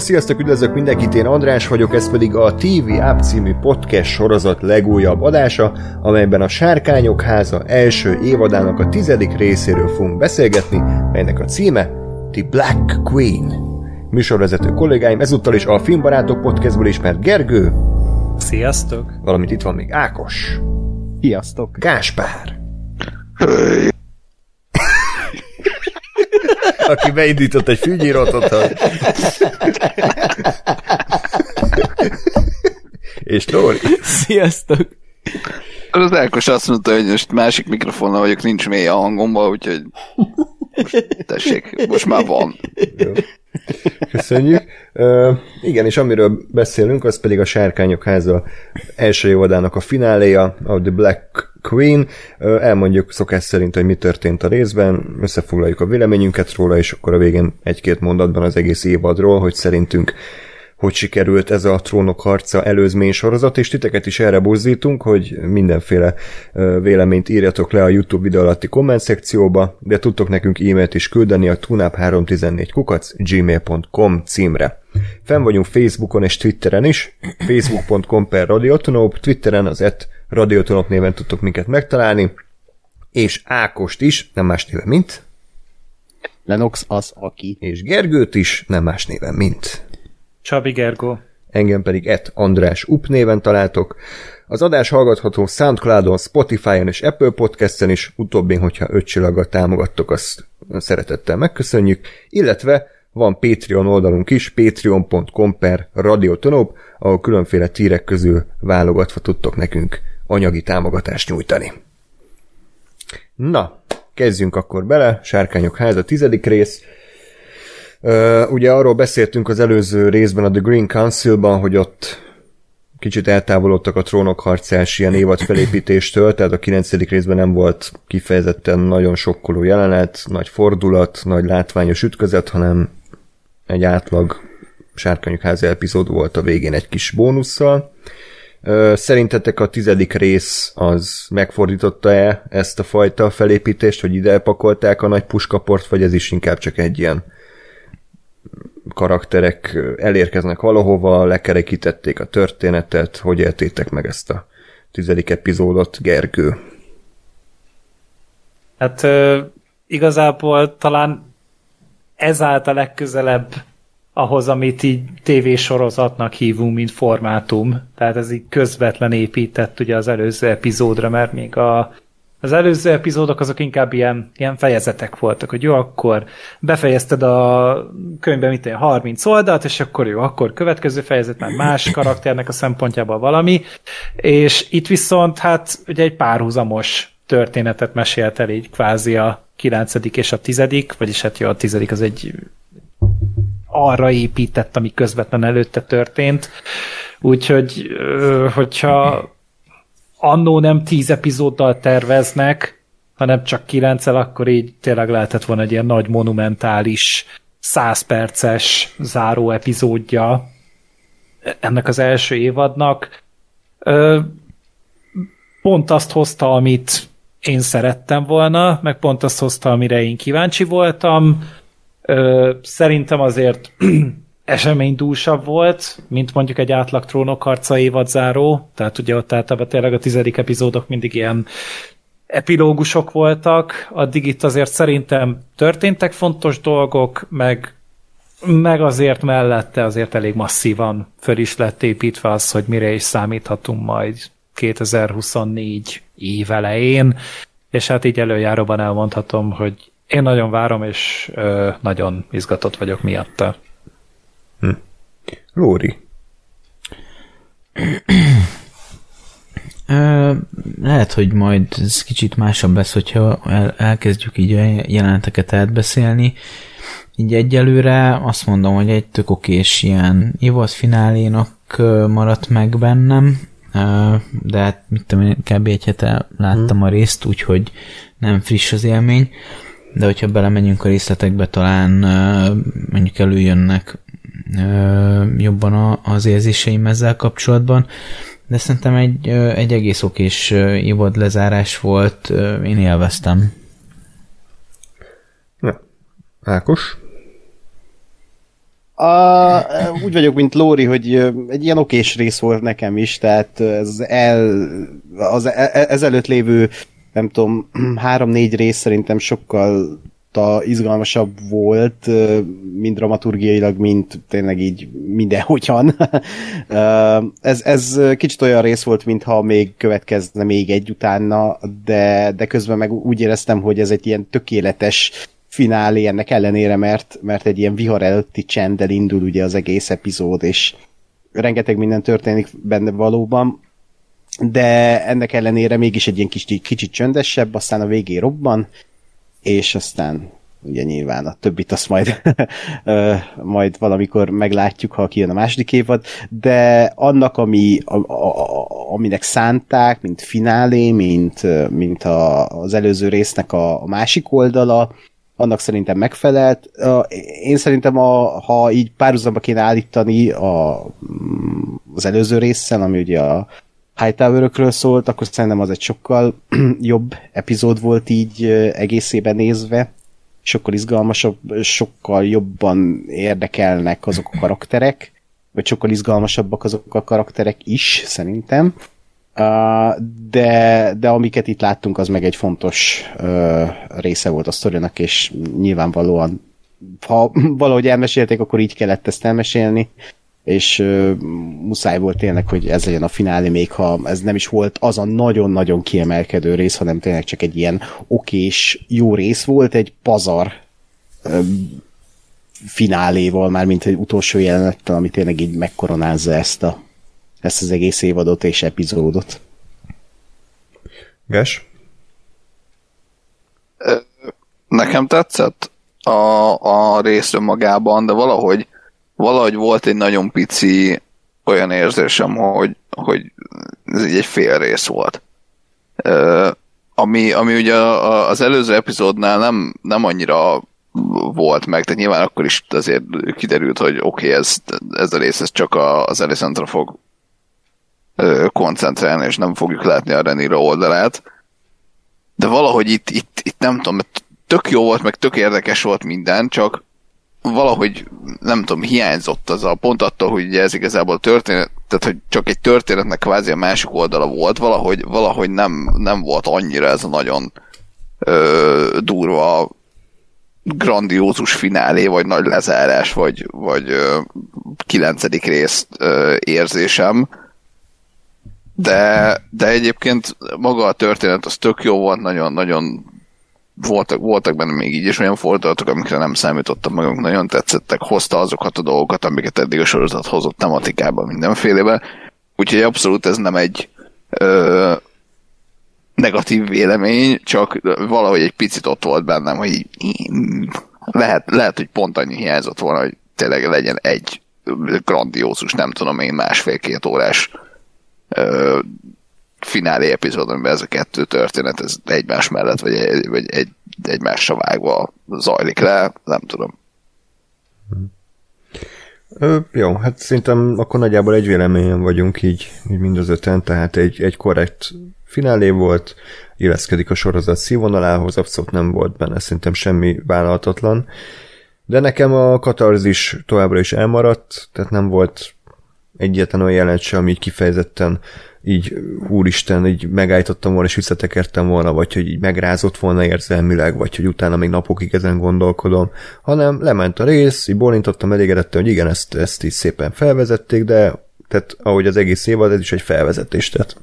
Sziasztok, üdvözlök mindenkit, én András vagyok, ez pedig a TV App című podcast sorozat legújabb adása, amelyben a Sárkányok háza első évadának a tizedik részéről fogunk beszélgetni, melynek a címe The Black Queen. Műsorvezető kollégáim ezúttal is a Filmbarátok podcastból ismert Gergő. Sziasztok! Valamint itt van még Ákos. Sziasztok! Gáspár. Aki beindított egy fűnyírótot. És Lóri. Sziasztok! Az Ákos azt mondta, hogy most másik mikrofonnal vagyok, nincs mély a hangomba, úgyhogy most, tessék, most már van. Jó. Köszönjük. Uh, igen, és amiről beszélünk, az pedig a Sárkányok háza első évadának a fináléja, a The Black Queen. Uh, elmondjuk szokás szerint, hogy mi történt a részben, összefoglaljuk a véleményünket róla, és akkor a végén egy-két mondatban az egész évadról, hogy szerintünk hogy sikerült ez a trónok harca előzmény sorozat, és titeket is erre buzdítunk, hogy mindenféle véleményt írjatok le a YouTube videó alatti komment szekcióba, de tudtok nekünk e-mailt is küldeni a tunap314 kukac gmail.com címre. Fenn vagyunk Facebookon és Twitteren is, facebook.com per radiotonop, Twitteren az et radiotonop néven tudtok minket megtalálni, és Ákost is, nem más néven mint, Lenox az, aki. és Gergőt is, nem más néven mint. Csabi Gergó. engem pedig et András Up néven találtok. Az adás hallgatható Soundcloudon, Spotify-on és Apple Podcast-en is, utóbbin, hogyha öt támogattok, azt szeretettel megköszönjük, illetve van Patreon oldalunk is, patreon.com per radiotonop, ahol különféle tírek közül válogatva tudtok nekünk anyagi támogatást nyújtani. Na, kezdjünk akkor bele, Sárkányok háza tizedik rész, Ugye arról beszéltünk az előző részben a The Green Council-ban, hogy ott kicsit eltávolodtak a trónok harcás ilyen évad felépítéstől, tehát a kilencedik részben nem volt kifejezetten nagyon sokkoló jelenet, nagy fordulat, nagy látványos ütközet, hanem egy átlag sárkányok háza epizód volt a végén egy kis bónusszal. Szerintetek a tizedik rész az megfordította-e ezt a fajta felépítést, hogy ide pakolták a nagy puskaport, vagy ez is inkább csak egy ilyen karakterek elérkeznek valahova, lekerekítették a történetet, hogy éltétek meg ezt a tizedik epizódot, Gergő? Hát igazából talán ez állt a legközelebb ahhoz, amit így tévésorozatnak hívunk, mint formátum. Tehát ez így közvetlen épített ugye az előző epizódra, mert még a, az előző epizódok azok inkább ilyen, ilyen fejezetek voltak, hogy jó, akkor befejezted a könyvben mit olyan 30 oldalt, és akkor jó, akkor következő fejezet már más karakternek a szempontjából valami, és itt viszont hát ugye egy párhuzamos történetet mesélt el így kvázi a 9. és a 10., vagyis hát jó, a 10. az egy arra épített, ami közvetlen előtte történt. Úgyhogy, hogyha annó nem tíz epizóddal terveznek, hanem csak kilenccel, akkor így tényleg lehetett volna egy ilyen nagy monumentális, száz perces záró epizódja ennek az első évadnak. Ö, pont azt hozta, amit én szerettem volna, meg pont azt hozta, amire én kíváncsi voltam. Ö, szerintem azért eseménydúsabb volt, mint mondjuk egy átlag trónokharca évadzáró, tehát ugye ott általában tényleg a tizedik epizódok mindig ilyen epilógusok voltak, addig itt azért szerintem történtek fontos dolgok, meg, meg azért mellette azért elég masszívan föl is lett építve az, hogy mire is számíthatunk majd 2024 év elején, és hát így előjáróban elmondhatom, hogy én nagyon várom, és ö, nagyon izgatott vagyok miatta. Lóri. Lehet, hogy majd ez kicsit másabb lesz, hogyha el, elkezdjük így a jeleneteket átbeszélni. Így egyelőre azt mondom, hogy egy tök okés ilyen évad finálénak maradt meg bennem, de hát mit tudom én, kb. egy hete láttam a részt, úgyhogy nem friss az élmény, de hogyha belemegyünk a részletekbe, talán mondjuk előjönnek jobban a, az érzéseim ezzel kapcsolatban, de szerintem egy, ö, egy egész okés ö, évad lezárás volt, ö, én élveztem. Na, Ákos? A, úgy vagyok, mint Lóri, hogy egy ilyen okés rész volt nekem is, tehát ez el, az e, e, ezelőtt lévő, nem tudom, három-négy rész szerintem sokkal ta izgalmasabb volt, mind dramaturgiailag, mint tényleg így mindenhogyan. ez, ez kicsit olyan rész volt, mintha még következne még egy utána, de, de közben meg úgy éreztem, hogy ez egy ilyen tökéletes finálé ennek ellenére, mert, mert egy ilyen vihar előtti csenddel indul ugye az egész epizód, és rengeteg minden történik benne valóban, de ennek ellenére mégis egy ilyen kicsit, kicsit csöndesebb, aztán a végén robban, és aztán ugye nyilván a többit azt majd, majd valamikor meglátjuk, ha kijön a második évad, de annak, ami, a, a, aminek szánták, mint finálé, mint, mint a, az előző résznek a, a másik oldala, annak szerintem megfelelt. Én szerintem, a, ha így párhuzamba kéne állítani a, az előző részsel, ami ugye a Hightower-ökről szólt, akkor szerintem az egy sokkal jobb epizód volt így egészében nézve, sokkal izgalmasabb, sokkal jobban érdekelnek azok a karakterek, vagy sokkal izgalmasabbak azok a karakterek is, szerintem. de, de amiket itt láttunk, az meg egy fontos része volt a sztorinak, és nyilvánvalóan ha valahogy elmesélték, akkor így kellett ezt elmesélni, és uh, muszáj volt tényleg, hogy ez legyen a finálé, még ha ez nem is volt az a nagyon-nagyon kiemelkedő rész, hanem tényleg csak egy ilyen okés, jó rész volt, egy pazar uh, fináléval, már mint egy utolsó jelenettel, ami tényleg így megkoronázza ezt, a, ezt az egész évadot és epizódot. Ges? Nekem tetszett a, a részről magában, de valahogy valahogy volt egy nagyon pici olyan érzésem, hogy, hogy ez így egy fél rész volt. Uh, ami, ami ugye az előző epizódnál nem, nem annyira volt meg, tehát nyilván akkor is azért kiderült, hogy oké, okay, ez, ez a rész ez csak a, az Elisantra fog uh, koncentrálni, és nem fogjuk látni a Renira oldalát. De valahogy itt, itt, itt nem tudom, tök jó volt, meg tök érdekes volt minden, csak valahogy nem tudom, hiányzott az a pont attól, hogy ez igazából történet, tehát hogy csak egy történetnek kvázi a másik oldala volt, valahogy, valahogy nem, nem volt annyira ez a nagyon ö, durva grandiózus finálé, vagy nagy lezárás, vagy, vagy ö, kilencedik rész ö, érzésem. De, de egyébként maga a történet az tök jó volt, nagyon, nagyon voltak, voltak benne még így is olyan fordulatok, amikre nem számítottam magunk, nagyon tetszettek, hozta azokat a dolgokat, amiket eddig a sorozat hozott tematikában, mindenfélebe. Úgyhogy abszolút ez nem egy ö, negatív vélemény, csak valahogy egy picit ott volt bennem, hogy lehet, lehet, hogy pont annyi hiányzott volna, hogy tényleg legyen egy grandiózus, nem tudom én, másfél-két órás ö, finálé epizód, amiben ez a kettő történet ez egymás mellett, vagy, egy, vagy egy, egymásra vágva zajlik le, nem tudom. Ö, jó, hát szerintem akkor nagyjából egy véleményen vagyunk így, így mind az öten, tehát egy, egy korrekt finálé volt, illeszkedik a sorozat színvonalához, abszolút nem volt benne szerintem semmi vállalhatatlan, de nekem a katarzis továbbra is elmaradt, tehát nem volt egyetlen olyan jelent sem, ami kifejezetten így úristen, így megállítottam volna, és visszatekertem volna, vagy hogy így megrázott volna érzelmileg, vagy hogy utána még napokig ezen gondolkodom, hanem lement a rész, így bólintottam elégedettem, hogy igen, ezt, ezt is szépen felvezették, de tehát ahogy az egész évad, ez is egy felvezetés, tehát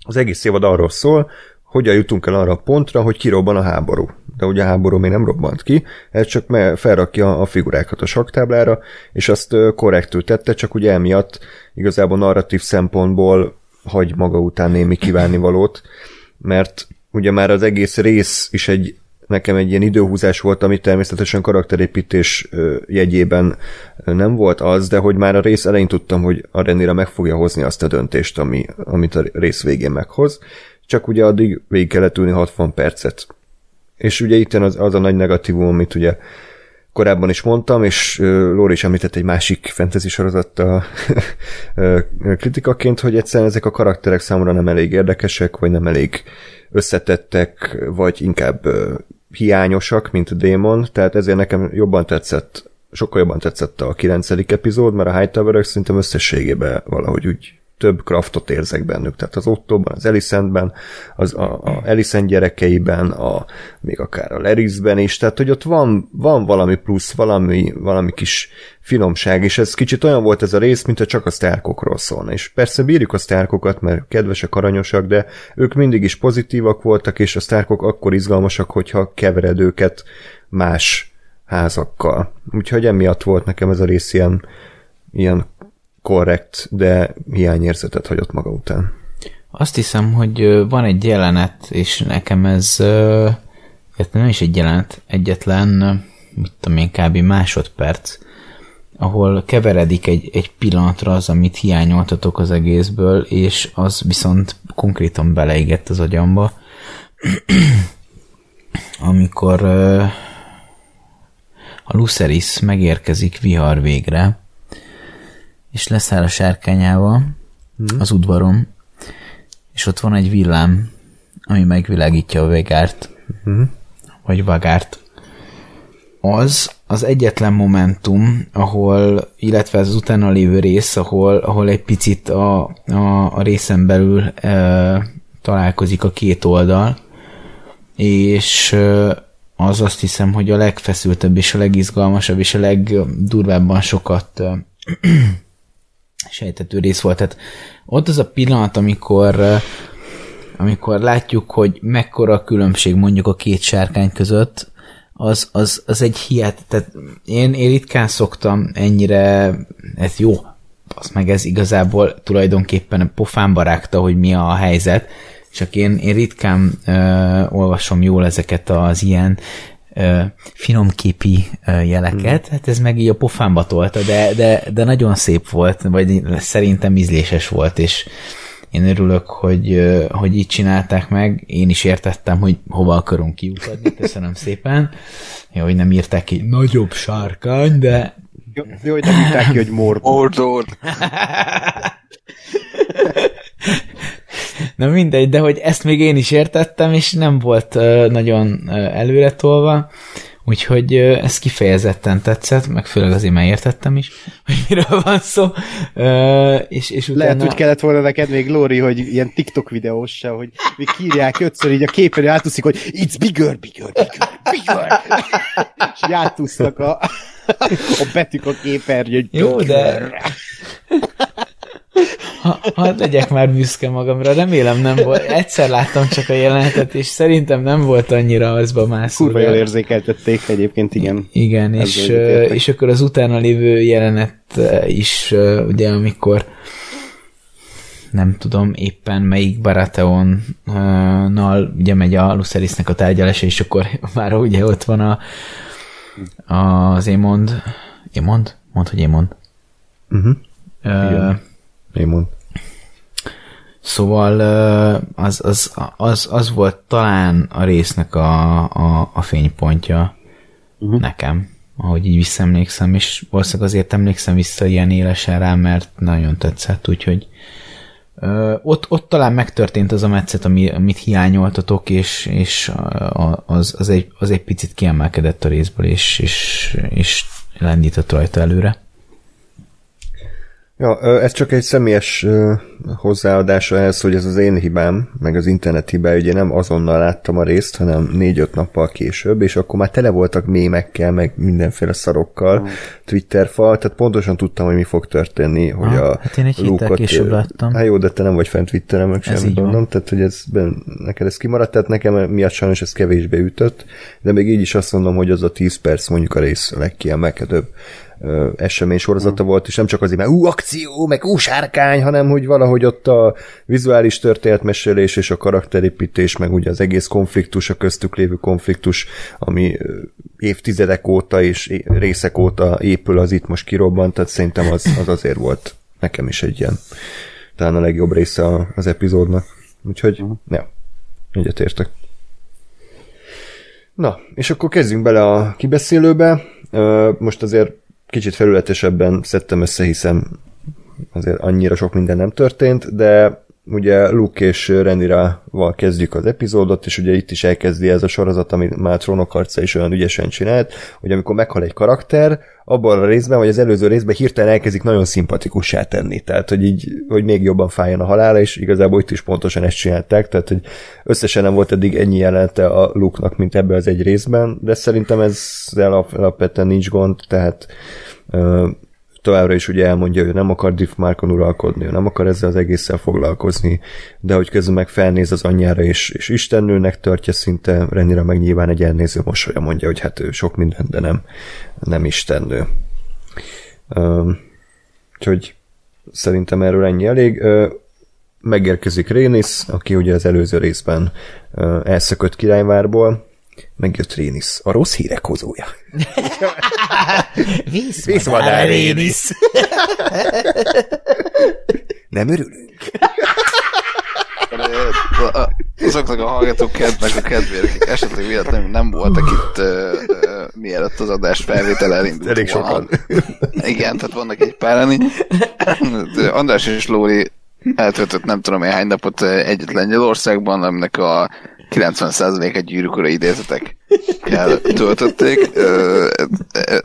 az egész évad arról szól, hogyan jutunk el arra a pontra, hogy kirobban a háború. De ugye a háború még nem robbant ki, ez csak felrakja a figurákat a saktáblára, és azt korrektül tette, csak ugye emiatt igazából narratív szempontból hagy maga után némi kívánnivalót, mert ugye már az egész rész is egy nekem egy ilyen időhúzás volt, ami természetesen karakterépítés jegyében nem volt az, de hogy már a rész elején tudtam, hogy a Renira meg fogja hozni azt a döntést, ami, amit a rész végén meghoz, csak ugye addig végig kellett ülni 60 percet. És ugye itt az, az a nagy negatívum, amit ugye korábban is mondtam, és Lóri is említett egy másik fantasy sorozattal kritikaként, hogy egyszerűen ezek a karakterek számomra nem elég érdekesek, vagy nem elég összetettek, vagy inkább hiányosak, mint a Démon, tehát ezért nekem jobban tetszett sokkal jobban tetszett a 9. epizód, mert a hightower szerintem összességében valahogy úgy több kraftot érzek bennük. Tehát az Ottóban, az Elisentben, az a, a Elisent gyerekeiben, a, még akár a Lerisben is, tehát hogy ott van, van valami plusz, valami, valami kis finomság, és ez kicsit olyan volt ez a rész, mint a csak a sztárkokról szólna. És persze bírjuk a sztárkokat, mert kedvesek, aranyosak, de ők mindig is pozitívak voltak, és a sztárkok akkor izgalmasak, hogyha kevered őket más házakkal. Úgyhogy emiatt volt nekem ez a rész ilyen, ilyen korrekt, de hiányérzetet hagyott maga után. Azt hiszem, hogy van egy jelenet, és nekem ez nem is egy jelenet, egyetlen, mit tudom én, kb. másodperc, ahol keveredik egy, egy pillanatra az, amit hiányoltatok az egészből, és az viszont konkrétan beleégett az agyamba. Amikor a Luceris megérkezik vihar végre, és leszáll a sárkányával hmm. az udvarom, és ott van egy villám, ami megvilágítja a vegárt, hmm. vagy vagárt. Az az egyetlen momentum, ahol, illetve az utána lévő rész, ahol, ahol egy picit a, a, a részen belül e, találkozik a két oldal, és az azt hiszem, hogy a legfeszültebb és a legizgalmasabb és a legdurvábban sokat sejtető rész volt. Tehát ott az a pillanat, amikor amikor látjuk, hogy mekkora a különbség mondjuk a két sárkány között, az, az, az egy hihet. Tehát én, én ritkán szoktam ennyire, ez jó, az meg ez igazából tulajdonképpen pofánba rágta, hogy mi a helyzet, csak én, én ritkán ö, olvasom jól ezeket az ilyen finomképi jeleket, hmm. hát ez meg így a pofámba tolta, de, de, de nagyon szép volt, vagy szerintem ízléses volt, és én örülök, hogy, hogy így csinálták meg, én is értettem, hogy hova akarunk kiukadni, köszönöm szépen. Jó, hogy nem írták ki nagyobb sárkány, de... Jó, jó hogy nem írták ki, hogy Mordor. Mordor. Na mindegy, de hogy ezt még én is értettem, és nem volt nagyon előre tolva, úgyhogy ez kifejezetten tetszett, meg főleg azért már értettem is, hogy miről van szó. És, és utána... Lehet, hogy kellett volna neked még, Lóri, hogy ilyen TikTok videós se, hogy még kírják ötször így a képen, átúszik, hogy it's bigger, bigger, bigger, bigger. és átúsznak a, a betűk a képernyőn. Jó, de ha, ha legyek már büszke magamra, remélem nem volt. Egyszer láttam csak a jelenetet, és szerintem nem volt annyira azba mászó. Kurva jól érzékeltették egyébként, igen. Igen, és, és akkor az utána lévő jelenet is, ugye, amikor nem tudom éppen melyik Baratheon-nal ugye megy a Lucerisnek a tárgyalása, és akkor már ugye ott van a, az Émond, Émond? Mondd, hogy Émond. Uh-huh. Uh, én mond. Szóval az, az, az, az volt talán a résznek a, a, a fénypontja uh-huh. nekem, ahogy így visszaemlékszem, és valószínűleg azért emlékszem vissza ilyen élesen rá, mert nagyon tetszett, úgyhogy ö, ott, ott talán megtörtént az a metszet, ami, amit hiányoltatok, és, és az, az, egy, az egy picit kiemelkedett a részből, és, és, és lendített rajta előre. Ja, ez csak egy személyes hozzáadása ehhez, hogy ez az én hibám, meg az internet hibája, ugye nem azonnal láttam a részt, hanem négy-öt nappal később, és akkor már tele voltak mémekkel, meg mindenféle szarokkal, mm. Twitter fal, tehát pontosan tudtam, hogy mi fog történni, hogy ah, a Hát én egy héttel később láttam. Hát jó, de te nem vagy fent Twitteren, meg semmi mondom, tehát hogy ez ben, neked ez kimaradt, tehát nekem miatt sajnos ez kevésbé ütött, de még így is azt mondom, hogy az a 10 perc mondjuk a rész legkiemelkedőbb esemény sorozata mm. volt, és nem csak azért, mert ú, akció, meg ú, sárkány, hanem hogy valahogy ott a vizuális történetmesélés és a karakterépítés, meg ugye az egész konfliktus, a köztük lévő konfliktus, ami évtizedek óta és részek óta épül, az itt most kirobbant, tehát szerintem az, az azért volt nekem is egy ilyen talán a legjobb része az epizódnak. Úgyhogy, uh-huh. ja, egyetértek. Na, és akkor kezdjünk bele a kibeszélőbe. Most azért kicsit felületesebben szedtem össze, hiszen azért annyira sok minden nem történt, de ugye Luke és Renira-val kezdjük az epizódot, és ugye itt is elkezdi ez a sorozat, amit már Trónok arca is olyan ügyesen csinált, hogy amikor meghal egy karakter, abban a részben, vagy az előző részben hirtelen elkezdik nagyon szimpatikussá tenni, tehát hogy így, hogy még jobban fájjon a halála, és igazából itt is pontosan ezt csinálták, tehát hogy összesen nem volt eddig ennyi jelenete a Luke-nak, mint ebben az egy részben, de szerintem ez alapvetően nincs gond, tehát továbbra is ugye elmondja, hogy nem akar Diff Markon uralkodni, nem akar ezzel az egésszel foglalkozni, de hogy közben meg felnéz az anyjára, és, és istennőnek tartja szinte, Renira meg nyilván egy elnéző mosolya mondja, hogy hát ő sok minden, de nem, nem istennő. Um, úgyhogy szerintem erről ennyi elég. Megérkezik Rénis, aki ugye az előző részben uh, elszökött királyvárból, megjött Rénis, a rossz hírek hozója. Vízmadár Rénis. Nem örülünk? Azoknak a hallgatók kedvnek a kedvére, akik esetleg véletlenül nem voltak itt uh, uh, mielőtt az adás felvétel elindult Elég sokan. Igen, tehát vannak egy páran. András és Lóri eltöltött nem tudom én hány napot egyet Lengyelországban, aminek a 90%-et gyűrűkora idézetek töltötték.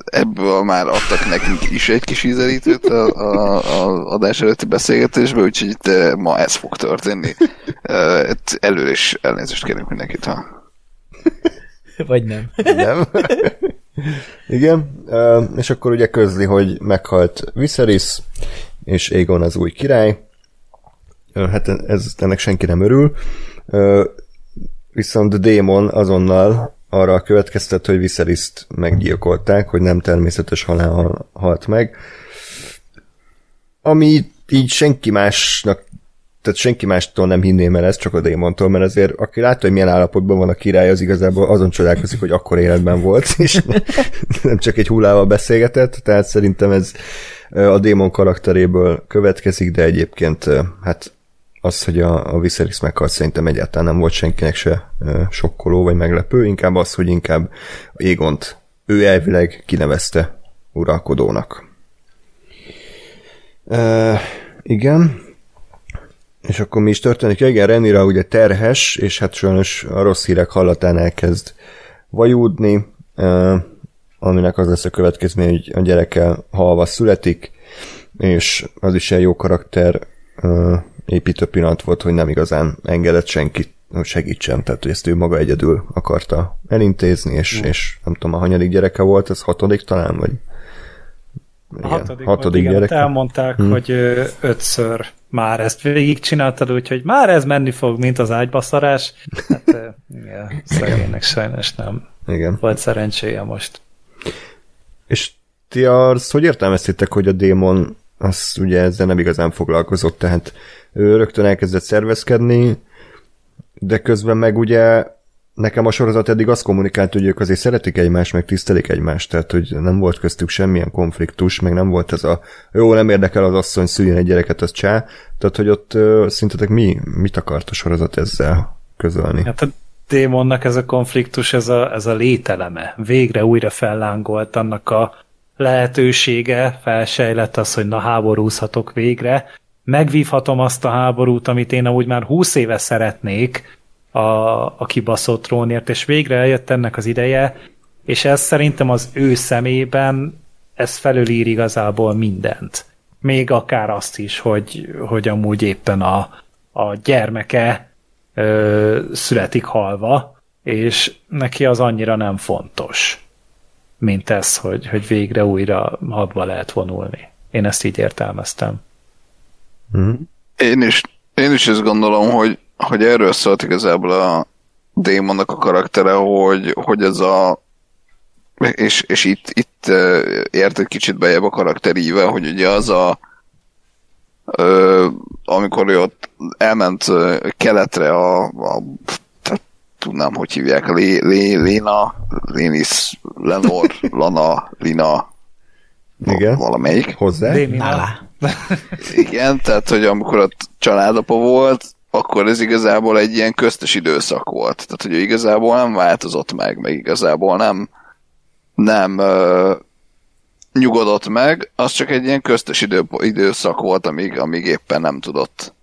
Ebből már adtak nekünk is egy kis ízelítőt a, a, a adás előtti beszélgetésbe, úgyhogy itt ma ez fog történni. Előre is elnézést kérünk mindenkit, ha Vagy nem. Nem. Igen, és akkor ugye közli, hogy meghalt Viserys, és Aegon az új király. Hát ez, ennek senki nem örül viszont Démon azonnal arra következtet, hogy Viseryszt meggyilkolták, hogy nem természetes halál halt meg. Ami így senki másnak tehát senki mástól nem hinném el ezt, csak a démontól, mert azért aki látta, hogy milyen állapotban van a király, az igazából azon csodálkozik, hogy akkor életben volt, és nem csak egy hullával beszélgetett, tehát szerintem ez a démon karakteréből következik, de egyébként hát az, hogy a, a Viserys meghalt szerintem egyáltalán nem volt senkinek se e, sokkoló vagy meglepő, inkább az, hogy inkább Égont ő elvileg kinevezte uralkodónak. E, igen. És akkor mi is történik? Ja, igen, Renira ugye terhes, és hát sajnos a rossz hírek hallatán elkezd vajúdni, e, aminek az lesz a következmény, hogy a gyereke halva születik, és az is egy jó karakter, e, építő pillanat volt, hogy nem igazán engedett senkit segítsen, tehát hogy ezt ő maga egyedül akarta elintézni, és, mm. és nem tudom, a hanyadik gyereke volt, ez hatodik talán, vagy igen, hatodik, hatodik igen, gyereke. Elmondták, hmm. hogy ötször már ezt végigcsináltad, úgyhogy már ez menni fog, mint az ágybaszarás. Hát igen, szegénynek sajnos nem igen. volt szerencséje most. És ti azt hogy értelmeztétek, hogy a démon az ugye ezzel nem igazán foglalkozott, tehát ő rögtön elkezdett szervezkedni, de közben meg ugye nekem a sorozat eddig azt kommunikált, hogy ők azért szeretik egymást, meg tisztelik egymást, tehát hogy nem volt köztük semmilyen konfliktus, meg nem volt ez a jó, nem érdekel az asszony, szüljön egy gyereket, az csá. Tehát, hogy ott szintetek mi, mit akart a sorozat ezzel közölni? Hát a démonnak ez a konfliktus, ez a, ez a lételeme. Végre újra fellángolt annak a lehetősége, felsejlett az, hogy na háborúzhatok végre, megvívhatom azt a háborút, amit én amúgy már húsz éve szeretnék a, a kibaszott trónért, és végre eljött ennek az ideje, és ez szerintem az ő szemében ez felülír igazából mindent. Még akár azt is, hogy, hogy amúgy éppen a, a gyermeke ö, születik halva, és neki az annyira nem fontos, mint ez, hogy, hogy végre újra hadba lehet vonulni. Én ezt így értelmeztem. Mm. Én is, én is ezt gondolom, hogy, hogy erről szólt igazából a démonnak a karaktere, hogy, hogy ez a és, és itt, itt ért egy kicsit bejebb a karakteríve, hogy ugye az a ö, amikor ő ott elment keletre a, a tudnám, hogy hívják, Lé, Lé, Léna, Lénis, Lenor, Lana, Lina, Igen. valamelyik. Hozzá? Nala. Igen, tehát, hogy amikor ott családapa volt, akkor ez igazából egy ilyen köztes időszak volt. Tehát, hogy igazából nem változott meg, meg igazából nem, nem uh, nyugodott meg, az csak egy ilyen köztes idő, időszak volt, amíg, amíg éppen nem tudott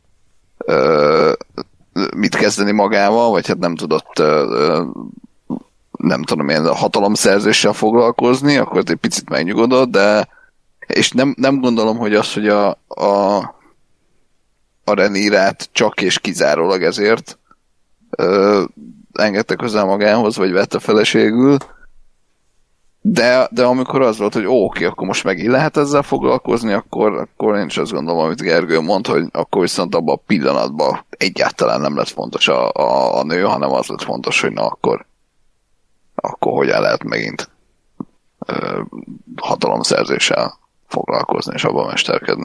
ö, mit kezdeni magával, vagy hát nem tudott nem tudom én, a hatalomszerzéssel foglalkozni, akkor egy picit megnyugodott, de és nem, nem gondolom, hogy az, hogy a, a, a Renírát csak és kizárólag ezért ö, engedte közel magához, vagy vette feleségül, de, de amikor az volt, hogy ó, oké, akkor most megint lehet ezzel foglalkozni, akkor, akkor én is azt gondolom, amit Gergő mond, hogy akkor viszont abban a pillanatban egyáltalán nem lett fontos a, a, a nő, hanem az lett fontos, hogy na akkor, akkor hogyan lehet megint ö, hatalomszerzéssel foglalkozni és abban mesterkedni.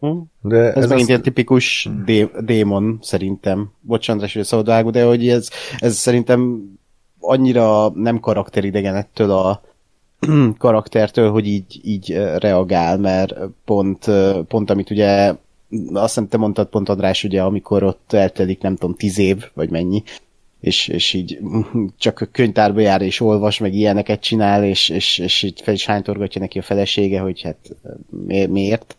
Hm? De Ez, ez megint azt- ilyen tipikus dé- démon szerintem. Bocs, András, hogy szabad vágó, de hogy ez, ez szerintem annyira nem karakteridegen ettől a karaktertől, hogy így, így reagál, mert pont, pont amit ugye azt hiszem te mondtad pont András, ugye, amikor ott eltelik nem tudom, tíz év, vagy mennyi, és, és így csak könyvtárba jár és olvas, meg ilyeneket csinál, és, és, és így fel is hánytorgatja neki a felesége, hogy hát mi- miért?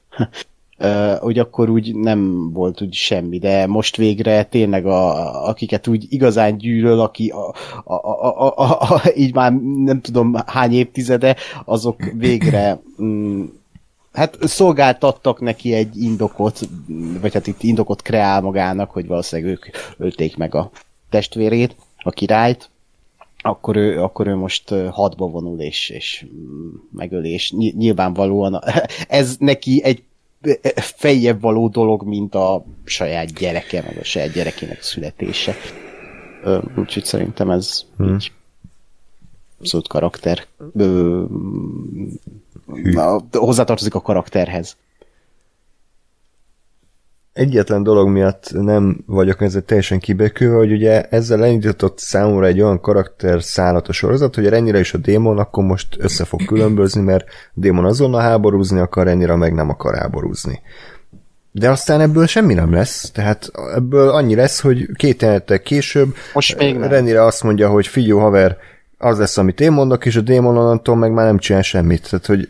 Hogy akkor úgy nem volt úgy semmi, de most végre tényleg a, akiket úgy igazán gyűlöl, aki a, a, a, a, a, a, így már nem tudom hány évtizede, azok végre mm, hát szolgáltattak neki egy indokot, vagy hát itt indokot kreál magának, hogy valószínűleg ők ölték meg a testvérét, a királyt, akkor ő, akkor ő most hadba vonul és, és mm, megöli, és ny- nyilvánvalóan ez neki egy feljebb való dolog, mint a saját gyereke, meg a saját gyerekének születése. Úgyhogy szerintem ez Hmm. így abszolút karakter. Ö, na, hozzátartozik a karakterhez. Egyetlen dolog miatt nem vagyok ezzel teljesen kibekülve, hogy ugye ezzel elindított számomra egy olyan karakter szállat a sorozat, hogy ennyire is a démon akkor most össze fog különbözni, mert a démon azonnal háborúzni akar, ennyire meg nem akar háborúzni. De aztán ebből semmi nem lesz, tehát ebből annyi lesz, hogy két jelenettel később Most még nem. Renire azt mondja, hogy figyelj haver, az lesz, amit én mondok, és a démon onnantól meg már nem csinál semmit. Tehát, hogy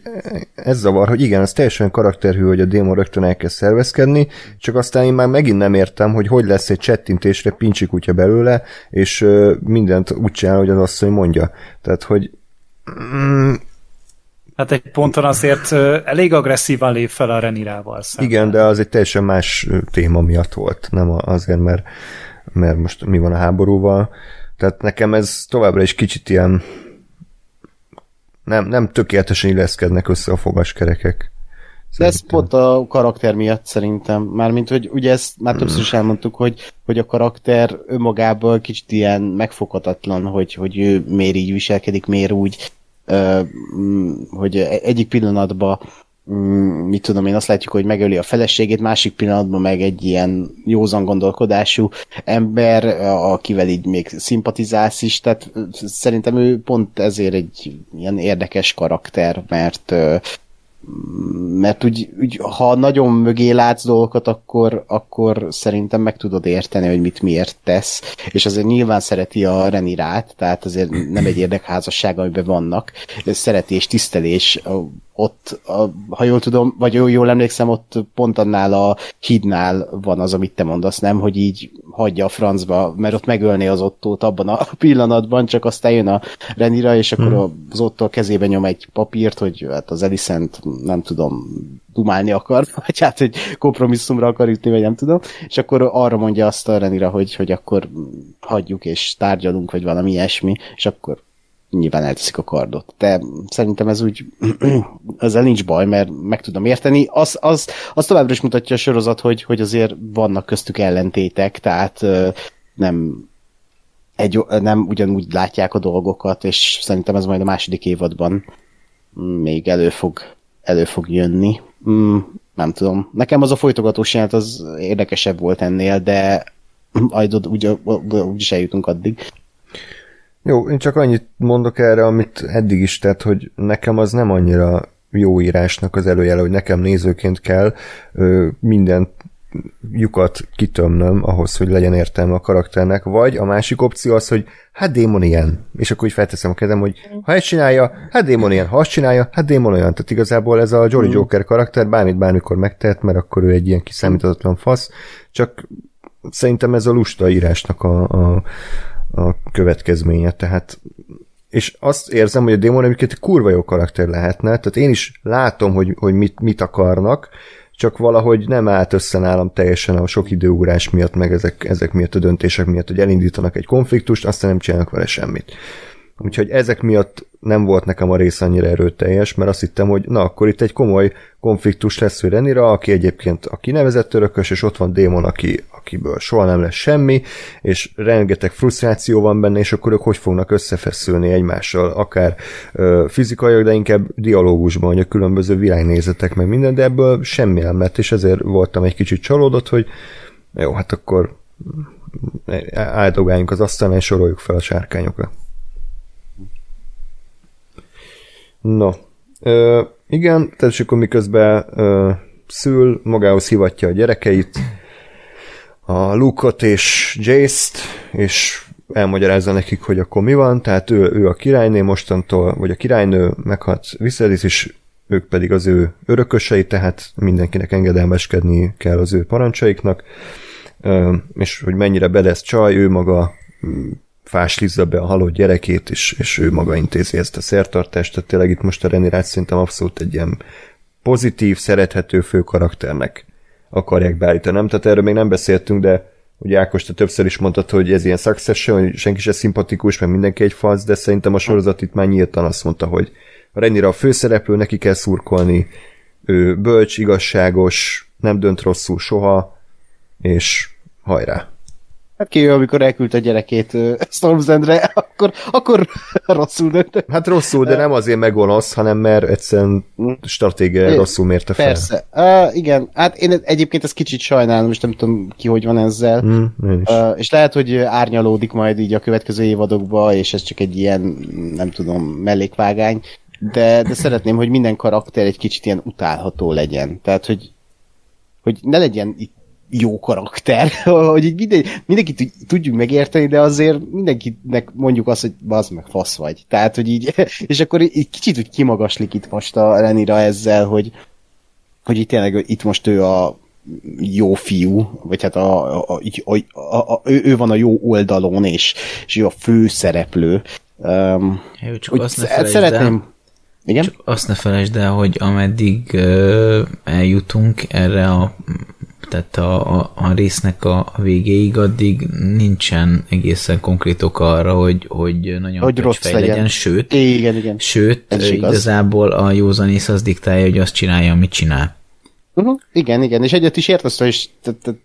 ez zavar, hogy igen, az teljesen karakterhű, hogy a démon rögtön elkezd szervezkedni, csak aztán én már megint nem értem, hogy hogy lesz egy csettintésre pincsi kutya belőle, és mindent úgy csinál, hogy az asszony mondja. Tehát, hogy mm, Hát egy ponton azért elég agresszívan lép fel a Renirával szemben. igen, de az egy teljesen más téma miatt volt, nem azért, mert, mert most mi van a háborúval. Tehát nekem ez továbbra is kicsit ilyen nem, nem tökéletesen illeszkednek össze a fogaskerekek. De ez pont a karakter miatt szerintem. Mármint, hogy ugye ezt már többször is elmondtuk, hogy, hogy a karakter önmagából kicsit ilyen megfoghatatlan, hogy, hogy ő miért így viselkedik, miért úgy, hogy egyik pillanatban mit tudom én, azt látjuk, hogy megöli a feleségét, másik pillanatban meg egy ilyen józan gondolkodású ember, akivel így még szimpatizálsz is, tehát szerintem ő pont ezért egy ilyen érdekes karakter, mert ö, mert úgy, úgy, ha nagyon mögé látsz dolgokat, akkor, akkor szerintem meg tudod érteni, hogy mit miért tesz, és azért nyilván szereti a Renirát, tehát azért nem egy érdekházasság, amiben vannak, szereti és tisztelés ott, a, ha jól tudom, vagy jól, jól emlékszem, ott pont annál a hídnál van az, amit te mondasz, nem, hogy így hagyja a francba, mert ott megölné az ottót abban a pillanatban, csak aztán jön a Renira, és akkor hmm. az ottól kezébe nyom egy papírt, hogy hát az Elisent nem tudom, dumálni akar, vagy hát, hogy kompromisszumra akar ütni, vagy nem tudom, és akkor arra mondja azt a Renira, hogy, hogy akkor hagyjuk és tárgyalunk, vagy valami ilyesmi, és akkor nyilván elteszik a kardot. De szerintem ez úgy, ezzel nincs baj, mert meg tudom érteni. Az, az, az továbbra is mutatja a sorozat, hogy, hogy azért vannak köztük ellentétek, tehát nem egy, nem ugyanúgy látják a dolgokat, és szerintem ez majd a második évadban még elő fog, elő fog jönni. Mm, nem tudom. Nekem az a folytogatós jelent az érdekesebb volt ennél, de majd úgy, úgy is eljutunk addig. Jó, én csak annyit mondok erre, amit eddig is tett, hogy nekem az nem annyira jó írásnak az előjele, hogy nekem nézőként kell ö, mindent lyukat kitömnöm ahhoz, hogy legyen értelme a karakternek, vagy a másik opció az, hogy hát démon ilyen, és akkor úgy felteszem a kezem, hogy ha ezt csinálja, hát démon ilyen, ha azt csinálja, hát démon olyan. Tehát igazából ez a Jolly Joker karakter bármit bármikor megtehet, mert akkor ő egy ilyen kiszámíthatatlan fasz, csak szerintem ez a lusta írásnak a, a, a következménye, tehát és azt érzem, hogy a démon egyébként kurva jó karakter lehetne, tehát én is látom, hogy, hogy mit, mit akarnak, csak valahogy nem állt össze nálam teljesen a sok időúrás miatt, meg ezek, ezek miatt a döntések miatt, hogy elindítanak egy konfliktust, aztán nem csinálnak vele semmit. Úgyhogy ezek miatt nem volt nekem a rész annyira erőteljes, mert azt hittem, hogy na, akkor itt egy komoly konfliktus lesz Renira, aki egyébként a kinevezett örökös, és ott van Démon, aki, akiből soha nem lesz semmi, és rengeteg frusztráció van benne, és akkor ők hogy fognak összefeszülni egymással, akár ö, fizikailag, de inkább dialógusban, hogy a különböző világnézetek, meg minden, de ebből semmi nem lett, és ezért voltam egy kicsit csalódott, hogy jó, hát akkor áldogáljunk az asztalán, és soroljuk fel a sárkányokat. No, ö, igen, tehát és akkor miközben ö, szül, magához hivatja a gyerekeit, a Luke-ot és Jace-t, és elmagyarázza nekik, hogy akkor mi van, tehát ő, ő a királyné mostantól, vagy a királynő meghalt Viserys, és ők pedig az ő örökösei, tehát mindenkinek engedelmeskedni kell az ő parancsaiknak, és hogy mennyire bedesz csaj, ő maga fáslizza be a halott gyerekét, és, és ő maga intézi ezt a szertartást, tehát tényleg itt most a Renirát szerintem abszolút egy ilyen pozitív, szerethető fő karakternek akarják beállítani. Nem, tehát erről még nem beszéltünk, de ugye Ákos, te többször is mondtad, hogy ez ilyen succession, hogy senki se szimpatikus, mert mindenki egy fasz, de szerintem a sorozat itt már nyíltan azt mondta, hogy a Renira a főszereplő, neki kell szurkolni, ő bölcs, igazságos, nem dönt rosszul soha, és hajrá. Hát ki amikor elküldte a gyerekét Stormzendre, akkor, akkor rosszul döntött. Hát rosszul, de nem azért megonosz, hanem mert egyszerűen stratégia rosszul mérte fel. Persze. Uh, igen, hát én egyébként ezt kicsit sajnálom, most nem tudom ki, hogy van ezzel. Mm, uh, és lehet, hogy árnyalódik majd így a következő évadokba, és ez csak egy ilyen, nem tudom, mellékvágány, de, de szeretném, hogy minden karakter egy kicsit ilyen utálható legyen. Tehát, hogy hogy ne legyen itt jó karakter, hogy így minden, mindenkit tudjuk megérteni, de azért mindenkinek mondjuk azt, hogy bazd meg fasz vagy. Tehát, hogy így, és akkor így kicsit úgy kimagaslik itt most a Renira ezzel, hogy, hogy itt tényleg itt most ő a jó fiú, vagy hát a, a, a, a, a, ő, ő van a jó oldalon, és, és ő a fő szereplő. Um, jó, csak azt ne szeretném, el, igen? Csak azt ne felejtsd el, hogy ameddig uh, eljutunk erre a tehát a, a, a résznek a, végéig addig nincsen egészen konkrét oka arra, hogy, hogy nagyon hogy rossz legyen. legyen, sőt, igen, igen. sőt igazából a józanész az diktálja, hogy azt csinálja, amit csinál. Uh-huh. Igen, igen, és egyet is értesz, hogy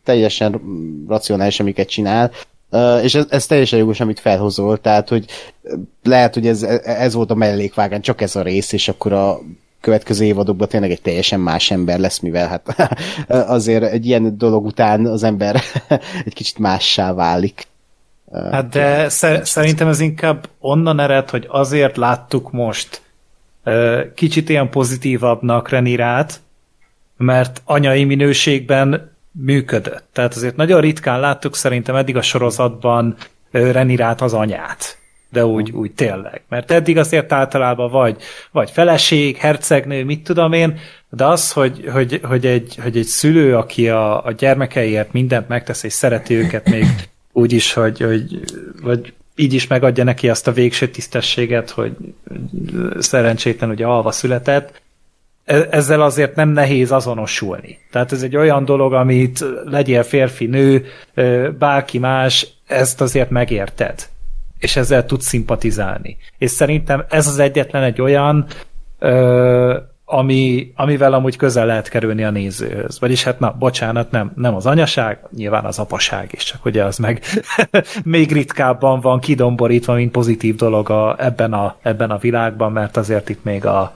teljesen racionális, amiket csinál, Uh, és ez, ez teljesen jogos, amit felhozol, tehát, hogy lehet, hogy ez, ez volt a mellékvágán, csak ez a rész, és akkor a következő évadokban tényleg egy teljesen más ember lesz, mivel hát azért egy ilyen dolog után az ember egy kicsit mássá válik. Hát de szer- szerintem ez inkább onnan ered, hogy azért láttuk most kicsit ilyen pozitívabbnak Renirát, mert anyai minőségben működött. Tehát azért nagyon ritkán láttuk szerintem eddig a sorozatban Renirát az anyát de úgy, úgy tényleg. Mert eddig azért általában vagy, vagy feleség, hercegnő, mit tudom én, de az, hogy, hogy, hogy, egy, hogy egy szülő, aki a, a gyermekeiért mindent megtesz, és szereti őket még úgy is, hogy, hogy vagy így is megadja neki azt a végső tisztességet, hogy szerencsétlen ugye alva született, e, ezzel azért nem nehéz azonosulni. Tehát ez egy olyan dolog, amit legyél férfi, nő, bárki más, ezt azért megérted és ezzel tud szimpatizálni. És szerintem ez az egyetlen egy olyan, ö, ami, amivel amúgy közel lehet kerülni a nézőhöz. Vagyis hát na, bocsánat, nem, nem az anyaság, nyilván az apaság is, csak ugye az meg még ritkábban van kidomborítva, mint pozitív dolog a, ebben, a, ebben a világban, mert azért itt még a,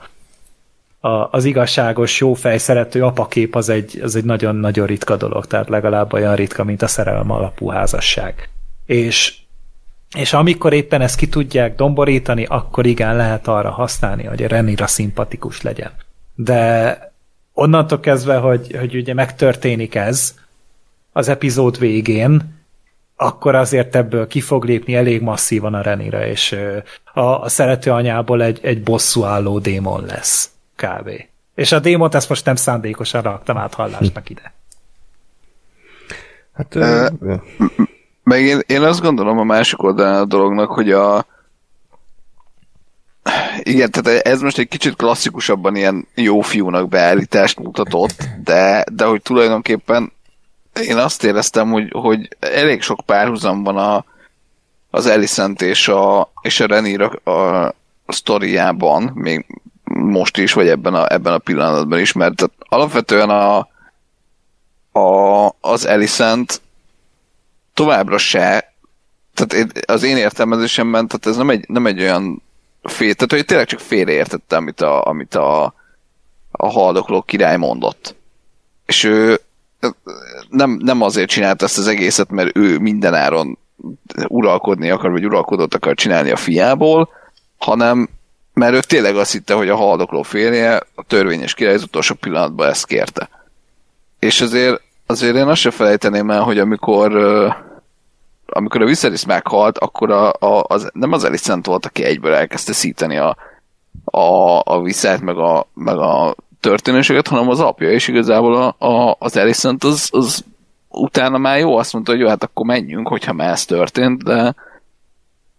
a, az igazságos, jó fej, szerető apakép az egy, az egy nagyon-nagyon ritka dolog, tehát legalább olyan ritka, mint a szerelem alapú házasság. És és amikor éppen ezt ki tudják domborítani, akkor igen, lehet arra használni, hogy a Renira szimpatikus legyen. De onnantól kezdve, hogy, hogy ugye megtörténik ez az epizód végén, akkor azért ebből ki fog lépni elég masszívan a Renira, és a, a szerető anyából egy, egy bosszúálló démon lesz, kb. És a démont ezt most nem szándékosan raktam át hallásnak ide. Hát, ö, Meg én, én azt gondolom a másik oldalán a dolognak, hogy a igen, tehát ez most egy kicsit klasszikusabban ilyen jó fiúnak beállítást mutatott, de, de hogy tulajdonképpen én azt éreztem, hogy, hogy elég sok párhuzam van a, az Alicent és a, és a Renira a, sztoriában, még most is, vagy ebben a, ebben a pillanatban is, mert alapvetően a, a, az Alicent továbbra se, tehát az én értelmezésemben, tehát ez nem egy, nem egy olyan fél, tehát hogy tényleg csak félreértette, amit a, amit a, a haldokló király mondott. És ő nem, nem azért csinált ezt az egészet, mert ő mindenáron uralkodni akar, vagy uralkodót akar csinálni a fiából, hanem mert ő tényleg azt hitte, hogy a haldokló férje, a törvényes király az utolsó pillanatban ezt kérte. És azért, azért én azt se felejteném el, hogy amikor amikor a Viserys meghalt, akkor a, a, az, nem az Alicent volt, aki egyből elkezdte szíteni a, a, a Viszert, meg a, meg a történéseket, hanem az apja, és igazából a, a, az Alicent az, az utána már jó, azt mondta, hogy jó, hát akkor menjünk, hogyha már ez történt, de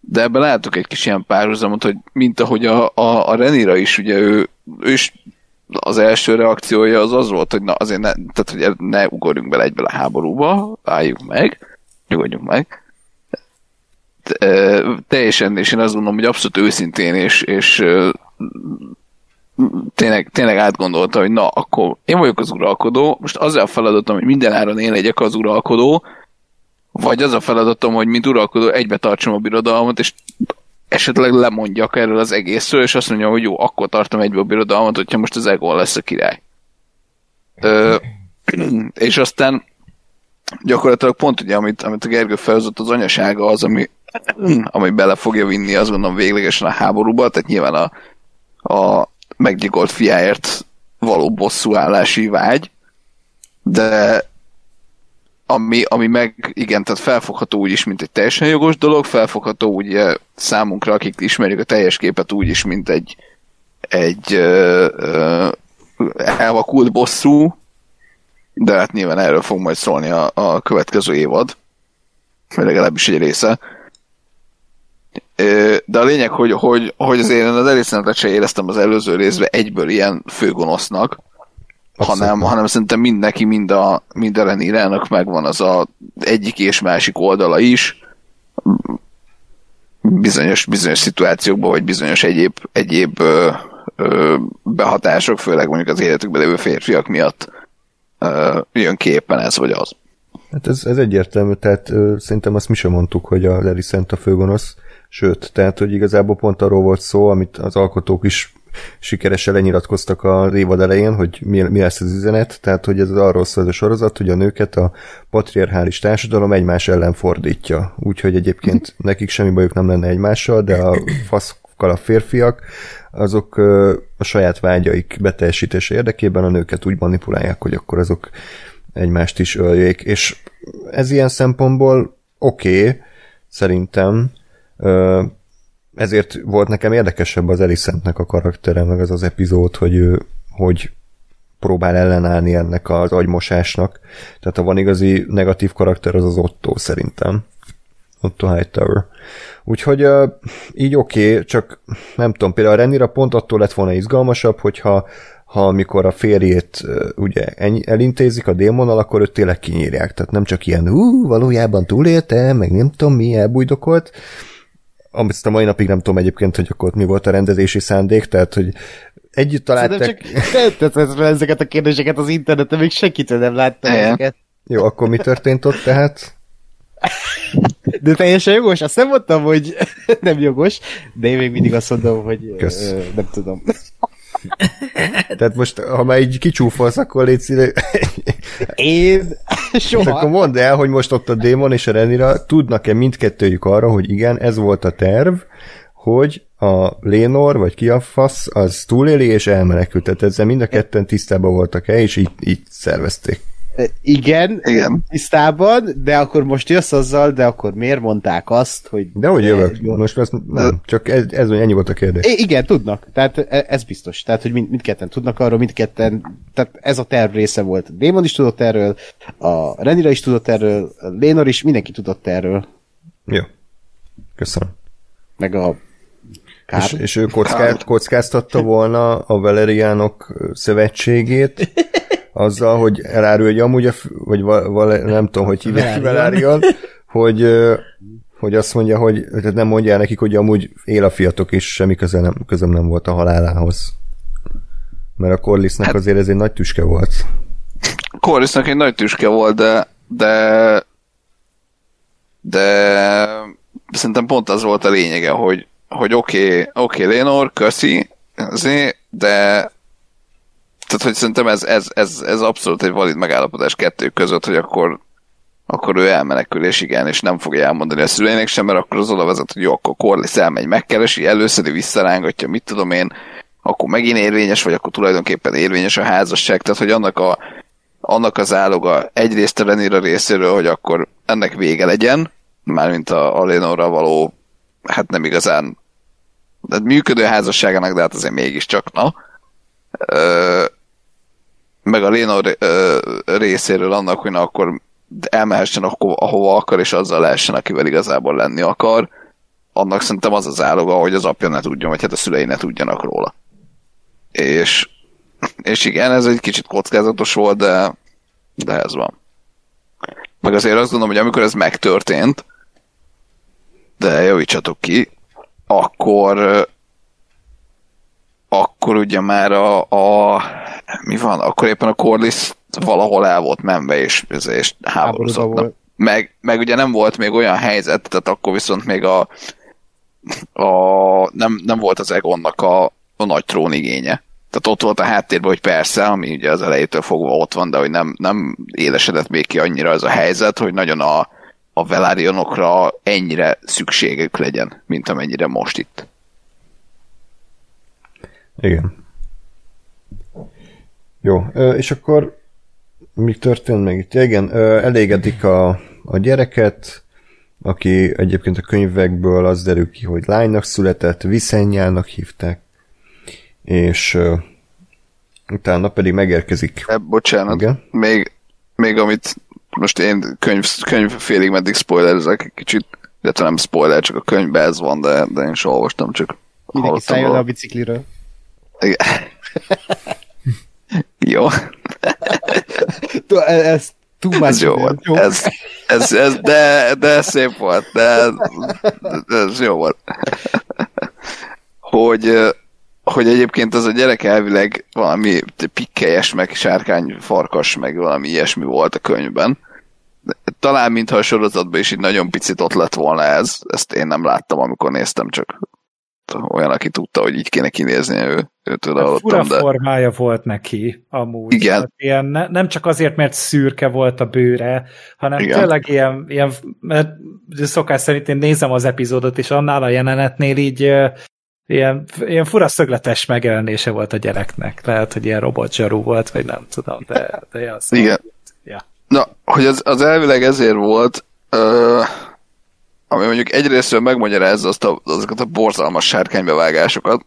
de ebben látok egy kis ilyen párhuzamot, hogy mint ahogy a, a, a Renira is, ugye ő, ő is az első reakciója az az volt, hogy na azért ne, tehát, hogy ne ugorjunk bele egyből a háborúba, álljuk meg, nyugodjunk meg. Te- Teljesen, és én azt gondolom, hogy abszolút őszintén, és, és tényleg, tényleg átgondolta, hogy na, akkor én vagyok az uralkodó, most az a feladatom, hogy minden áron én legyek az uralkodó, vagy az a feladatom, hogy mint uralkodó egybe tartsam a birodalmat, és esetleg lemondjak erről az egészről, és azt mondja, hogy jó, akkor tartom egybe a birodalmat, hogyha most az Egon lesz a király. Ö, és aztán gyakorlatilag pont ugye, amit, amit a Gergő felhozott, az anyasága az, ami, ami bele fogja vinni, azt gondolom véglegesen a háborúba, tehát nyilván a, a meggyilkolt fiáért való bosszúállási vágy, de ami, ami meg, igen, tehát felfogható úgy is, mint egy teljesen jogos dolog, felfogható úgy eh, számunkra, akik ismerjük a teljes képet úgy is, mint egy, egy ö, ö, elvakult bosszú, de hát nyilván erről fog majd szólni a, a következő évad, vagy legalábbis egy része. De a lényeg, hogy, hogy, hogy azért én az Alicent-et se éreztem az előző részben egyből ilyen főgonosznak, hanem, hanem szerintem mind neki, mind a, mind a Renirának megvan az a egyik és másik oldala is, bizonyos, bizonyos szituációkban, vagy bizonyos egyéb, egyéb ö, ö, behatások, főleg mondjuk az életükben lévő férfiak miatt ö, jön ki éppen ez vagy az. Hát ez, ez egyértelmű, tehát ö, szerintem azt mi sem mondtuk, hogy a Larry Szent a főgonosz, sőt, tehát, hogy igazából pont arról volt szó, amit az alkotók is sikeresen lenyilatkoztak a évad elején, hogy mi, mi lesz az üzenet, tehát, hogy ez arról szól ez a sorozat, hogy a nőket a patriarchális társadalom egymás ellen fordítja. Úgyhogy egyébként nekik semmi bajuk nem lenne egymással, de a faszkal a férfiak, azok a saját vágyaik beteljesítése érdekében a nőket úgy manipulálják, hogy akkor azok egymást is öljék, és ez ilyen szempontból oké, okay, szerintem, ezért volt nekem érdekesebb az Elisentnek a karaktere, meg az az epizód, hogy ő hogy próbál ellenállni ennek az agymosásnak. Tehát ha van igazi negatív karakter, az az Otto szerintem. Otto Hightower. Úgyhogy így oké, okay, csak nem tudom, például a Renira pont attól lett volna izgalmasabb, hogyha ha amikor a férjét ugye elintézik a démonnal, akkor őt tényleg kinyírják. Tehát nem csak ilyen, ú, valójában túlélte, meg nem tudom mi, elbújdokolt, amit a mai napig nem tudom egyébként, hogy akkor ott mi volt a rendezési szándék, tehát hogy együtt találtak... Szerintem csak tetted ezeket a kérdéseket az interneten, még senkitől nem láttam ezeket. Jó, akkor mi történt ott tehát? De teljesen jogos, azt nem mondtam, hogy nem jogos, de én még mindig azt mondom, hogy Kösz. ö, nem tudom. Tehát most, ha már így kicsúfolsz, akkor légy színe... Én soha. akkor mondd el, hogy most ott a démon és a Renira tudnak-e mindkettőjük arra, hogy igen, ez volt a terv, hogy a Lénor, vagy ki a fasz, az túléli és elmenekült. Tehát ezzel mind a ketten tisztában voltak-e, és így, így szervezték. Igen, Igen. tisztában, de akkor most jössz azzal, de akkor miért mondták azt, hogy... De hogy jövök? Jó. Most ezt nem, csak ez, ez ennyi volt a kérdés. É, igen, tudnak. Tehát e- ez biztos. Tehát, hogy mind, mindketten tudnak arról, mindketten, tehát ez a terv része volt. Démon is tudott erről, a Renira is tudott erről, a Lénor is, mindenki tudott erről. Jó. Köszönöm. Meg a Kár. És, és ő kockát, kockáztatta volna a Valeriánok szövetségét azzal, hogy elárul, hogy amúgy, a, vagy val, val, nem tudom, hogy hívják Valerian, hogy, hogy azt mondja, hogy tehát nem mondja el nekik, hogy amúgy él a fiatok, és semmi köze nem, közöm nem volt a halálához. Mert a Corlissnak hát, azért ez egy nagy tüske volt. Corlissnak egy nagy tüske volt, de, de de szerintem pont az volt a lényege, hogy, hogy oké, okay, oké, okay, Lénor, köszi, azért, de tehát, hogy szerintem ez, ez, ez, ez abszolút egy valid megállapodás kettő között, hogy akkor, akkor ő elmenekül, és igen, és nem fogja elmondani a szüleinek sem, mert akkor az oda vezet, hogy jó, akkor Corliss elmegy, megkeresi, előszedi, visszarángatja, mit tudom én, akkor megint érvényes, vagy akkor tulajdonképpen érvényes a házasság, tehát hogy annak a, annak az áloga egyrészt a Renira részéről, hogy akkor ennek vége legyen, mármint a, a Lénorra való, hát nem igazán de működő házasságának, de hát azért mégiscsak, na. Ö, meg a Lénor ö, részéről annak, hogy na akkor elmehessen ahova akar, és azzal lehessen, akivel igazából lenni akar. Annak szerintem az az áloga, hogy az apja ne tudjon, vagy hát a szülei ne tudjanak róla. És, és igen, ez egy kicsit kockázatos volt, de, de ez van. Meg azért azt gondolom, hogy amikor ez megtörtént, de javítsatok ki, akkor akkor ugye már a, a mi van, akkor éppen a Corliss valahol el volt menve, és, és háborúzott. Meg, meg ugye nem volt még olyan helyzet, tehát akkor viszont még a, a nem, nem volt az Egonnak a, a nagy trónigénye. Tehát ott volt a háttérben, hogy persze, ami ugye az elejétől fogva ott van, de hogy nem, nem élesedett még ki annyira ez a helyzet, hogy nagyon a, a Velarionokra ennyire szükségük legyen, mint amennyire most itt. Igen. Jó, és akkor mi történt meg itt? Igen, elégedik a, a gyereket, aki egyébként a könyvekből az derül ki, hogy lánynak született, Viszenyának hívták, és ö, utána pedig megérkezik. E, bocsánat, Igen. még, még amit most én könyv, könyv félig meddig spoilerezek egy kicsit, illetve nem spoiler, csak a könyvben ez van, de, de én sem olvastam, csak Mindenki hallottam szálljon a bicikliről. Jó, Tu- Ez túl ez más. jó volt. Ez, ez, ez, de, de szép volt, de, de ez jó volt. Hogy, hogy egyébként az a gyerek elvileg valami pikkelyes, meg sárkány farkas, meg valami ilyesmi volt a könyvben. Talán mintha a sorozatban is így nagyon picit ott lett volna ez. Ezt én nem láttam, amikor néztem, csak olyan, aki tudta, hogy így kéne kinézni ő, őtől Hát fura hallottam, de formája volt neki, amúgy. Igen. Hát ilyen, ne, nem csak azért, mert szürke volt a bőre, hanem Igen. Tényleg ilyen, ilyen, mert szokás szerint én nézem az epizódot, és annál a jelenetnél így ilyen, ilyen fura szögletes megjelenése volt a gyereknek. Lehet, hogy ilyen robotzsarú volt, vagy nem tudom, de, de ilyen szó. Igen. Ja. Na, hogy az, az elvileg ezért volt, ö, ami mondjuk egyrésztről megmagyarázza azt a, azokat a borzalmas sárkánybevágásokat,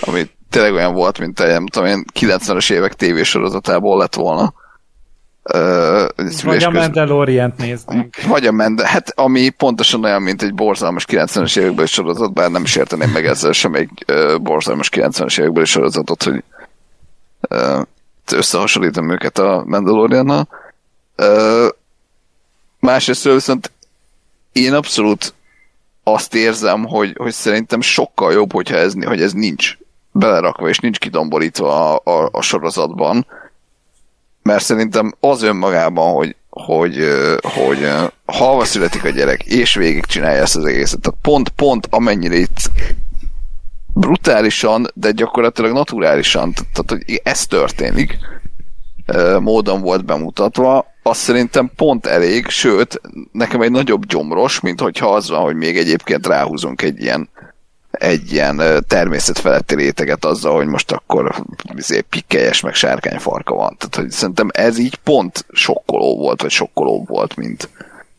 ami tényleg olyan volt, mint egy, nem tudom én, 90-es évek tévésorozatából lett volna. Ö, Vagy a Mandalorian-t néznénk. vagy a Mende, hát ami pontosan olyan, mint egy borzalmas 90-es évekbeli sorozat, bár nem is érteném meg ezzel sem egy ö, borzalmas 90-es évekbeli sorozatot, hogy ö, összehasonlítom őket a Mandaloriannal. Másrészt viszont én abszolút azt érzem, hogy, hogy szerintem sokkal jobb, hogyha ez, hogy ez nincs belerakva, és nincs kidomborítva a, a, a sorozatban, mert szerintem az önmagában, hogy, hogy, hogy ö, halva születik a gyerek, és végig csinálja ezt az egészet. Tehát pont, pont amennyire itt brutálisan, de gyakorlatilag naturálisan, tehát hogy ez történik, módon volt bemutatva, az szerintem pont elég, sőt, nekem egy nagyobb gyomros, mint hogyha az van, hogy még egyébként ráhúzunk egy ilyen egy ilyen természetfeletti réteget azzal, hogy most akkor izé, pikkelyes meg sárkányfarka van. Tehát, hogy szerintem ez így pont sokkoló volt, vagy sokkolóbb volt, mint,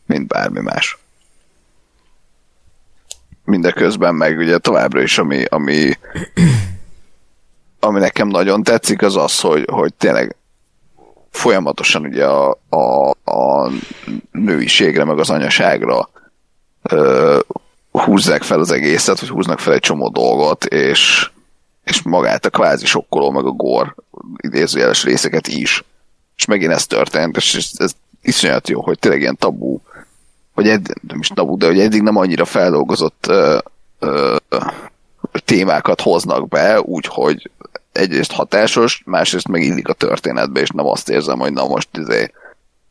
mint bármi más. Mindeközben meg ugye továbbra is, ami, ami, ami nekem nagyon tetszik, az az, hogy, hogy tényleg folyamatosan ugye a, a, a nőiségre, meg az anyaságra ö, húzzák fel az egészet, vagy húznak fel egy csomó dolgot, és, és magát a kvázi sokkoló, meg a gór idézőjeles részeket is. És megint ez történt, és ez, ez iszonyat jó, hogy tényleg ilyen tabu, vagy edd, nem is tabu, de hogy eddig nem annyira feldolgozott ö, ö, témákat hoznak be, úgyhogy egyrészt hatásos, másrészt meg illik a történetbe, és nem azt érzem, hogy na most izé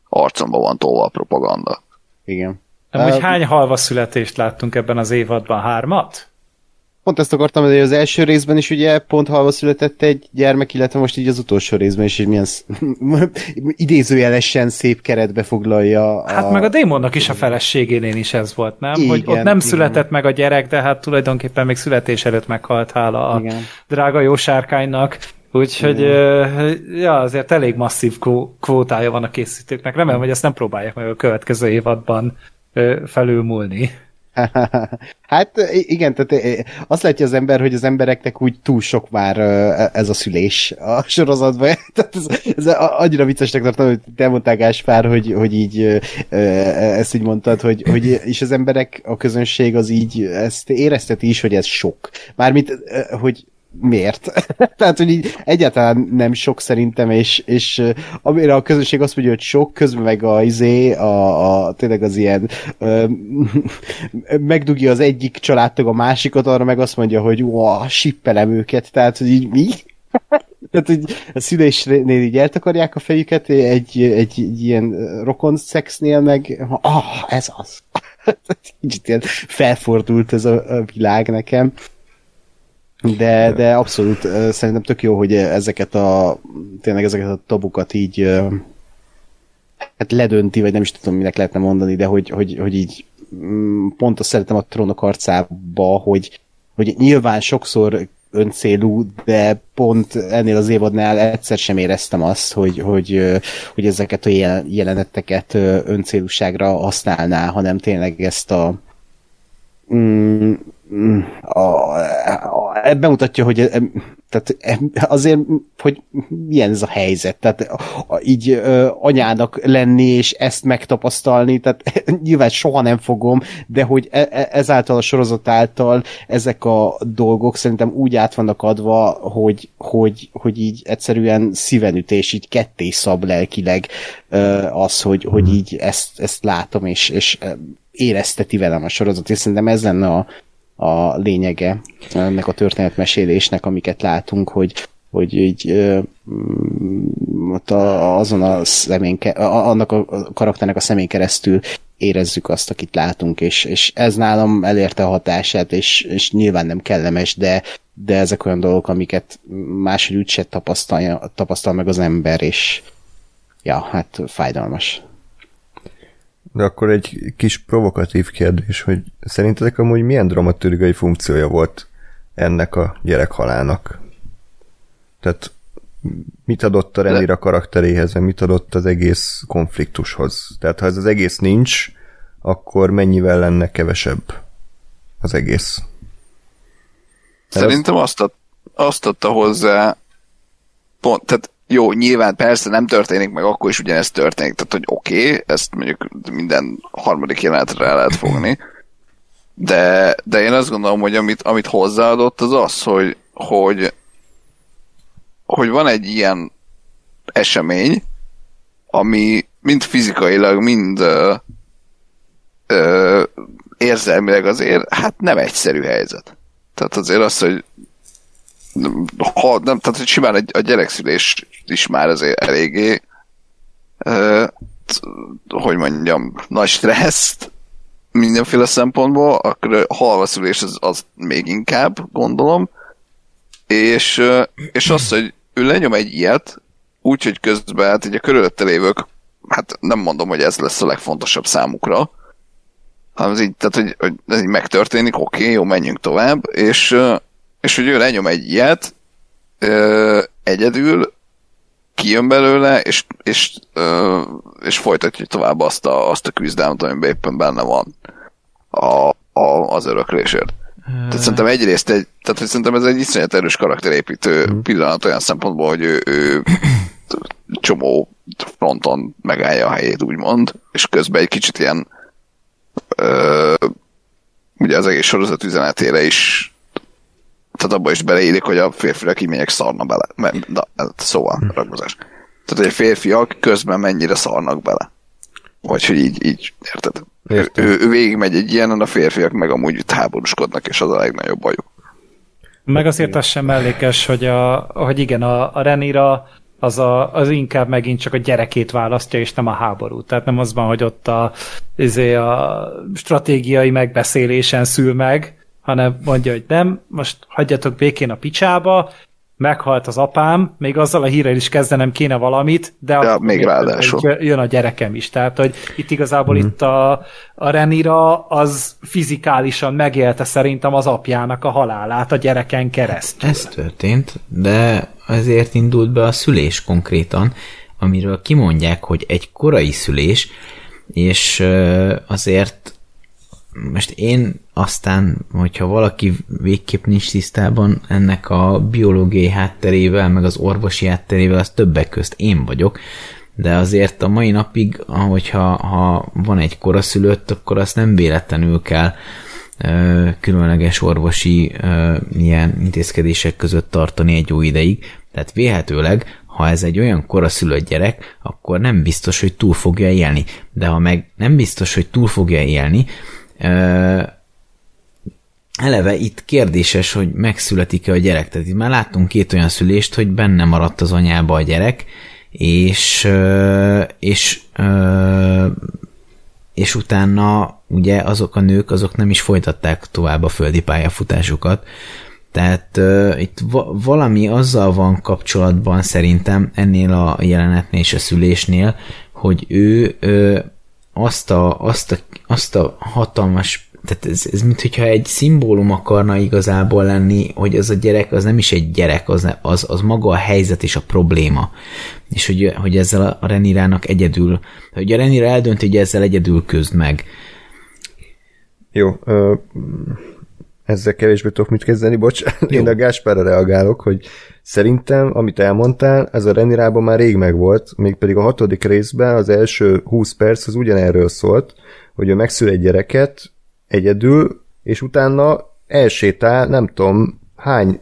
arcomba van tolva a propaganda. Igen. Amúgy Ö, hány halva születést láttunk ebben az évadban? Hármat? Pont ezt akartam, hogy az első részben is ugye pont halva született egy gyermek, illetve most így az utolsó részben is, hogy milyen sz... idézőjelesen szép keretbe foglalja. A... Hát meg a démonnak is a feleségénél is ez volt, nem? Igen, hogy ott nem igen. született meg a gyerek, de hát tulajdonképpen még születés előtt meghalt hála a Igen. drága jó sárkánynak. Úgyhogy, ja, azért elég masszív kvó- kvótája van a készítőknek. Remélem, hogy ezt nem próbálják meg a következő évadban felülmúlni. Hát igen, tehát eh, azt látja az ember, hogy az embereknek úgy túl sok már eh, ez a szülés a sorozatban. Tehát ez, ez annyira viccesnek tartom, hogy te mondták Gáspár, hogy, hogy így eh, ezt így mondtad, hogy, hogy és az emberek, a közönség az így ezt érezteti is, hogy ez sok. Mármint, hogy miért? Tehát, hogy így egyáltalán nem sok szerintem, és, és amire a közönség azt mondja, hogy sok, közben meg a izé, a, a tényleg az ilyen ö, megdugja az egyik családtag a másikat, arra meg azt mondja, hogy wow, sippelem őket, tehát, hogy így mi? Tehát, hogy a szülésnél így eltakarják a fejüket, egy, egy, egy ilyen rokon szexnél meg, ah, ez az. Kicsit ilyen felfordult ez a, a világ nekem. De, de abszolút szerintem tök jó, hogy ezeket a tényleg ezeket a tabukat így hát ledönti, vagy nem is tudom, minek lehetne mondani, de hogy, hogy, hogy így mm, pont azt szeretem a trónok arcába, hogy, hogy nyilván sokszor öncélú, de pont ennél az évadnál egyszer sem éreztem azt, hogy, hogy, hogy ezeket a jel- jeleneteket öncélúságra használná, hanem tényleg ezt a mm, a, a, a, bemutatja, hogy e- tehát e- azért, hogy milyen ez a helyzet, tehát a, így ö, anyának lenni és ezt megtapasztalni, tehát nyilván soha nem fogom, de hogy e- e- ezáltal a sorozat által ezek a dolgok szerintem úgy át vannak adva, hogy, hogy, hogy így egyszerűen szívenütés, így ketté szab lelkileg ö, az, hogy, hogy így ezt, ezt látom, és, és érezteti velem a sorozat, és szerintem ez lenne a, a lényege ennek a történetmesélésnek, amiket látunk, hogy, hogy így ö, mm, ott a, azon a szemén, a, annak a karakternek a szemén keresztül érezzük azt, akit látunk, és, és ez nálam elérte a hatását, és, és nyilván nem kellemes, de, de ezek olyan dolgok, amiket máshogy úgyse tapasztalja, tapasztal meg az ember, és ja, hát fájdalmas. De akkor egy kis provokatív kérdés, hogy szerintetek amúgy milyen dramaturgiai funkciója volt ennek a gyerekhalának? Tehát mit adott a Remira karakteréhez, mit adott az egész konfliktushoz? Tehát ha ez az egész nincs, akkor mennyivel lenne kevesebb az egész? Szerintem azt, ad, azt adta hozzá, pont, tehát jó, nyilván persze nem történik meg, akkor is ugyanezt történik, tehát hogy oké, okay, ezt mondjuk minden harmadik jelenetre el lehet fogni, de, de én azt gondolom, hogy amit, amit hozzáadott, az az, hogy, hogy, hogy van egy ilyen esemény, ami mind fizikailag, mind ö, ö, érzelmileg azért, hát nem egyszerű helyzet. Tehát azért az, hogy ha nem, tehát hogy simán egy, a gyerekszülés is már azért eléggé ö, hogy mondjam, nagy stresszt mindenféle szempontból, akkor a halvaszülés az, az még inkább, gondolom, és, és az, hogy ő lenyom egy ilyet, úgyhogy közben hát így a körülötte lévők, hát nem mondom, hogy ez lesz a legfontosabb számukra, hanem ez így, tehát, hogy, hogy ez így megtörténik, oké, okay, jó, menjünk tovább, és, és hogy ő lenyom egy ilyet, ö, egyedül, kijön belőle, és, és, ö, és folytatja tovább azt a, azt a küzdelmet, amiben éppen benne van a, a, az öröklésért. Tehát szerintem egyrészt egy, tehát hogy szerintem ez egy iszonyat erős karakterépítő mm. pillanat olyan szempontból, hogy ő, ő csomó fronton megállja a helyét, úgymond, és közben egy kicsit ilyen ö, ugye az egész sorozat üzenetére is tehát abban is beleérik, hogy a férfiak így megyek szarna bele. Na, szóval, hm. ragozás. Tehát, hogy a férfiak közben mennyire szarnak bele. Vagy hogy így, így érted? Ő, ő, ő végigmegy egy ilyenen, a férfiak meg amúgy itt háborúskodnak, és az a legnagyobb bajuk. Meg azért az sem mellékes, hogy, a, hogy igen, a, a Renira az, a, az inkább megint csak a gyerekét választja, és nem a háború. Tehát nem az van, hogy ott a, izé a stratégiai megbeszélésen szül meg, hanem mondja, hogy nem, most hagyjatok békén a picsába, meghalt az apám, még azzal a hírrel is kezdenem kéne valamit, de ja, még ráadásul. jön a gyerekem is. Tehát, hogy itt igazából mm. itt a, a Renira az fizikálisan megélte szerintem az apjának a halálát a gyereken keresztül. Ez történt, de ezért indult be a szülés konkrétan, amiről kimondják, hogy egy korai szülés, és azért most én aztán, hogyha valaki végképp nincs tisztában ennek a biológiai hátterével, meg az orvosi hátterével, az többek közt én vagyok, de azért a mai napig, hogyha ha van egy koraszülött, akkor azt nem véletlenül kell ö, különleges orvosi ö, ilyen intézkedések között tartani egy jó ideig. Tehát véhetőleg, ha ez egy olyan koraszülött gyerek, akkor nem biztos, hogy túl fogja élni. De ha meg nem biztos, hogy túl fogja élni, eleve itt kérdéses, hogy megszületik-e a gyerek. Tehát itt már láttunk két olyan szülést, hogy benne maradt az anyába a gyerek, és, és, és utána ugye azok a nők, azok nem is folytatták tovább a földi pályafutásukat. Tehát itt va- valami azzal van kapcsolatban szerintem ennél a jelenetnél és a szülésnél, hogy ő azt a, azt a, azt a hatalmas tehát ez, ez mintha egy szimbólum akarna igazából lenni, hogy az a gyerek az nem is egy gyerek, az, az, az maga a helyzet és a probléma. És hogy, hogy ezzel a Renirának egyedül, hogy a Renira eldönti, hogy ezzel egyedül közd meg. Jó, ö, ezzel kevésbé tudok mit kezdeni, bocs. Jó. Én a Gáspára reagálok, hogy szerintem, amit elmondtál, ez a Renirában már rég megvolt, mégpedig a hatodik részben az első 20 perc az ugyanerről szólt, hogy ő megszül egy gyereket egyedül, és utána elsétál, nem tudom, hány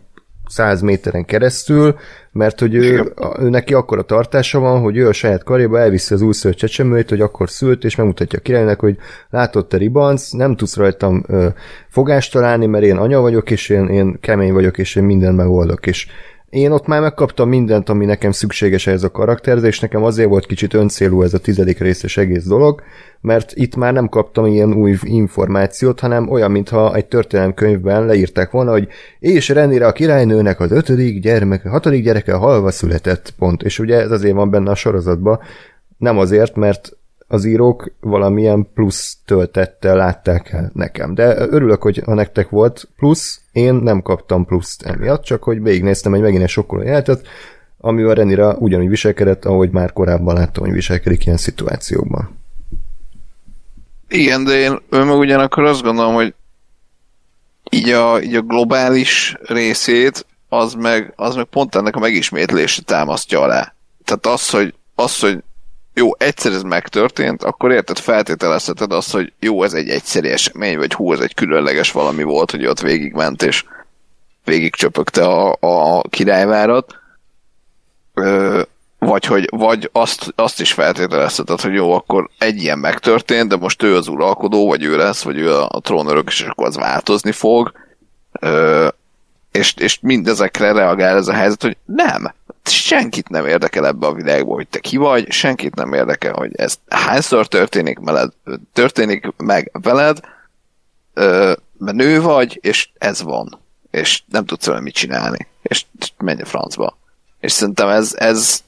száz méteren keresztül, mert hogy ő, ő neki akkor a tartása van, hogy ő a saját karjába elviszi az újszülött csecsemőt, hogy akkor szült, és megmutatja a királynak, hogy látod te ribanc, nem tudsz rajtam ö, fogást találni, mert én anya vagyok, és én, én kemény vagyok, és én mindent megoldok, és én ott már megkaptam mindent, ami nekem szükséges ez a karakter, és nekem azért volt kicsit öncélú ez a tizedik részes egész dolog, mert itt már nem kaptam ilyen új információt, hanem olyan, mintha egy történelemkönyvben leírták volna, hogy és Renire a királynőnek az ötödik gyermeke, hatodik gyereke halva született, pont. És ugye ez azért van benne a sorozatban, nem azért, mert az írók valamilyen plusz töltettel látták el nekem. De örülök, hogy a nektek volt plusz, én nem kaptam pluszt emiatt, csak hogy végignéztem egy megint egy sokkoló jelentet, ami a Renira ugyanúgy viselkedett, ahogy már korábban láttam, hogy viselkedik ilyen szituációkban. Igen, de én ő meg ugyanakkor azt gondolom, hogy így a, így a globális részét az meg, az meg pont ennek a megismétlését támasztja alá. Tehát az, hogy, az, hogy jó, egyszer ez megtörtént, akkor érted, feltételezheted azt, hogy jó, ez egy egyszeri esemény, vagy hú, ez egy különleges valami volt, hogy ott végigment, és végigcsöpögte a, a királyvárat. Ö, vagy hogy vagy azt, azt is feltételezheted, hogy jó, akkor egy ilyen megtörtént, de most ő az uralkodó, vagy ő lesz, vagy ő a, a trónörök, és akkor az változni fog. Ö, és, és mindezekre reagál ez a helyzet, hogy nem, senkit nem érdekel ebbe a világban, hogy te ki vagy, senkit nem érdekel, hogy ez hányszor történik, veled, történik meg veled, mert nő vagy, és ez van. És nem tudsz vele mit csinálni. És menj a francba. És szerintem ez, ez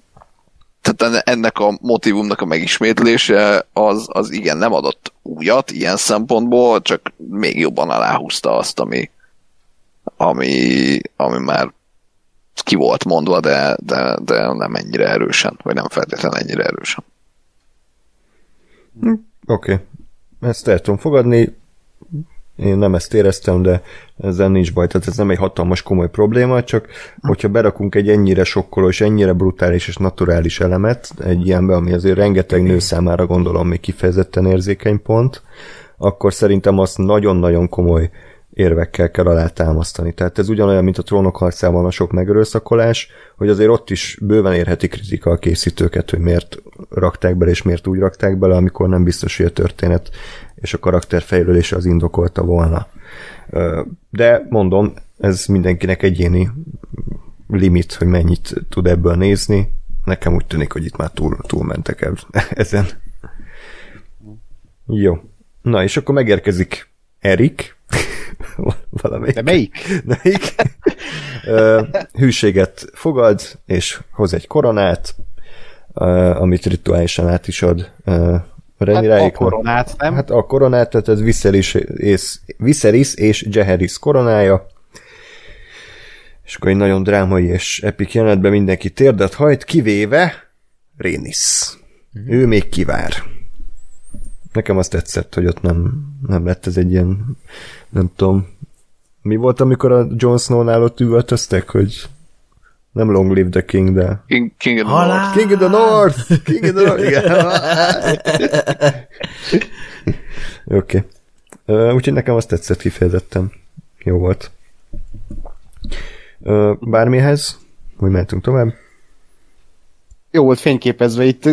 tehát ennek a motivumnak a megismétlése az, az igen nem adott újat ilyen szempontból, csak még jobban aláhúzta azt, ami, ami, ami már ki volt mondva, de, de, de nem ennyire erősen, vagy nem feltétlenül ennyire erősen. Oké. Okay. Ezt el tudom fogadni. Én nem ezt éreztem, de ezzel nincs baj. Tehát ez nem egy hatalmas komoly probléma, csak hogyha berakunk egy ennyire sokkoló és ennyire brutális és naturális elemet egy ilyenbe, ami azért rengeteg nő számára gondolom még kifejezetten érzékeny pont, akkor szerintem azt nagyon-nagyon komoly érvekkel kell alátámasztani. Tehát ez ugyanolyan, mint a trónok harcában a sok megerőszakolás, hogy azért ott is bőven érheti kritika a készítőket, hogy miért rakták bele, és miért úgy rakták bele, amikor nem biztos, hogy a történet és a karakter fejlődése az indokolta volna. De mondom, ez mindenkinek egyéni limit, hogy mennyit tud ebből nézni. Nekem úgy tűnik, hogy itt már túl, túl mentek ezen. Jó. Na, és akkor megérkezik Erik, valamelyik. De melyik? melyik? hűséget fogad, és hoz egy koronát, amit rituálisan át is ad. Hát a koronát, nem? Hát a koronát, tehát ez Viserys és, Viserys és Jeheris koronája. És akkor egy nagyon drámai és epik jelenetben mindenki térdet hajt, kivéve Rénis. Mm. Ő még kivár. Nekem azt tetszett, hogy ott nem, nem lett ez egy ilyen, nem tudom, mi volt, amikor a Jon Snow-nál ott üvöltöztek, hogy nem Long Live the King, de... King, King of the North. King of the North! King of the North! Igen. Oké. Okay. Uh, úgyhogy nekem azt tetszett kifejezetten. Jó volt. Uh, bármihez? Hogy mentünk tovább? Jó volt fényképezve, itt,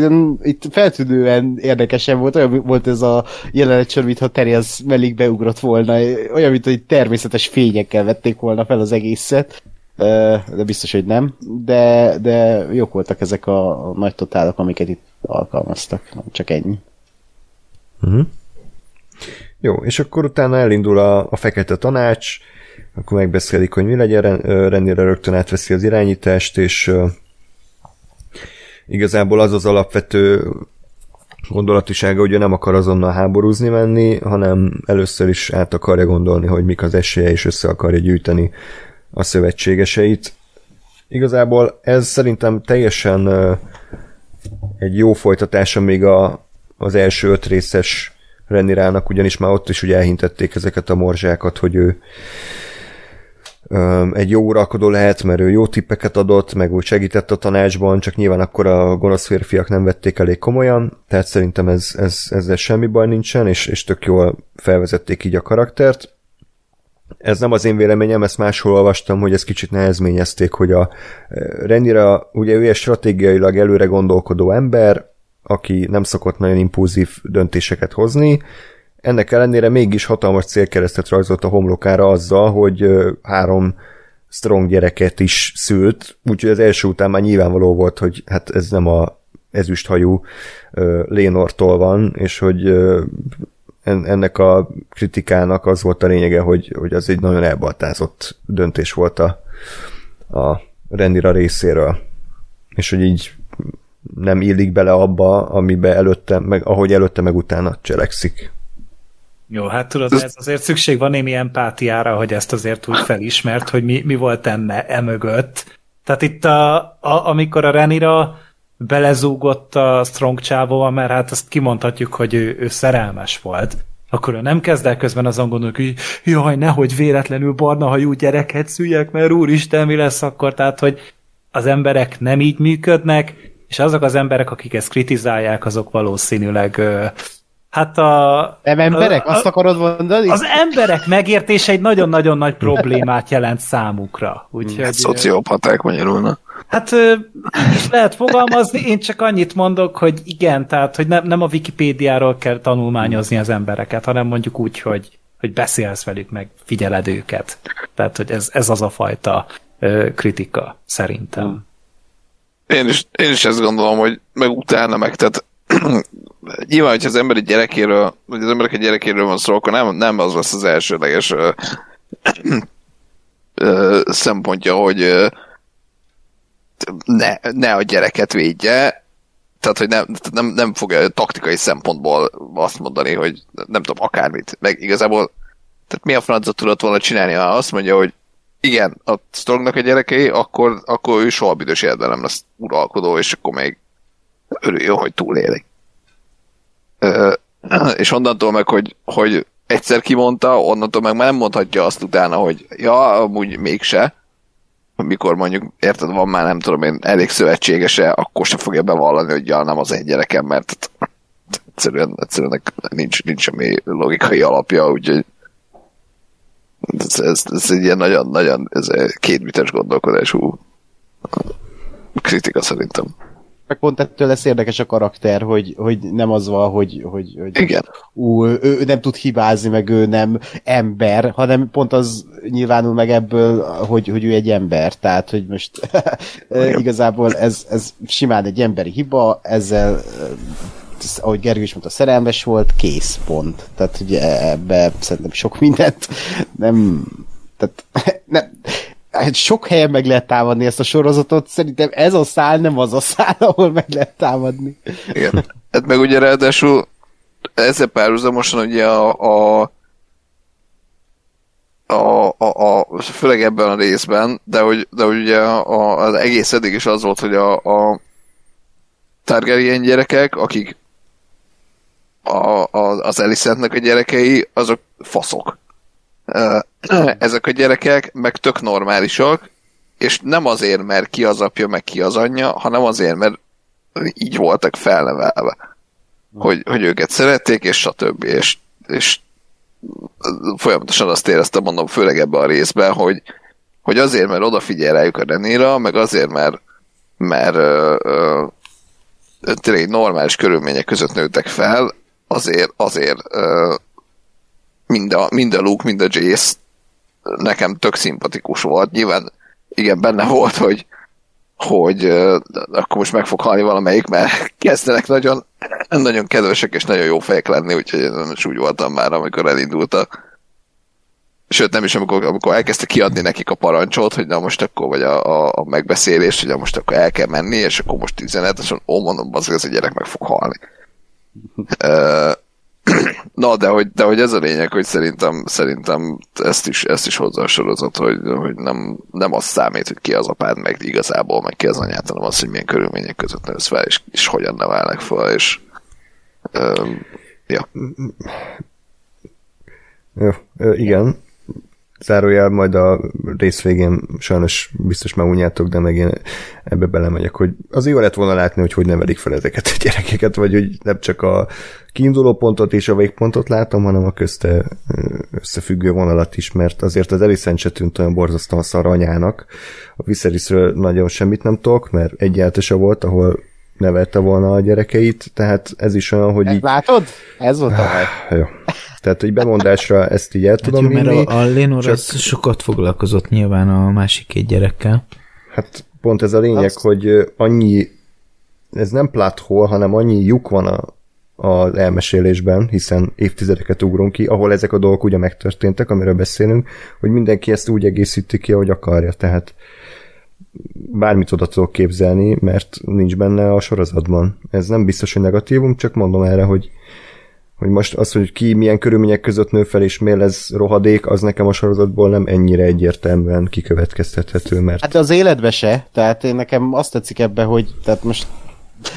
itt feltűnően érdekesen volt, olyan volt ez a jelenet mintha Terias mellig beugrott volna, olyan, mint hogy természetes fényekkel vették volna fel az egészet, de biztos, hogy nem, de, de jók voltak ezek a, nagy totálok, amiket itt alkalmaztak, csak ennyi. Uh-huh. Jó, és akkor utána elindul a, a fekete tanács, akkor megbeszélik, hogy mi legyen, Renére rögtön átveszi az irányítást, és igazából az az alapvető gondolatisága, hogy ő nem akar azonnal háborúzni menni, hanem először is át akarja gondolni, hogy mik az esélye, és össze akarja gyűjteni a szövetségeseit. Igazából ez szerintem teljesen egy jó folytatása még a, az első öt részes Renirának, ugyanis már ott is ugye elhintették ezeket a morzsákat, hogy ő egy jó uralkodó lehet, mert ő jó tippeket adott, meg úgy segített a tanácsban, csak nyilván akkor a gonosz férfiak nem vették elég komolyan, tehát szerintem ez, ez, ezzel semmi baj nincsen, és, és tök jól felvezették így a karaktert. Ez nem az én véleményem, ezt máshol olvastam, hogy ezt kicsit nehezményezték, hogy a Renira, ugye ő egy stratégiailag előre gondolkodó ember, aki nem szokott nagyon impulzív döntéseket hozni, ennek ellenére mégis hatalmas célkeresztet rajzolt a homlokára azzal, hogy három strong gyereket is szült, úgyhogy az első után már nyilvánvaló volt, hogy hát ez nem a ezüsthajú Lénortól van, és hogy ennek a kritikának az volt a lényege, hogy, hogy az egy nagyon elbaltázott döntés volt a, a Rendira részéről. És hogy így nem illik bele abba, amibe előtte, meg, ahogy előtte, meg utána cselekszik. Jó, hát tudod, ez azért szükség van némi empátiára, hogy ezt azért úgy felismert, hogy mi, mi volt enne emögött. Tehát itt, a, a, amikor a Renira belezúgott a Strong csávóval, mert hát azt kimondhatjuk, hogy ő, ő szerelmes volt, akkor ő nem kezd el közben azon gondolni, hogy jaj, nehogy véletlenül barna hajú gyereket szüljek, mert úristen, mi lesz akkor? Tehát, hogy az emberek nem így működnek, és azok az emberek, akik ezt kritizálják, azok valószínűleg Hát a... Nem emberek? A, Azt akarod mondani? Az emberek megértése egy nagyon-nagyon nagy problémát jelent számukra. Úgyhogy, hát szociopaták magyarulna. Hát is lehet fogalmazni, én csak annyit mondok, hogy igen, tehát hogy nem, nem a Wikipédiáról kell tanulmányozni az embereket, hanem mondjuk úgy, hogy, hogy beszélsz velük, meg figyeled őket. Tehát, hogy ez, ez az a fajta ö, kritika, szerintem. Én is, én is ezt gondolom, hogy meg utána meg, tehát nyilván, hogyha az ember egy gyerekéről, vagy az emberek egy gyerekéről van szó, akkor nem, nem az lesz az elsőleges ö, ö, szempontja, hogy ne, ne a gyereket védje, tehát, hogy nem, nem, nem fogja taktikai szempontból azt mondani, hogy nem tudom, akármit. Meg igazából, tehát mi a francot tudott volna csinálni, ha azt mondja, hogy igen, a Strongnak a gyerekei, akkor, akkor ő soha büdös életben nem lesz uralkodó, és akkor még örüljön, hogy túlélik. És onnantól meg, hogy, hogy egyszer kimondta, onnantól meg már nem mondhatja azt utána, hogy ja, amúgy mégse, mikor mondjuk, érted, van már nem tudom én, elég szövetségese, akkor se fogja bevallani, hogy ja, nem az egy gyerekem, mert egyszerűen, egyszerűen nincs, nincs semmi logikai alapja, úgyhogy ez, ez, ez egy ilyen nagyon, nagyon ez kétbites gondolkodású kritika szerintem. Meg pont ettől lesz érdekes a karakter, hogy, hogy nem az van, hogy, hogy, hogy Igen. ú, ő, nem tud hibázni, meg ő nem ember, hanem pont az nyilvánul meg ebből, hogy, hogy ő egy ember. Tehát, hogy most igazából ez, ez simán egy emberi hiba, ezzel ez, ahogy Gergő is mondta, szerelmes volt, kész, pont. Tehát, hogy ebbe szerintem sok mindent nem, tehát nem, hát sok helyen meg lehet támadni ezt a sorozatot, szerintem ez a szál nem az a szál, ahol meg lehet támadni. Igen. Hát meg ugye ráadásul ezzel párhuzamosan ugye a, a a, a, a, főleg ebben a részben, de hogy, de hogy ugye a, az egész eddig is az volt, hogy a, a Targaryen gyerekek, akik a, a, az Elisentnek a gyerekei, azok faszok. Ezek a gyerekek meg tök normálisak, és nem azért, mert ki az apja, meg ki az anyja, hanem azért, mert így voltak felnevelve. Hogy, hogy őket szerették, és stb. És, és folyamatosan azt éreztem, mondom, főleg ebbe a részben, hogy, hogy azért, mert odafigyel rájuk a Renéra, meg azért, mert, mert ö, ö, tényleg normális körülmények között nőttek fel, azért, azért ö, mind, a, mind a Luke, mind a Jace nekem tök szimpatikus volt. Nyilván igen, benne volt, hogy, hogy uh, akkor most meg fog halni valamelyik, mert kezdenek nagyon, nagyon kedvesek és nagyon jó fejek lenni, úgyhogy én is úgy voltam már, amikor elindult a sőt nem is, amikor, amikor elkezdte kiadni nekik a parancsot, hogy na most akkor, vagy a, a, a megbeszélés, hogy na most akkor el kell menni, és akkor most üzenet, és ó, mondom, az, ez a gyerek meg fog halni. Na, de hogy, de hogy ez a lényeg, hogy szerintem, szerintem ezt is, ezt is hozzá a sorozat, hogy, hogy nem, nem az számít, hogy ki az apád, meg igazából, meg ki az anyád, hanem az, hogy milyen körülmények között nősz fel, és, és hogyan nevelnek fel, és um, ja. Jó, igen. Zárójel majd a rész végén sajnos biztos már unjátok, de meg én ebbe belemegyek, hogy az jó lett volna látni, hogy hogy nevelik fel ezeket a gyerekeket, vagy hogy nem csak a kiinduló pontot és a végpontot látom, hanem a közte összefüggő vonalat is, mert azért az Elisent se tűnt olyan borzasztóan szar anyának. A Viserysről nagyon semmit nem tudok, mert egyáltalán volt, ahol nevelte volna a gyerekeit, tehát ez is olyan, hogy így... Látod? Ez volt a baj. Jó. Tehát, hogy bemondásra ezt így el hát tudom jó, vinni. Mert a, a Lénor csak... sokat foglalkozott nyilván a másik két gyerekkel. Hát pont ez a lényeg, Azt... hogy annyi, ez nem plot hole, hanem annyi lyuk van a, az elmesélésben, hiszen évtizedeket ugrunk ki, ahol ezek a dolgok ugye megtörténtek, amiről beszélünk, hogy mindenki ezt úgy egészíti ki, ahogy akarja, tehát bármit oda tudok képzelni, mert nincs benne a sorozatban. Ez nem biztos, hogy negatívum, csak mondom erre, hogy hogy most az, hogy ki milyen körülmények között nő fel, és miért lesz rohadék, az nekem a sorozatból nem ennyire egyértelműen kikövetkeztethető, mert... Hát az életbe se, tehát én nekem azt tetszik ebbe, hogy tehát most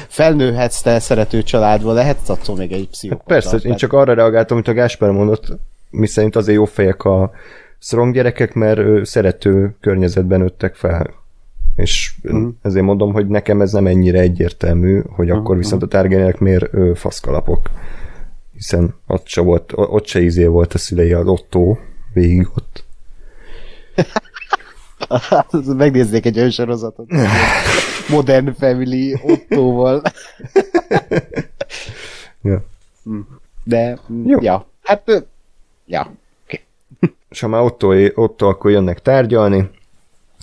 felnőhetsz te szerető családba, lehetsz attól még egy pszichopata. Hát persze, én csak arra reagáltam, amit a Gásper mondott, miszerint azért jó fejek a strong gyerekek, mert szerető környezetben nőttek fel. És mm. ezért mondom, hogy nekem ez nem ennyire egyértelmű, hogy mm. akkor viszont a tárgyenek miért faszkalapok hiszen ott se, volt, ott se izé volt a szülei az Otto végig ott. Megnéznék egy olyan sorozatot. Modern Family Ottóval. ja. Hm. De, Jó. ja. Hát, ja. Okay. És ha már Otto, Otto, akkor jönnek tárgyalni,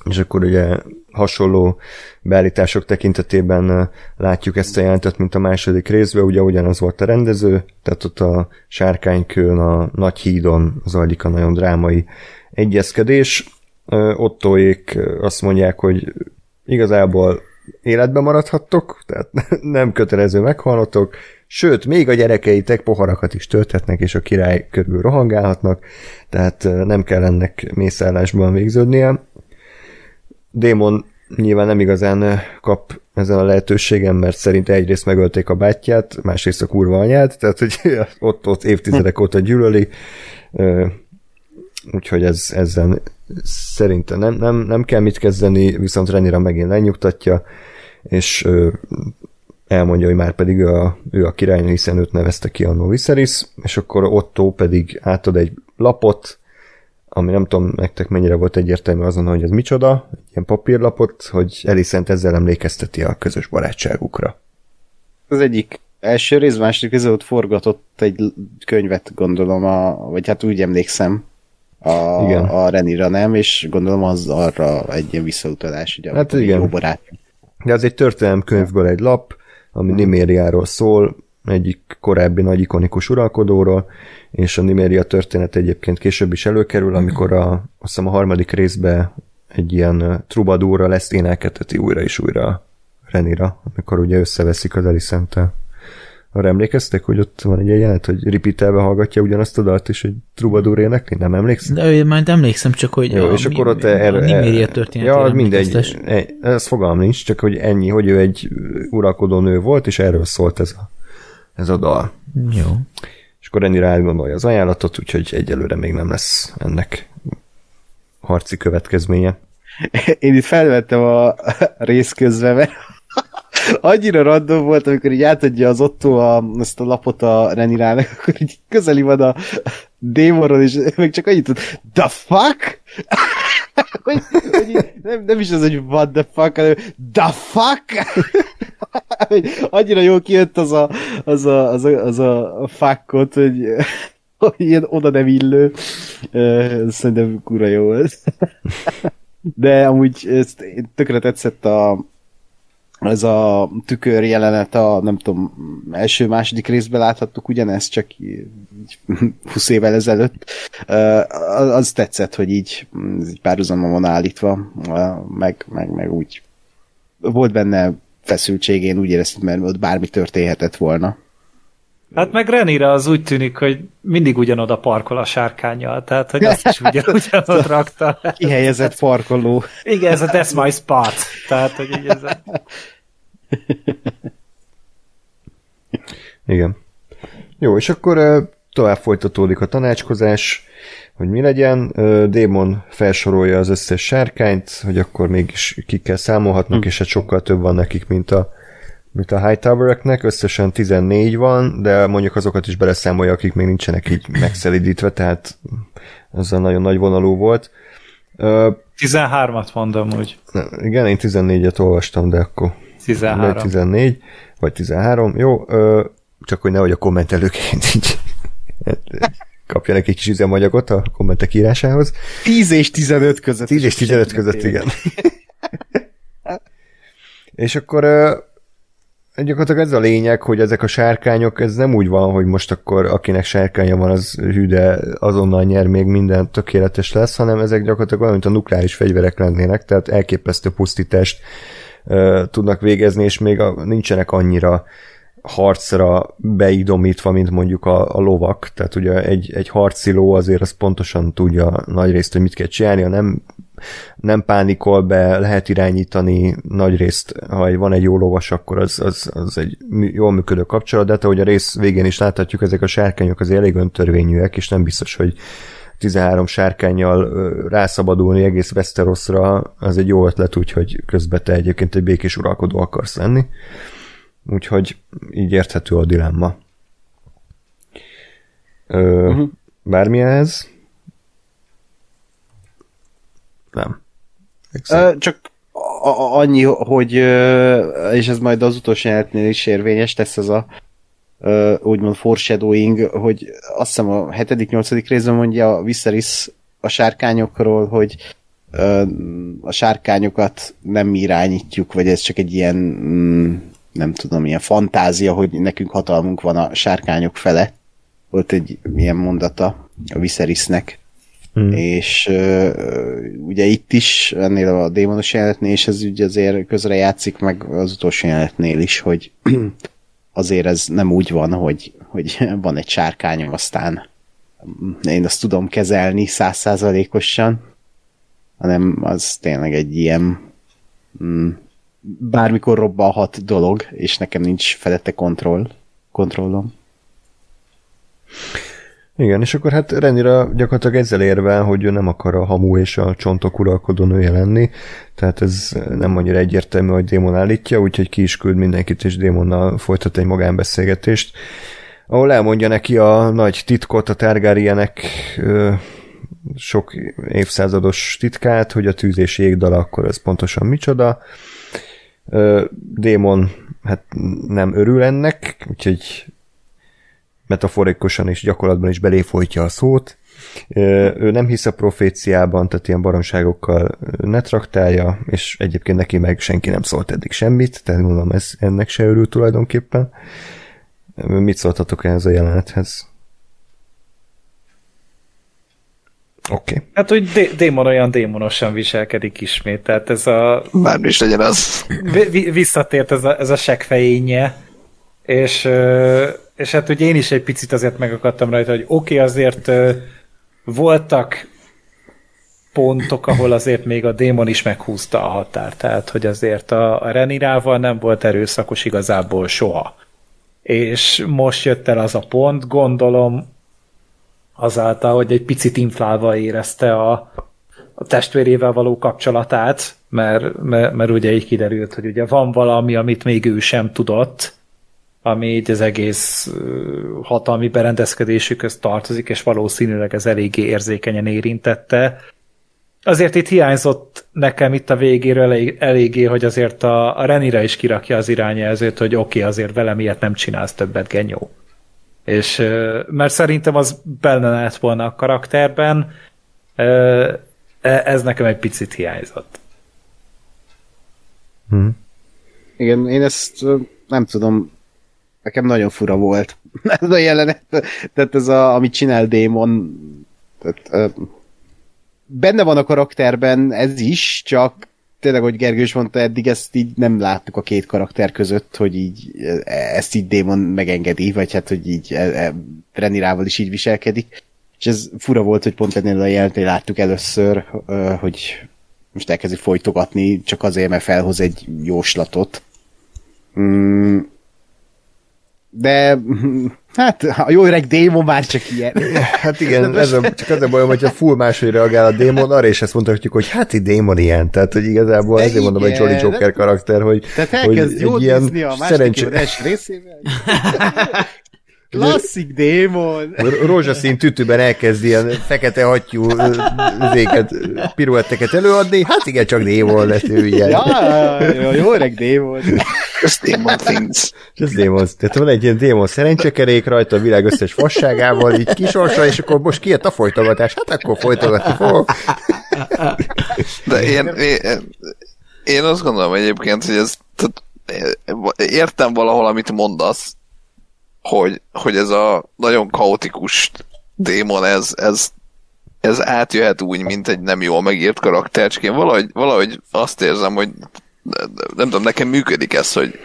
és akkor ugye hasonló beállítások tekintetében látjuk ezt a jelentet, mint a második részben, ugye ugyanaz volt a rendező, tehát ott a sárkánykőn, a nagy hídon zajlik a nagyon drámai egyezkedés. Ottoék azt mondják, hogy igazából életben maradhattok, tehát nem kötelező meghalnotok, sőt, még a gyerekeitek poharakat is tölthetnek, és a király körül rohangálhatnak, tehát nem kell ennek mészállásban végződnie. Démon nyilván nem igazán kap ezen a lehetőségen, mert szerint egyrészt megölték a bátyját, másrészt a kurva anyát, tehát hogy ott, ott évtizedek óta gyűlöli, úgyhogy ez, ezzel szerintem nem, nem, nem kell mit kezdeni, viszont Renira megint lenyugtatja, és elmondja, hogy már pedig a, ő a királynő, hiszen őt nevezte ki a Viserys, és akkor Otto pedig átad egy lapot, ami nem tudom nektek mennyire volt egyértelmű azon, hogy ez micsoda, egy ilyen papírlapot, hogy Elisent ezzel emlékezteti a közös barátságukra. Az egyik első rész, második rész ott forgatott egy könyvet, gondolom, a, vagy hát úgy emlékszem, a, igen. a Renira nem, és gondolom az arra egy ilyen visszautalás, ugye, hát igen. jó barát. De az egy történelemkönyvből egy lap, ami. Nimériáról szól, egyik korábbi nagy ikonikus uralkodóról, és a Niméria történet egyébként később is előkerül, amikor a, azt hiszem a harmadik részbe egy ilyen trubadúra lesz énelketeti újra és újra Renira, amikor ugye összeveszik az Eliszentel. Arra emlékeztek, hogy ott van egy jelenet, hogy ripitelve hallgatja ugyanazt a dalt, és egy trubadúr énekli? Nem emlékszem? De ő majd emlékszem, csak hogy Jó, a, és akkor ott erre... A Niméria történet. Ja, mindegy. E, ez fogalm nincs, csak hogy ennyi, hogy ő egy uralkodó nő volt, és erről szólt ez a, ez a dal. Jó. És akkor ennyire átgondolja az ajánlatot, úgyhogy egyelőre még nem lesz ennek harci következménye. Én itt felvettem a rész közben, mert annyira random volt, amikor így átadja az Otto a, ezt a lapot a Renirának, akkor így közeli van a démonról, és még csak annyit tud, the fuck? hogy, hogy nem, nem is az, hogy what the fuck, hanem the fuck? hogy annyira jól kijött az a, az a, az a, az a fuckot, hogy, hogy ilyen oda nem illő. Szerintem kura jó ez. De amúgy ezt tökre tetszett a, ez a tükör jelenet a, nem tudom, első-második részben láthattuk ugyanezt, csak 20 évvel ezelőtt. Az tetszett, hogy így, így párhuzamon van állítva, meg, meg, meg úgy volt benne feszültség, én úgy éreztem, mert ott bármi történhetett volna. Hát meg Renire az úgy tűnik, hogy mindig ugyanoda parkol a sárkányjal, tehát hogy azt is ugyan, ugyanott rakta. Kihelyezett parkoló. Igen, ez a That's My Spot. Tehát, hogy így ez a... Igen. Jó, és akkor tovább folytatódik a tanácskozás, hogy mi legyen. Démon felsorolja az összes sárkányt, hogy akkor mégis kikkel számolhatnak, hm. és hát sokkal több van nekik, mint a, mint a Hightowereknek. Összesen 14 van, de mondjuk azokat is beleszámolja, akik még nincsenek így megszelidítve, tehát a nagyon nagy vonalú volt. 13-at mondom úgy. Igen, én 14-et olvastam, de akkor 13. 14, vagy 13, jó, csak hogy nehogy a kommentelőként így kapjanak egy kis üzemanyagot a kommentek írásához. 10 és 15 között. 10 és 15 között, igen. és akkor gyakorlatilag ez a lényeg, hogy ezek a sárkányok, ez nem úgy van, hogy most akkor akinek sárkánya van, az hű, de azonnal nyer még minden tökéletes lesz, hanem ezek gyakorlatilag olyan, mint a nukleáris fegyverek lennének, tehát elképesztő pusztítást tudnak végezni, és még a, nincsenek annyira harcra beidomítva, mint mondjuk a, a lovak. Tehát ugye egy, egy harciló azért az pontosan tudja nagyrészt, hogy mit kell csinálni, nem, nem pánikol be, lehet irányítani nagyrészt, ha van egy jó lovas, akkor az, az, az egy jól működő kapcsolat, de hát ahogy a rész végén is láthatjuk, ezek a sárkányok az elég öntörvényűek, és nem biztos, hogy 13 sárkányjal rászabadulni egész Westerosra, az egy jó ötlet, úgyhogy közben te egyébként egy békés uralkodó akarsz lenni. Úgyhogy így érthető a dilemma. Ö, uh-huh. Bármi ez? Nem. Ö, csak annyi, hogy és ez majd az utolsó jelentnél is érvényes tesz ez a úgymond foreshadowing, hogy azt hiszem a 7.-8. részben mondja Viserys a sárkányokról, hogy a sárkányokat nem irányítjuk, vagy ez csak egy ilyen mm, nem tudom, ilyen fantázia, hogy nekünk hatalmunk van a sárkányok fele. Volt egy ilyen mondata a Viserysnek. Hmm. És uh, ugye itt is, ennél a démonos jelenetnél, és ez ugye azért közre játszik, meg az utolsó jelenetnél is, hogy azért ez nem úgy van, hogy, hogy van egy sárkányom, aztán én azt tudom kezelni százszázalékosan, hanem az tényleg egy ilyen mm, bármikor robbanhat dolog, és nekem nincs felette kontroll, kontrollom. Igen, és akkor hát Renira gyakorlatilag ezzel érve, hogy ő nem akar a hamu és a csontok uralkodó lenni, tehát ez nem annyira egyértelmű, hogy démon állítja, úgyhogy ki is küld mindenkit, és démonnal folytat egy magánbeszélgetést, ahol elmondja neki a nagy titkot, a Targaryenek sok évszázados titkát, hogy a tűz és jégdala akkor ez pontosan micsoda. Démon hát nem örül ennek, úgyhogy metaforikusan és gyakorlatban is beléfolytja a szót. Ő nem hisz a proféciában, tehát ilyen baromságokkal ne traktálja, és egyébként neki meg senki nem szólt eddig semmit, tehát mondom, ez ennek se örül tulajdonképpen. Mit szóltatok ehhez a jelenethez? Oké. Okay. Hát, hogy dé- démon olyan démonosan viselkedik ismét, tehát ez a... Bármi is legyen az. Vi- visszatért ez a, ez a sekfejénye, és, és hát ugye én is egy picit azért megakadtam rajta, hogy oké, okay, azért voltak pontok, ahol azért még a démon is meghúzta a határt, tehát hogy azért a, a Renirával nem volt erőszakos igazából soha. És most jött el az a pont, gondolom azáltal, hogy egy picit inflálva érezte a, a testvérével való kapcsolatát, mert, mert, mert ugye így kiderült, hogy ugye van valami, amit még ő sem tudott, ami így az egész hatalmi berendezkedésükhöz tartozik, és valószínűleg ez eléggé érzékenyen érintette. Azért itt hiányzott nekem itt a végéről elég, eléggé, hogy azért a, a Renire is kirakja az irányjelzőt, hogy oké, okay, azért velem ilyet nem csinálsz többet, genyó. És, mert szerintem az benne lehet volna a karakterben, e, ez nekem egy picit hiányzott. Hmm. Igen, én ezt nem tudom, nekem nagyon fura volt ez a jelenet, tehát ez a, amit csinál Démon, tehát, benne van a karakterben ez is, csak tényleg, hogy Gergős mondta, eddig ezt így nem láttuk a két karakter között, hogy így ezt így Démon megengedi, vagy hát, hogy így e, e, Renirával is így viselkedik. És ez fura volt, hogy pont ennél a jelentén láttuk először, hogy most elkezdi folytogatni, csak azért, mert felhoz egy jóslatot. Mm, de hát a jó öreg démon már csak ilyen. Hát igen, ez a, csak az a bajom, hogyha full máshogy reagál a démon, arra is ezt mondhatjuk, hogy hát itt démon ilyen, tehát hogy igazából de ezért igen, mondom, egy Jolly Joker karakter, hogy, tehát hogy egy ilyen szerencsé... részével. Klasszik démon! Rózsaszín tütőben elkezd ilyen fekete hattyú zéket, piruetteket előadni, hát igen, csak démon lett ő ilyen. Ja, jó, jó öreg démon. Just démon things. Just démon. Tehát van egy ilyen démon szerencsekerék rajta a világ összes fasságával, így kisorsa, és akkor most kijött a folytogatás, hát akkor folytogatni fogok. De én, én, én azt gondolom egyébként, hogy ez tehát, értem valahol, amit mondasz, hogy, hogy ez a nagyon kaotikus démon, ez, ez, ez átjöhet úgy, mint egy nem jól megírt karakter, csak én valahogy, valahogy azt érzem, hogy nem tudom, nekem működik ez, hogy,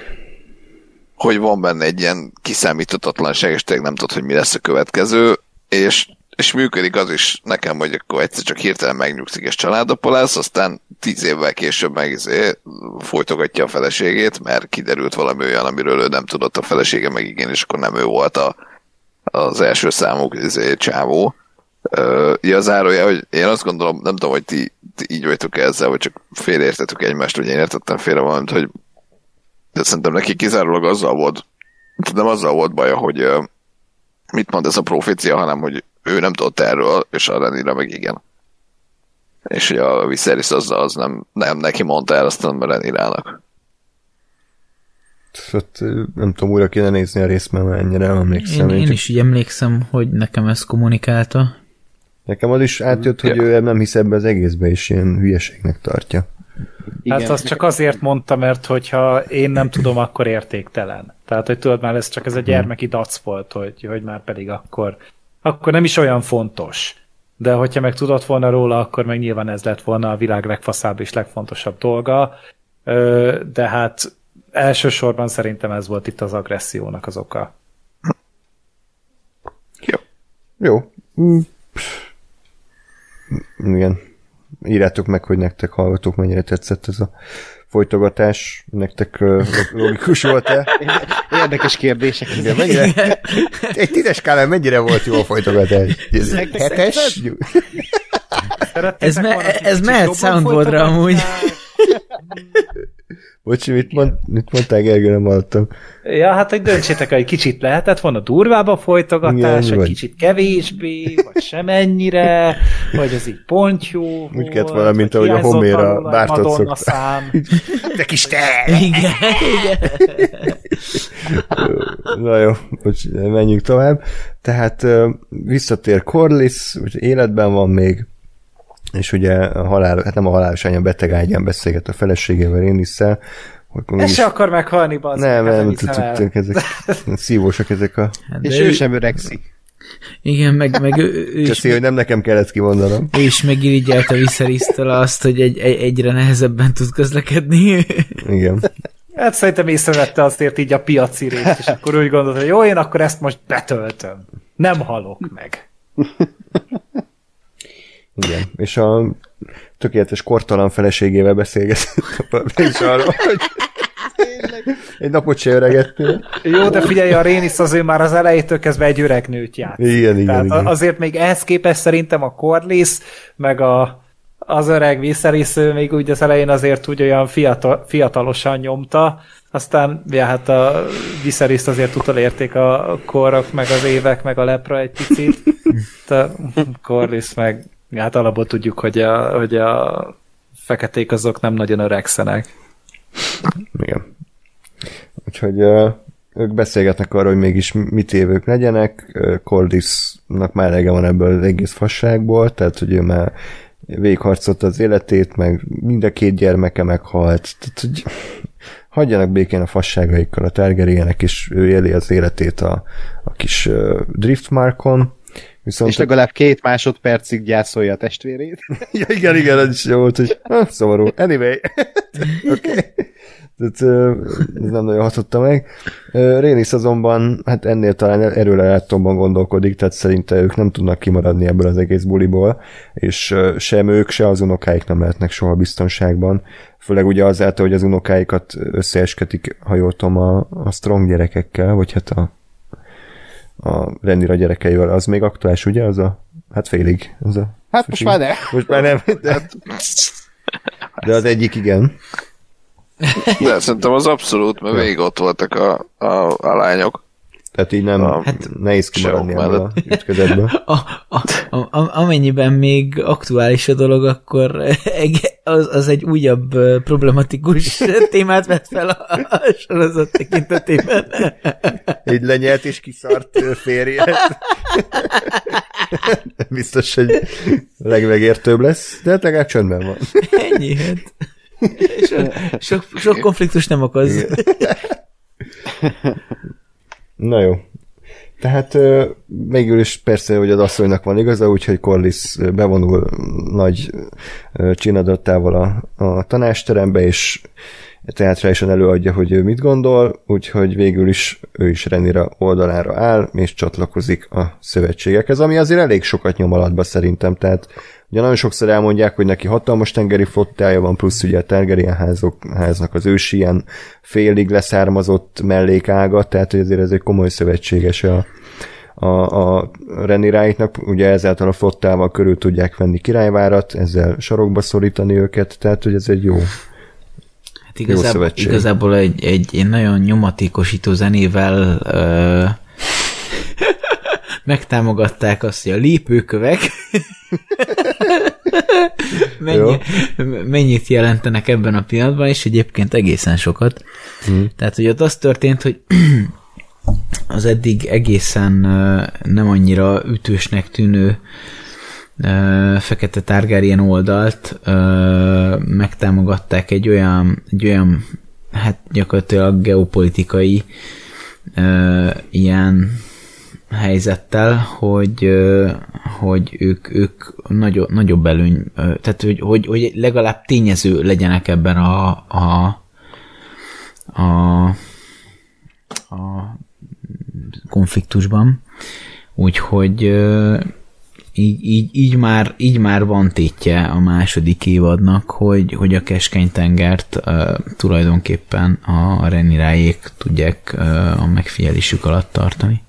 hogy van benne egy ilyen kiszámíthatatlanság, és tényleg nem tudod, hogy mi lesz a következő, és, és működik az is nekem, hogy akkor egyszer csak hirtelen megnyugszik és családapa lesz, aztán tíz évvel később meg izé, folytogatja a feleségét, mert kiderült valami olyan, amiről ő nem tudott a felesége meg igen, és akkor nem ő volt a, az első számú izé, csávó. Ja, zárója, hogy én azt gondolom, nem tudom, hogy ti, ti így vagytok ezzel, vagy csak félreértettük egymást, hogy én értettem félre valamit, hogy de szerintem neki kizárólag azzal volt, nem azzal volt baja, hogy mit mond ez a profécia, hanem hogy ő nem tudott erről, és a Renira meg igen. És hogy a Viserys az, az nem, nem neki mondta el, aztán Renirának. Hát, nem tudom, újra kéne nézni a részt, mert ennyire emlékszem. Én, én, én is így emlékszem, hogy nekem ezt kommunikálta. Nekem az is átjött, hogy ja. ő nem hisz ebbe az egészbe, és ilyen hülyeségnek tartja. Igen. Hát azt csak azért mondta, mert hogyha én nem tudom, akkor értéktelen. Tehát, hogy tudod már, ez csak ez a gyermeki dac volt, hogy, hogy már pedig akkor, akkor nem is olyan fontos. de hogyha meg tudott volna róla, akkor meg nyilván ez lett volna a világ legfaszább és legfontosabb dolga, de hát elsősorban szerintem ez volt itt az agressziónak az oka. Jó. Jó. Mm. Igen. Írjátok meg, hogy nektek hallgatók mennyire tetszett ez a folytogatás. Nektek logikus volt-e? Érdekes kérdések. Igen, mennyire? Egy tízes skálán mennyire volt jó a folytogatás? Ez Hetes? Ez, me- ez mehet soundboardra amúgy. Bocsi, mit, mond, mit mondtál, Gergő, nem hallottam. Ja, hát hogy döntsétek, hogy kicsit lehetett volna durvább a folytogatás, Igen, vagy vagy. kicsit kevésbé, vagy semennyire, vagy az így pont jó Úgy kellett volna, mint vagy ahogy a hiányzott Homér a alól egy Bártot szokta. szám. Te kis te! Igen, igen. Na jó, bocs, menjünk tovább. Tehát visszatér Corliss, életben van még, és ugye a halál, hát nem a halálos anya beteg ágyán beszélget a feleségével, Rénisszel, hogy akkor Ez mégis- se akar meghalni, bazd nem, hát nem, hiszem el. tudjuk, ezek szívósak ezek a... Hát És de ő sem öregszik. Igen, meg, meg ő, ő, is, Köszi, hogy nem nekem kellett kimondanom. ő is megirigyelte Viszerisztől azt, hogy egy, egy, egyre nehezebben tud közlekedni. Igen. Hát szerintem észrevette azért így a piaci részt, és akkor úgy gondolta, hogy jó, én akkor ezt most betöltöm. Nem halok meg. Igen. És a tökéletes kortalan feleségével beszélgetett és arról, hogy egy napot se öregettél. Jó, de figyelj, a Rénisz az ő már az elejétől kezdve egy öreg nőt játszik. Igen, igen, igen. azért még ehhez képest szerintem a Corliss, meg a, az öreg Viserys, ő még úgy az elején azért úgy olyan fiatal, fiatalosan nyomta, aztán ja, hát a Viserys azért utolérték a korok, meg az évek, meg a lepra egy picit. De Corliss meg, hát alapból tudjuk, hogy a, hogy a feketék azok nem nagyon öregszenek. Igen. Úgyhogy uh, ők beszélgetnek arról, hogy mégis mit évők legyenek. Uh, Corlissnak már elege van ebből az egész fasságból, tehát hogy ő már végigharcolt az életét, meg mind a két gyermeke meghalt. Tehát, hogy hagyjanak békén a fasságaikkal a Targaryenek, és ő éli az életét a, a kis uh, Driftmarkon. Viszont És legalább két másodpercig gyászolja a testvérét. ja, igen, igen, ez is jó volt, hogy szomorú. Anyway. Okay. Tehát ez nem nagyon hatotta meg. Rénisz azonban, hát ennél talán erőlelátomban gondolkodik, tehát szerinte ők nem tudnak kimaradni ebből az egész buliból, és sem ők, se az unokáik nem lehetnek soha biztonságban. Főleg ugye azáltal, hogy az unokáikat összeesketik, ha jól tudom, a, a strong gyerekekkel, vagy hát a a Renira gyerekeivel, az még aktuális, ugye? Az a, hát félig. Az a, Hát most már ne. most már nem, de, de az egyik igen. De szerintem az abszolút, mert végig ott voltak a, a, a lányok. Tehát így nem, A- hát, nehéz kimaradni ebből a ütközetből. A, a, a, a, amennyiben még aktuális a dolog, akkor az, az egy újabb problematikus témát vett fel a, a sorozat tekintetében. Egy lenyelt és kiszart férjet. Biztos, hogy legmegértőbb lesz, de hát legalább csöndben van. Ennyi, hát. Sok, sok, sok konfliktus nem okoz. Igen. Na jó. Tehát végül is persze, hogy az asszonynak van igaza, úgyhogy Corliss bevonul nagy csinadottával a, a tanásterembe, és teátrálisan előadja, hogy ő mit gondol, úgyhogy végül is ő is Renira oldalára áll, és csatlakozik a szövetségekhez, ami azért elég sokat nyom alatba szerintem, tehát ugye nagyon sokszor elmondják, hogy neki hatalmas tengeri flottája van, plusz ugye a Targaryen házok, háznak az ősi ilyen félig leszármazott mellékága, tehát hogy azért ez egy komoly szövetséges a, a, a Reniráiknak, ugye ezáltal a flottával körül tudják venni királyvárat, ezzel sarokba szorítani őket, tehát hogy ez egy jó, Hát igazából, igazából egy, egy, egy nagyon nyomatékosító zenével ö, megtámogatták azt, hogy a lépőkövek mennyi, mennyit jelentenek ebben a pillanatban, és egyébként egészen sokat. Hmm. Tehát, hogy ott az történt, hogy az eddig egészen nem annyira ütősnek tűnő fekete Targaryen oldalt megtámogatták egy olyan, egy olyan hát gyakorlatilag geopolitikai ilyen helyzettel, hogy, hogy ők, ők nagyobb, nagyobb előny, tehát hogy, hogy, hogy legalább tényező legyenek ebben a, a, a, a konfliktusban. Úgyhogy így, így, így, már, így már van tétje a második évadnak, hogy, hogy a keskeny tengert uh, tulajdonképpen a, a Renirájék tudják uh, a megfigyelésük alatt tartani.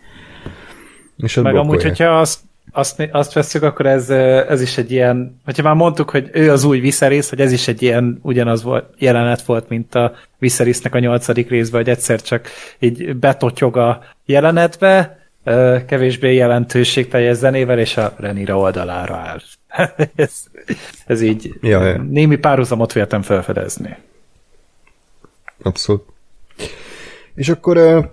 És Meg amúgy, hogyha azt, azt, azt veszük, akkor ez, ez is egy ilyen, hogyha már mondtuk, hogy ő az új Viserys, hogy ez is egy ilyen ugyanaz volt, jelenet volt, mint a Viserysnek a nyolcadik részben, hogy egyszer csak így betotyog a jelenetbe, kevésbé jelentőségteljes zenével, és a Renira oldalára áll. ez, ez így ja, ja. némi párhuzamot véltem felfedezni. Abszolút. És akkor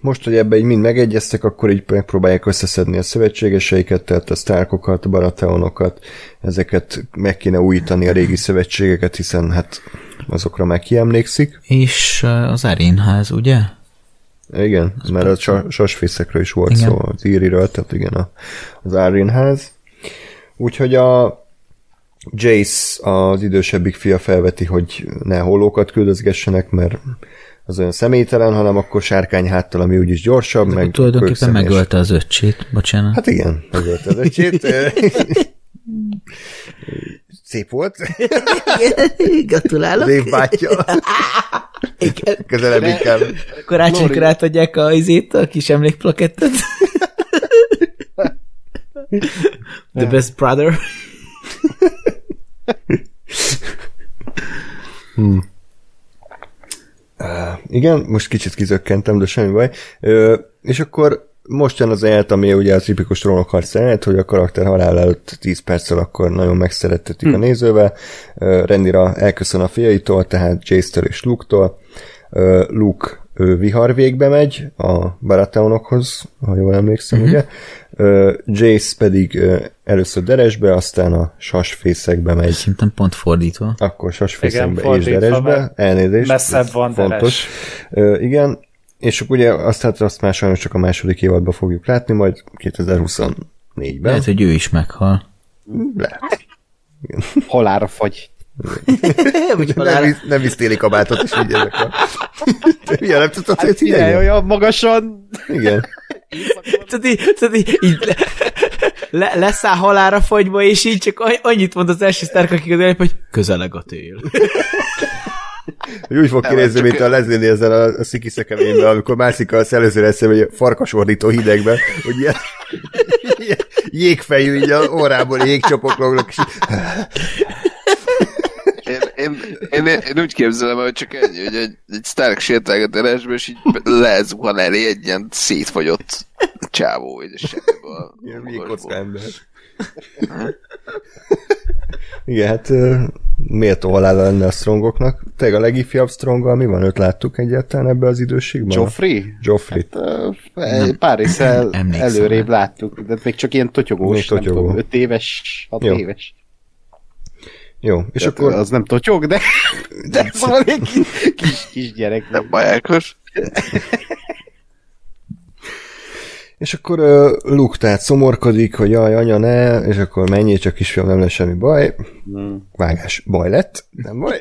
most, hogy ebbe így mind megegyeztek, akkor így megpróbálják összeszedni a szövetségeseiket, tehát a Starkokat, a Baratheonokat, ezeket meg kéne újítani a régi szövetségeket, hiszen hát azokra meg kiemlékszik. És az Arénház, ugye? Igen, az mert a sasfészekről is volt igen. szó, az íriről, tehát igen, az Árinház. Úgyhogy a Jace, az idősebbik fia felveti, hogy ne holókat küldözgessenek, mert az olyan személytelen, hanem akkor sárkány háttal, ami úgyis gyorsabb, De meg Tulajdonképpen megölte az öccsét, bocsánat. Hát igen, megölte az öccsét. Szép volt. Gratulálok. Dév bátya. Közelebb inkább. Karácsonykor átadják a izét, a kis emlékplakettet. The best brother. hmm. Uh, igen, most kicsit kizökkentem, de semmi baj. Uh, és akkor most jön az elját, ami ugye a tipikus trónokharc elját, hogy a karakter halál előtt 10 perccel akkor nagyon megszerettetik hm. a nézővel. Uh, Rendira elköszön a fiaitól, tehát Jace-től és Luke-tól. Uh, Luke ő vihar végbe megy a Baratheonokhoz, ha jól emlékszem, uh-huh. ugye. Uh, Jace pedig uh, először Deresbe, aztán a sasfészekbe megy. Szerintem pont fordítva. Akkor sasfészekbe és Deresbe. Elnézést. Messzebb van fontos. Uh, igen, és akkor ugye azt, hát azt már sajnos csak a második évadban fogjuk látni, majd 2024-ben. Lehet, hogy ő is meghal. Lehet. Igen. Halára fagy. nem, visz, nem visz téli kabátot, és így ezek a... Milyen nem tudtad, hogy ilyen olyan magasan... Igen. Tudod, így, tudod, így, így le, le, leszáll halára fagyba, és így csak annyit mond az első sztárk, akik az előbb, hogy közeleg a tél. Úgy fog kinézni, mint a lezélni ezzel a, a sziki szekeményben, amikor mászik a szelőző eszem, hogy farkasordító hidegben, hogy ilyen, ilyen jégfejű, így a órából jégcsapok lognak, és én, én, én, én, úgy képzelem, hogy csak ennyi, hogy egy, egy Stark sétálgat eresbe, és így lezuhan elé egy ilyen szétfagyott csávó, így a semmiből. Ilyen ember. Igen, hát méltó halála lenne a strongoknak. Te a legifjabb stronggal mi van? Őt láttuk egyáltalán ebbe az időségben? Joffrey? Joffrey. Hát, pár részsel előrébb láttuk, de még csak ilyen totyogós, még totyogó. nem tudom, 5 éves, 6 Jó. éves. Jó, és Tehát akkor... Az nem totyog, de, de szóval egy kis, kis, kis gyerek. Nem bajákos. És akkor uh, Luke tehát szomorkodik, hogy jaj, anya, ne, és akkor mennyi, csak kisfiam, nem lesz semmi baj. Hmm. Vágás, baj lett, nem baj.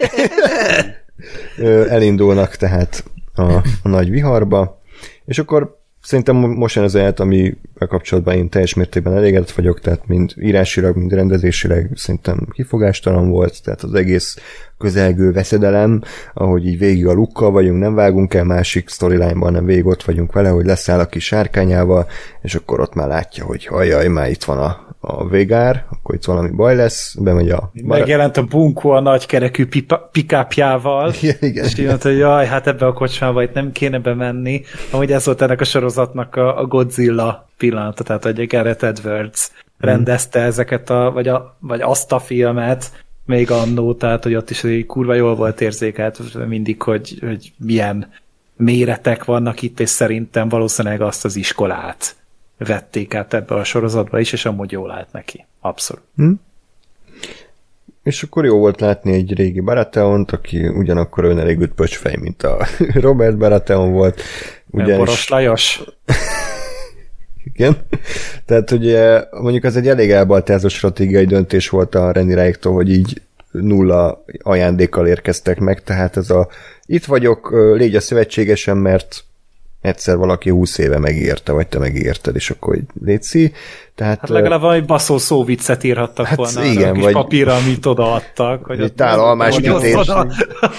Elindulnak tehát a, a nagy viharba, és akkor Szerintem most jön az ami a kapcsolatban én teljes mértékben elégedett vagyok, tehát mind írásilag, mind rendezésileg szerintem kifogástalan volt, tehát az egész közelgő veszedelem, ahogy így végig a lukkal vagyunk, nem vágunk el másik storyline-ban, nem végig ott vagyunk vele, hogy leszáll a kis sárkányával, és akkor ott már látja, hogy hajjaj, már itt van a, a végár, akkor itt valami baj lesz, bemegy a... Bar- Megjelent a bunkó a nagykerekű pikápjával, igen, igen, és így mondta, hogy jaj, hát ebbe a kocsmába itt nem kéne bemenni. Amúgy ez volt ennek a sorozatnak a, a Godzilla pillanata, tehát hogy Gareth Edwards hmm. rendezte ezeket a, vagy, a, vagy azt a filmet, még annó, tehát hogy ott is egy kurva jól volt érzékelt mindig, hogy, hogy milyen méretek vannak itt, és szerintem valószínűleg azt az iskolát vették át ebbe a sorozatba is, és amúgy jól állt neki. Abszolút. Hm? És akkor jó volt látni egy régi Baratheont, aki ugyanakkor olyan elég pöcsfej, mint a Robert Baratheon volt. Ugyanis... Boros Lajos? Igen. Tehát ugye mondjuk az egy elég elbaltázott stratégiai döntés volt a Reniráiktól, hogy így nulla ajándékkal érkeztek meg, tehát ez a itt vagyok, légy a szövetségesen, mert egyszer valaki húsz éve megírta, vagy te megírtad, és akkor így létszi. Tehát, hát legalább valami baszó szóviccet írhattak hát volna igen, a kis vagy, papírra, amit odaadtak. Hogy egy tál almás kités.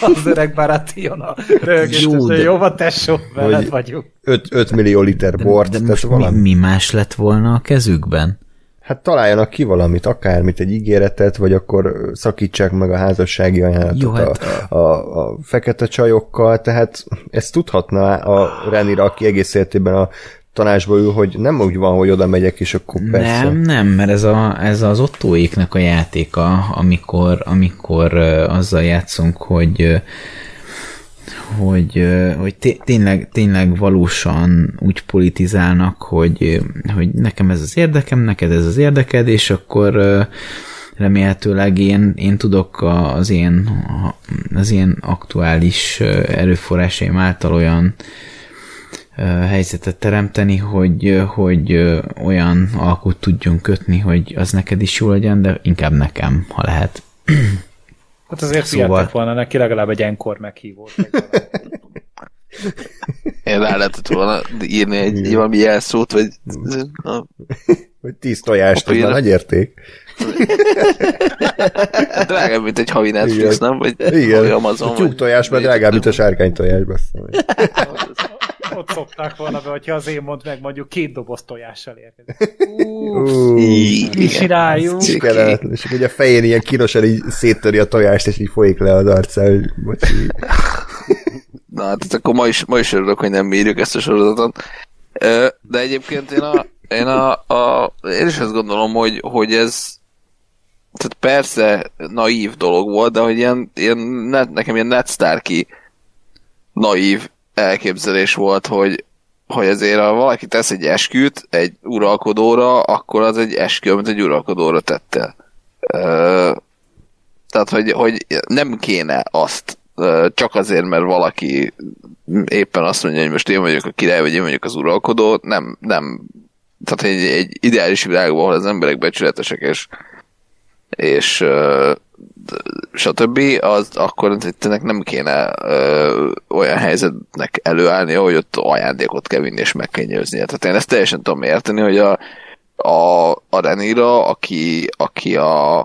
Az öreg barátion a rögés, jó, van tesó, veled vagyunk. 5 millió liter bort. De, de most valami... mi, mi más lett volna a kezükben? Hát találjanak ki valamit, akármit, egy ígéretet, vagy akkor szakítsák meg a házassági ajánlatot Jó, hát... a, a, a fekete csajokkal, tehát ezt tudhatna a Renira, aki egész életében a tanácsba ül, hogy nem úgy van, hogy oda megyek, és akkor persze. Nem, nem, mert ez, a, ez az ottóéknek a játéka, amikor, amikor azzal játszunk, hogy hogy, hogy tényleg, tényleg valósan úgy politizálnak, hogy, hogy nekem ez az érdekem, neked ez az érdeked, és akkor remélhetőleg én, én tudok az én, az én aktuális erőforrásaim által olyan helyzetet teremteni, hogy, hogy olyan alkut tudjon kötni, hogy az neked is jó legyen, de inkább nekem, ha lehet. Hát azért szóval... fiatak volna neki legalább egy enkor meghívót. Én rá lehetett volna írni egy Igen. valami jelszót, vagy... Vagy tíz tojást, az nagy érték. drágább, mint egy havi Netflix, Igen. nem? Vagy Igen. Amazon, a tyúk tojás, mert drágább, mint a sárkány tojás. Ott szokták volna be, hogyha az én mond meg mondjuk két doboz tojással érkezik. Mi csináljuk? És ugye a fején ilyen kínosan így széttöri a tojást, és így folyik le az arca, hogy bocsi. Na hát akkor ma is, ma is örülök, hogy nem írjuk ezt a sorozatot. De egyébként én a, én, a, a, én is azt gondolom, hogy, hogy ez tehát persze naív dolog volt, de hogy ilyen, ilyen net, nekem ilyen Netstarki naív elképzelés volt, hogy, hogy azért ha valaki tesz egy esküt egy uralkodóra, akkor az egy eskü, amit egy uralkodóra tette. Tehát, hogy, hogy nem kéne azt csak azért, mert valaki éppen azt mondja, hogy most én vagyok a király, vagy én vagyok az uralkodó, nem, nem tehát egy, egy ideális világban, ahol az emberek becsületesek, és és stb., az akkor ennek nem kéne ö, olyan helyzetnek előállni, hogy ott ajándékot kell vinni és meg kell nyőzni. Tehát én ezt teljesen tudom érteni, hogy a, a, a Renira, aki, aki a,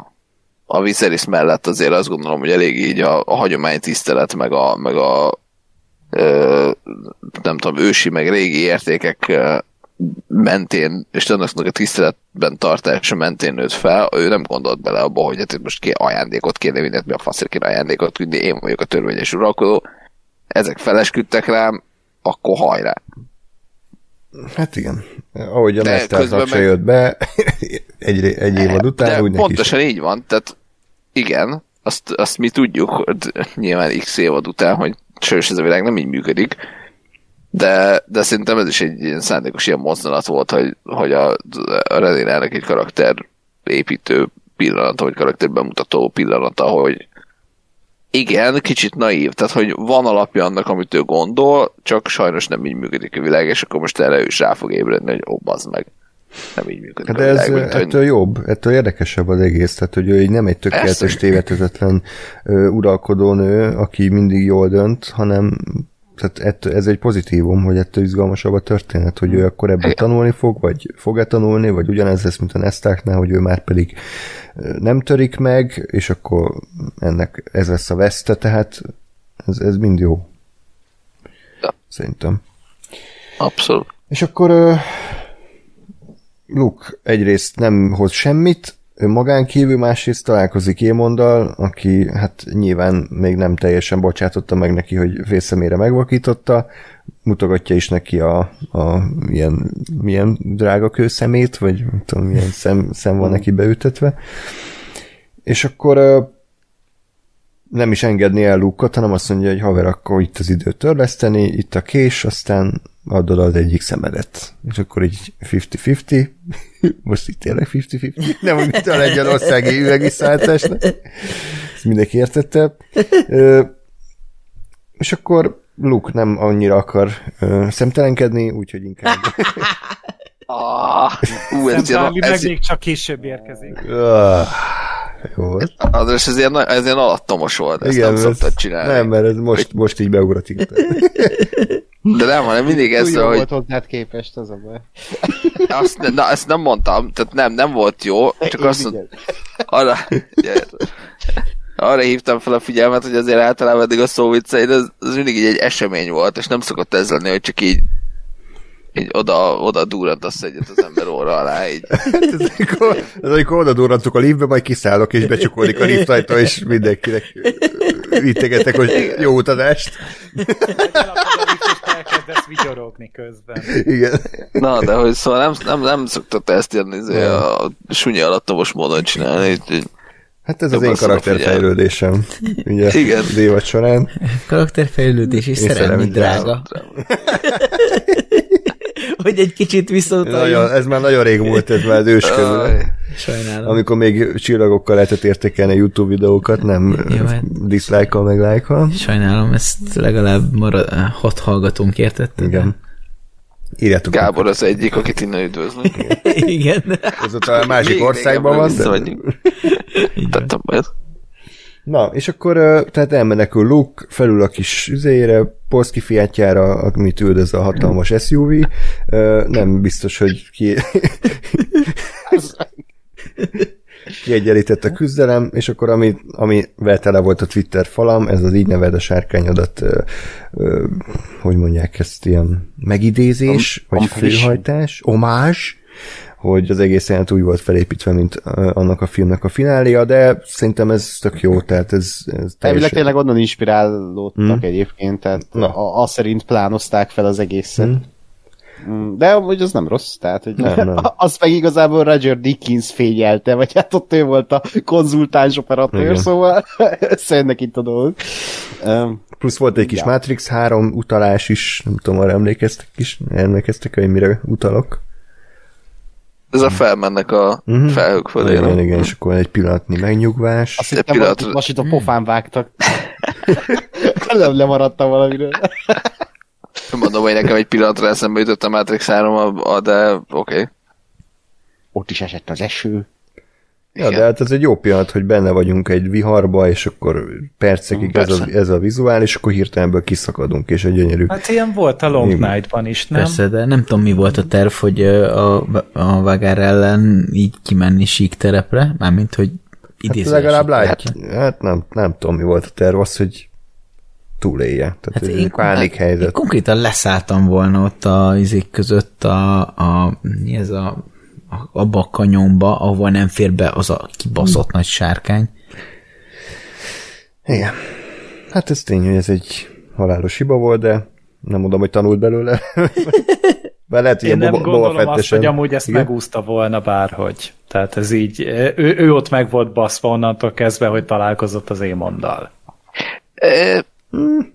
a Viserys mellett azért azt gondolom, hogy elég így a, a hagyomány tisztelet, meg a, meg a ö, nem tudom, ősi, meg régi értékek mentén, és annak a tiszteletben tartása mentén nőtt fel, ő nem gondolt bele abba, hogy hát most ki ajándékot kéne vinni, mi a faszért kéne ajándékot vinni, én vagyok a törvényes uralkodó, ezek felesküdtek rám, akkor hajrá. Hát igen. Ahogy a Mesztárnak meg... jött be, egy, egy évad után, de úgy pontosan így van, tehát igen, azt, azt mi tudjuk, nyilván x évad után, hogy sős ez a világ nem így működik, de, de szerintem ez is egy ilyen szándékos ilyen mozzanat volt, hogy, hogy a, a Redinának egy karakter építő pillanata, vagy karakter bemutató pillanata, hogy igen, kicsit naív, tehát hogy van alapja annak, amit ő gondol, csak sajnos nem így működik a világ, és akkor most erre ő is rá fog ébredni, hogy ó, meg. Nem így működik De világ, ez mint, ettől hogy... jobb, ettől érdekesebb az egész, tehát hogy ő így nem egy tökéletes, tévedhetetlen uralkodó nő, aki mindig jól dönt, hanem tehát ez egy pozitívum, hogy ettől izgalmasabb a történet, hogy ő akkor ebből tanulni fog, vagy fog-e tanulni, vagy ugyanez lesz, mint a Nestáknál, hogy ő már pedig nem törik meg, és akkor ennek ez lesz a veszte, tehát ez, ez mind jó. Ja. Szerintem. Abszolút. És akkor Luke egyrészt nem hoz semmit, magán kívül, másrészt találkozik Émondal, aki hát nyilván még nem teljesen bocsátotta meg neki, hogy félszemére megvakította, mutogatja is neki a, a milyen, milyen drága kőszemét, vagy tudom, milyen szem, szem van neki beütetve. És akkor nem is engedni el Luke-ot, hanem azt mondja, hogy haver, akkor itt az idő törleszteni, itt a kés, aztán adod az egyik szemedet. És akkor így 50-50, most itt tényleg 50-50, nem mint a Lengyelországi üvegiszálltás, ezt mindenki értette. Ö, és akkor Luke nem annyira akar ö, szemtelenkedni, úgyhogy inkább Ah, ú, ez meg ez, még csak később érkezik. Jó. az, ez ilyen, ez ilyen alattomos volt, ezt nem szoktad csinálni. Nem, mert ez most, most így beugrott itt. De nem, hanem mindig ez, hogy volt hozzád képest, az a baj. azt, ne- na, ezt nem mondtam, tehát nem, nem volt jó, csak Én azt mondtam, igen. arra, arra hívtam fel a figyelmet, hogy azért általában eddig a szó vicceid, ez, ez mindig így egy esemény volt, és nem szokott ez lenni, hogy csak így így oda, oda durrantasz egyet az ember óra alá, így. ez amikor, ez amikor oda durrantok a liftbe, majd kiszállok, és becsukódik a lift ajtó, és mindenkinek vittegetek, hogy jó utazást. A elkezdesz vigyorogni közben. Igen. Na, de hogy szóval nem, nem, nem szoktott ezt ilyen izé, a sunyi alattomos módon csinálni, így, így Hát ez az én karakterfejlődésem. Ugye, Igen. az évad során. Karakterfejlődés és És szerelmi szerelmi drága. Hogy egy kicsit visszautaljunk. Nagyon, ez már nagyon rég múlt, ez már az. Aj, Sajnálom. Amikor még csillagokkal lehetett értékelni a YouTube videókat, nem Jó, hát- dislike-kal, meg like Sajnálom, ezt legalább marad, hat hallgatónk értette. Igen. Írjátok meg. Gábor az egyik, akit innen üdvözlünk. Igen. Ez ott a másik országban van. De... visszamegyünk. Na, és akkor tehát elmenekül Luke felül a kis üzére, Polszki fiátjára, amit üldöz a hatalmas SUV. Nem biztos, hogy ki... kiegyenlített a küzdelem, és akkor ami, amivel tele volt a Twitter falam, ez az így neved a sárkányodat, ö, ö, hogy mondják ezt, ilyen megidézés, vagy Completion. főhajtás, omázs, hogy az egész jelent úgy volt felépítve, mint annak a filmnek a finália, de szerintem ez tök jó, tehát ez, ez Elvileg teljesen... tényleg onnan inspirálódtak Hmm. egyébként, tehát a, azt szerint plánozták fel az egészet. Hmm. Mm, De amúgy az nem rossz, tehát hogy Nem, nem. azt meg igazából Roger Dickens fényelte, vagy hát ott ő volt a konzultáns operatőr, Igen. szóval összejönnek itt a dolgok. Um, Plusz volt egy kis Ja. Matrix 3 utalás is, nem tudom, arra emlékeztek is, emlékeztek, hogy mire utalok. Ez a felmennek a Mhm. felhők fölé. Igen, nem? igen, és akkor egy pillanatnyi megnyugvás. azt hittem, pillanatra- hogy most itt a pofán vágtak. nem lemaradtam valamiről. Mondom, hogy nekem egy pillanatra eszembe jutott a Matrix 3, a- a- de oké. Okay. Ott is esett az eső. Ja, Igen. de hát ez egy jó pillanat, hogy benne vagyunk egy viharba, és akkor percekig ez a, ez a vizuál, és akkor hirtelen ebből kiszakadunk, és egy gyönyörű. Hát ilyen volt a Long. Night-ban is, nem? Persze, de nem tudom, mi volt a terv, hogy a, a Vagár ellen így kimenni sík terepre, mármint, hogy Hát idézőesen legalább sík látj, terepre. hát nem, nem tudom, mi volt a terv, az, hogy túlélje. Tehát Hát ez én, egy pánik én helyzet. konkrétan leszálltam volna ott a izék között a, a mi ez a abba a kanyomba, ahova nem fér be az a kibaszott nagy sárkány. Igen. Hát ez tény, hogy ez egy halálos hiba volt, de nem mondom, hogy tanult belőle. Mert lehet, hogy Én nem Boba, gondolom Boba azt, Fettesen- hogy amúgy ezt Igen? megúszta volna bárhogy. Tehát ez így, ő, ő ott meg volt baszva onnantól kezdve, hogy találkozott az Émonddal. E,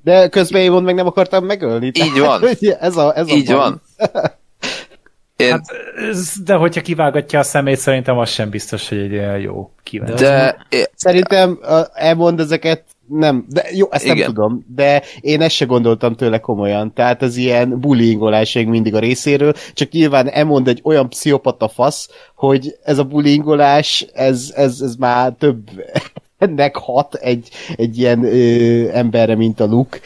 De közben én meg nem akartam megölni. Így van. Ez a, ez a így van. Én, Hát, de hogyha kivágatja a szemét, szerintem az sem biztos, hogy egy olyan jó kívánság. de Szerintem elmond ezeket nem, de jó, ezt nem Igen. tudom, de én ezt se gondoltam tőle komolyan. Tehát ez ilyen bullyingolás még mindig a részéről, csak nyilván elmond egy olyan pszichopata fasz, hogy ez a bullyingolás, ez, ez, ez már több ennek hat egy, egy ilyen ö, emberre, mint a Luke,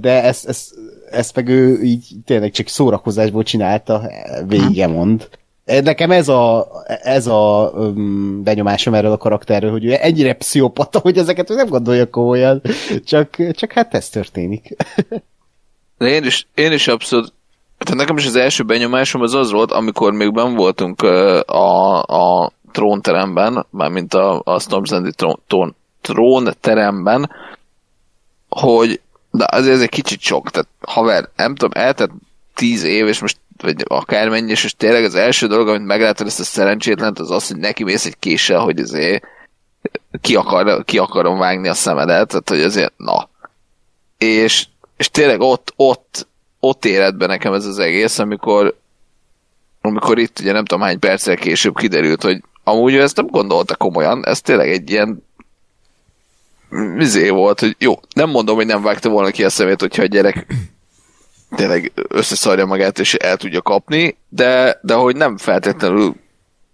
de ezt, ezt, ezt meg ő így tényleg csak szórakozásból csinálta, végige mond. Nekem ez a, ez a um, benyomásom erről a karakterről, hogy ő ennyire pszichopata, hogy ezeket nem gondolja komolyan, csak, csak hát ez történik. De én is, én is abszolút, tehát nekem is az első benyomásom az az volt, amikor még ben voltunk a, a trónteremben, mármint a, a Storm's End trón, trón, trónteremben, hogy de azért ez egy kicsit sok, tehát haver, nem tudom, eltett tíz év, és most vagy akármennyi, és most tényleg az első dolog, amit meglátod ezt a szerencsétlent, az az, hogy neki mész egy késsel, hogy azért ki, akar, ki akarom vágni a szemedet, tehát hogy azért, na. És, és tényleg ott, ott, ott éred be nekem ez az egész, amikor, amikor itt ugye nem tudom hány perccel később kiderült, hogy amúgy ő ezt nem gondolta komolyan, ez tényleg egy ilyen vizé volt, hogy jó, nem mondom, hogy nem vágta volna ki a szemét, hogyha a gyerek tényleg összeszarja magát és el tudja kapni, de, de hogy nem feltétlenül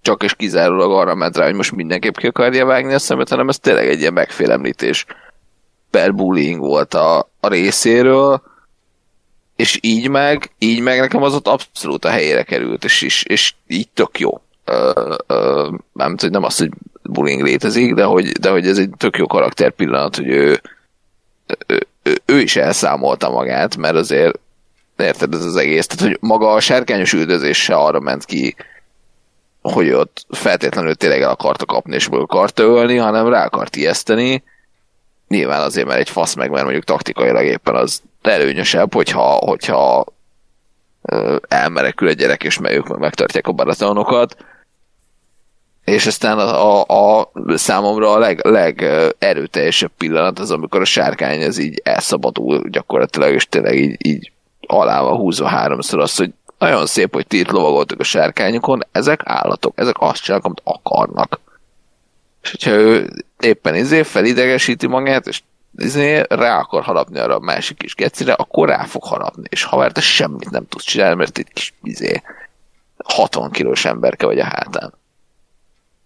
csak és kizárólag arra ment rá, hogy most mindenképp ki akarja vágni a szemet, hanem ez tényleg egy ilyen megfélemlítés per bullying volt a, a részéről, és így meg, így meg nekem az ott abszolút a helyére került, és, és, és így tök jó. Ö, ö, nem, nem az, hogy bullying létezik, de hogy, de hogy ez egy tök jó karakter pillanat, hogy ő, ő, ő, is elszámolta magát, mert azért érted ez az egész, tehát hogy maga a sárkányos üldözés se arra ment ki, hogy ott feltétlenül tényleg el akarta kapni és meg akarta ölni, hanem rá akart ijeszteni. Nyilván azért, mert egy fasz meg, mert mondjuk taktikailag éppen az előnyösebb, hogyha, hogyha elmerekül egy gyerek, és meg ők meg megtartják a baratonokat. És aztán a, a, a számomra a leg, legerőteljesebb pillanat az, amikor a sárkány ez így elszabadul gyakorlatilag, és tényleg így, így alával húzva háromszor azt, hogy nagyon szép, hogy ti itt lovagoltok a sárkányokon, ezek állatok, ezek azt csinálnak, amit akarnak. És hogyha ő éppen izé felidegesíti magát, és izé rá akar harapni arra a másik kis gecire, akkor rá fog harapni. És ha te semmit nem tudsz csinálni, mert egy kis izé 60 kilós emberke vagy a hátán.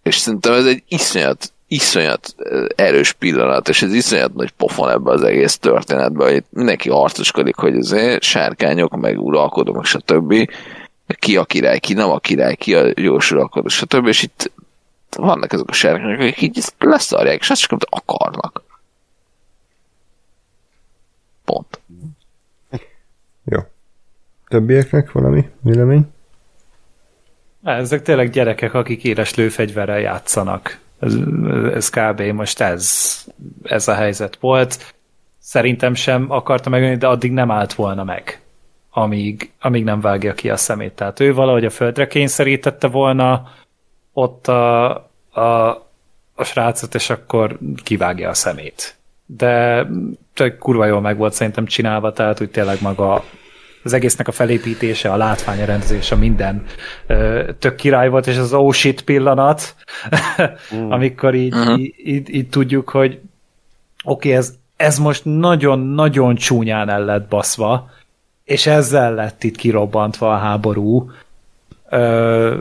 És szerintem ez egy iszonyat, iszonyat erős pillanat, és ez iszonyat nagy pofon ebbe az egész történetben, hogy mindenki harcoskodik, hogy azért sárkányok, meg uralkodók, meg stb. Ki a király, ki nem a király, ki a jós uralkodó, stb. És itt vannak ezek a sárkányok, akik így leszarják, és azt csak akarnak. Pont. Jó. Többieknek valami vélemény? Ezek tényleg gyerekek, akik éles lőfegyverrel játszanak. Ez, ez kb. most ez, ez a helyzet volt. Szerintem sem akarta megölni, de addig nem állt volna meg, amíg, amíg nem vágja ki a szemét. Tehát ő valahogy a földre kényszerítette volna ott a, a, a srácot, és akkor kivágja a szemét. De kurva jól meg volt szerintem csinálva, tehát úgy tényleg maga az egésznek a felépítése, a látvány, a rendezése, minden tök király volt, és az oh shit pillanat, mm. amikor így, uh-huh. így, így, így tudjuk, hogy oké, okay, ez, ez most nagyon-nagyon csúnyán el lett baszva, és ezzel lett itt kirobbantva a háború. Ö,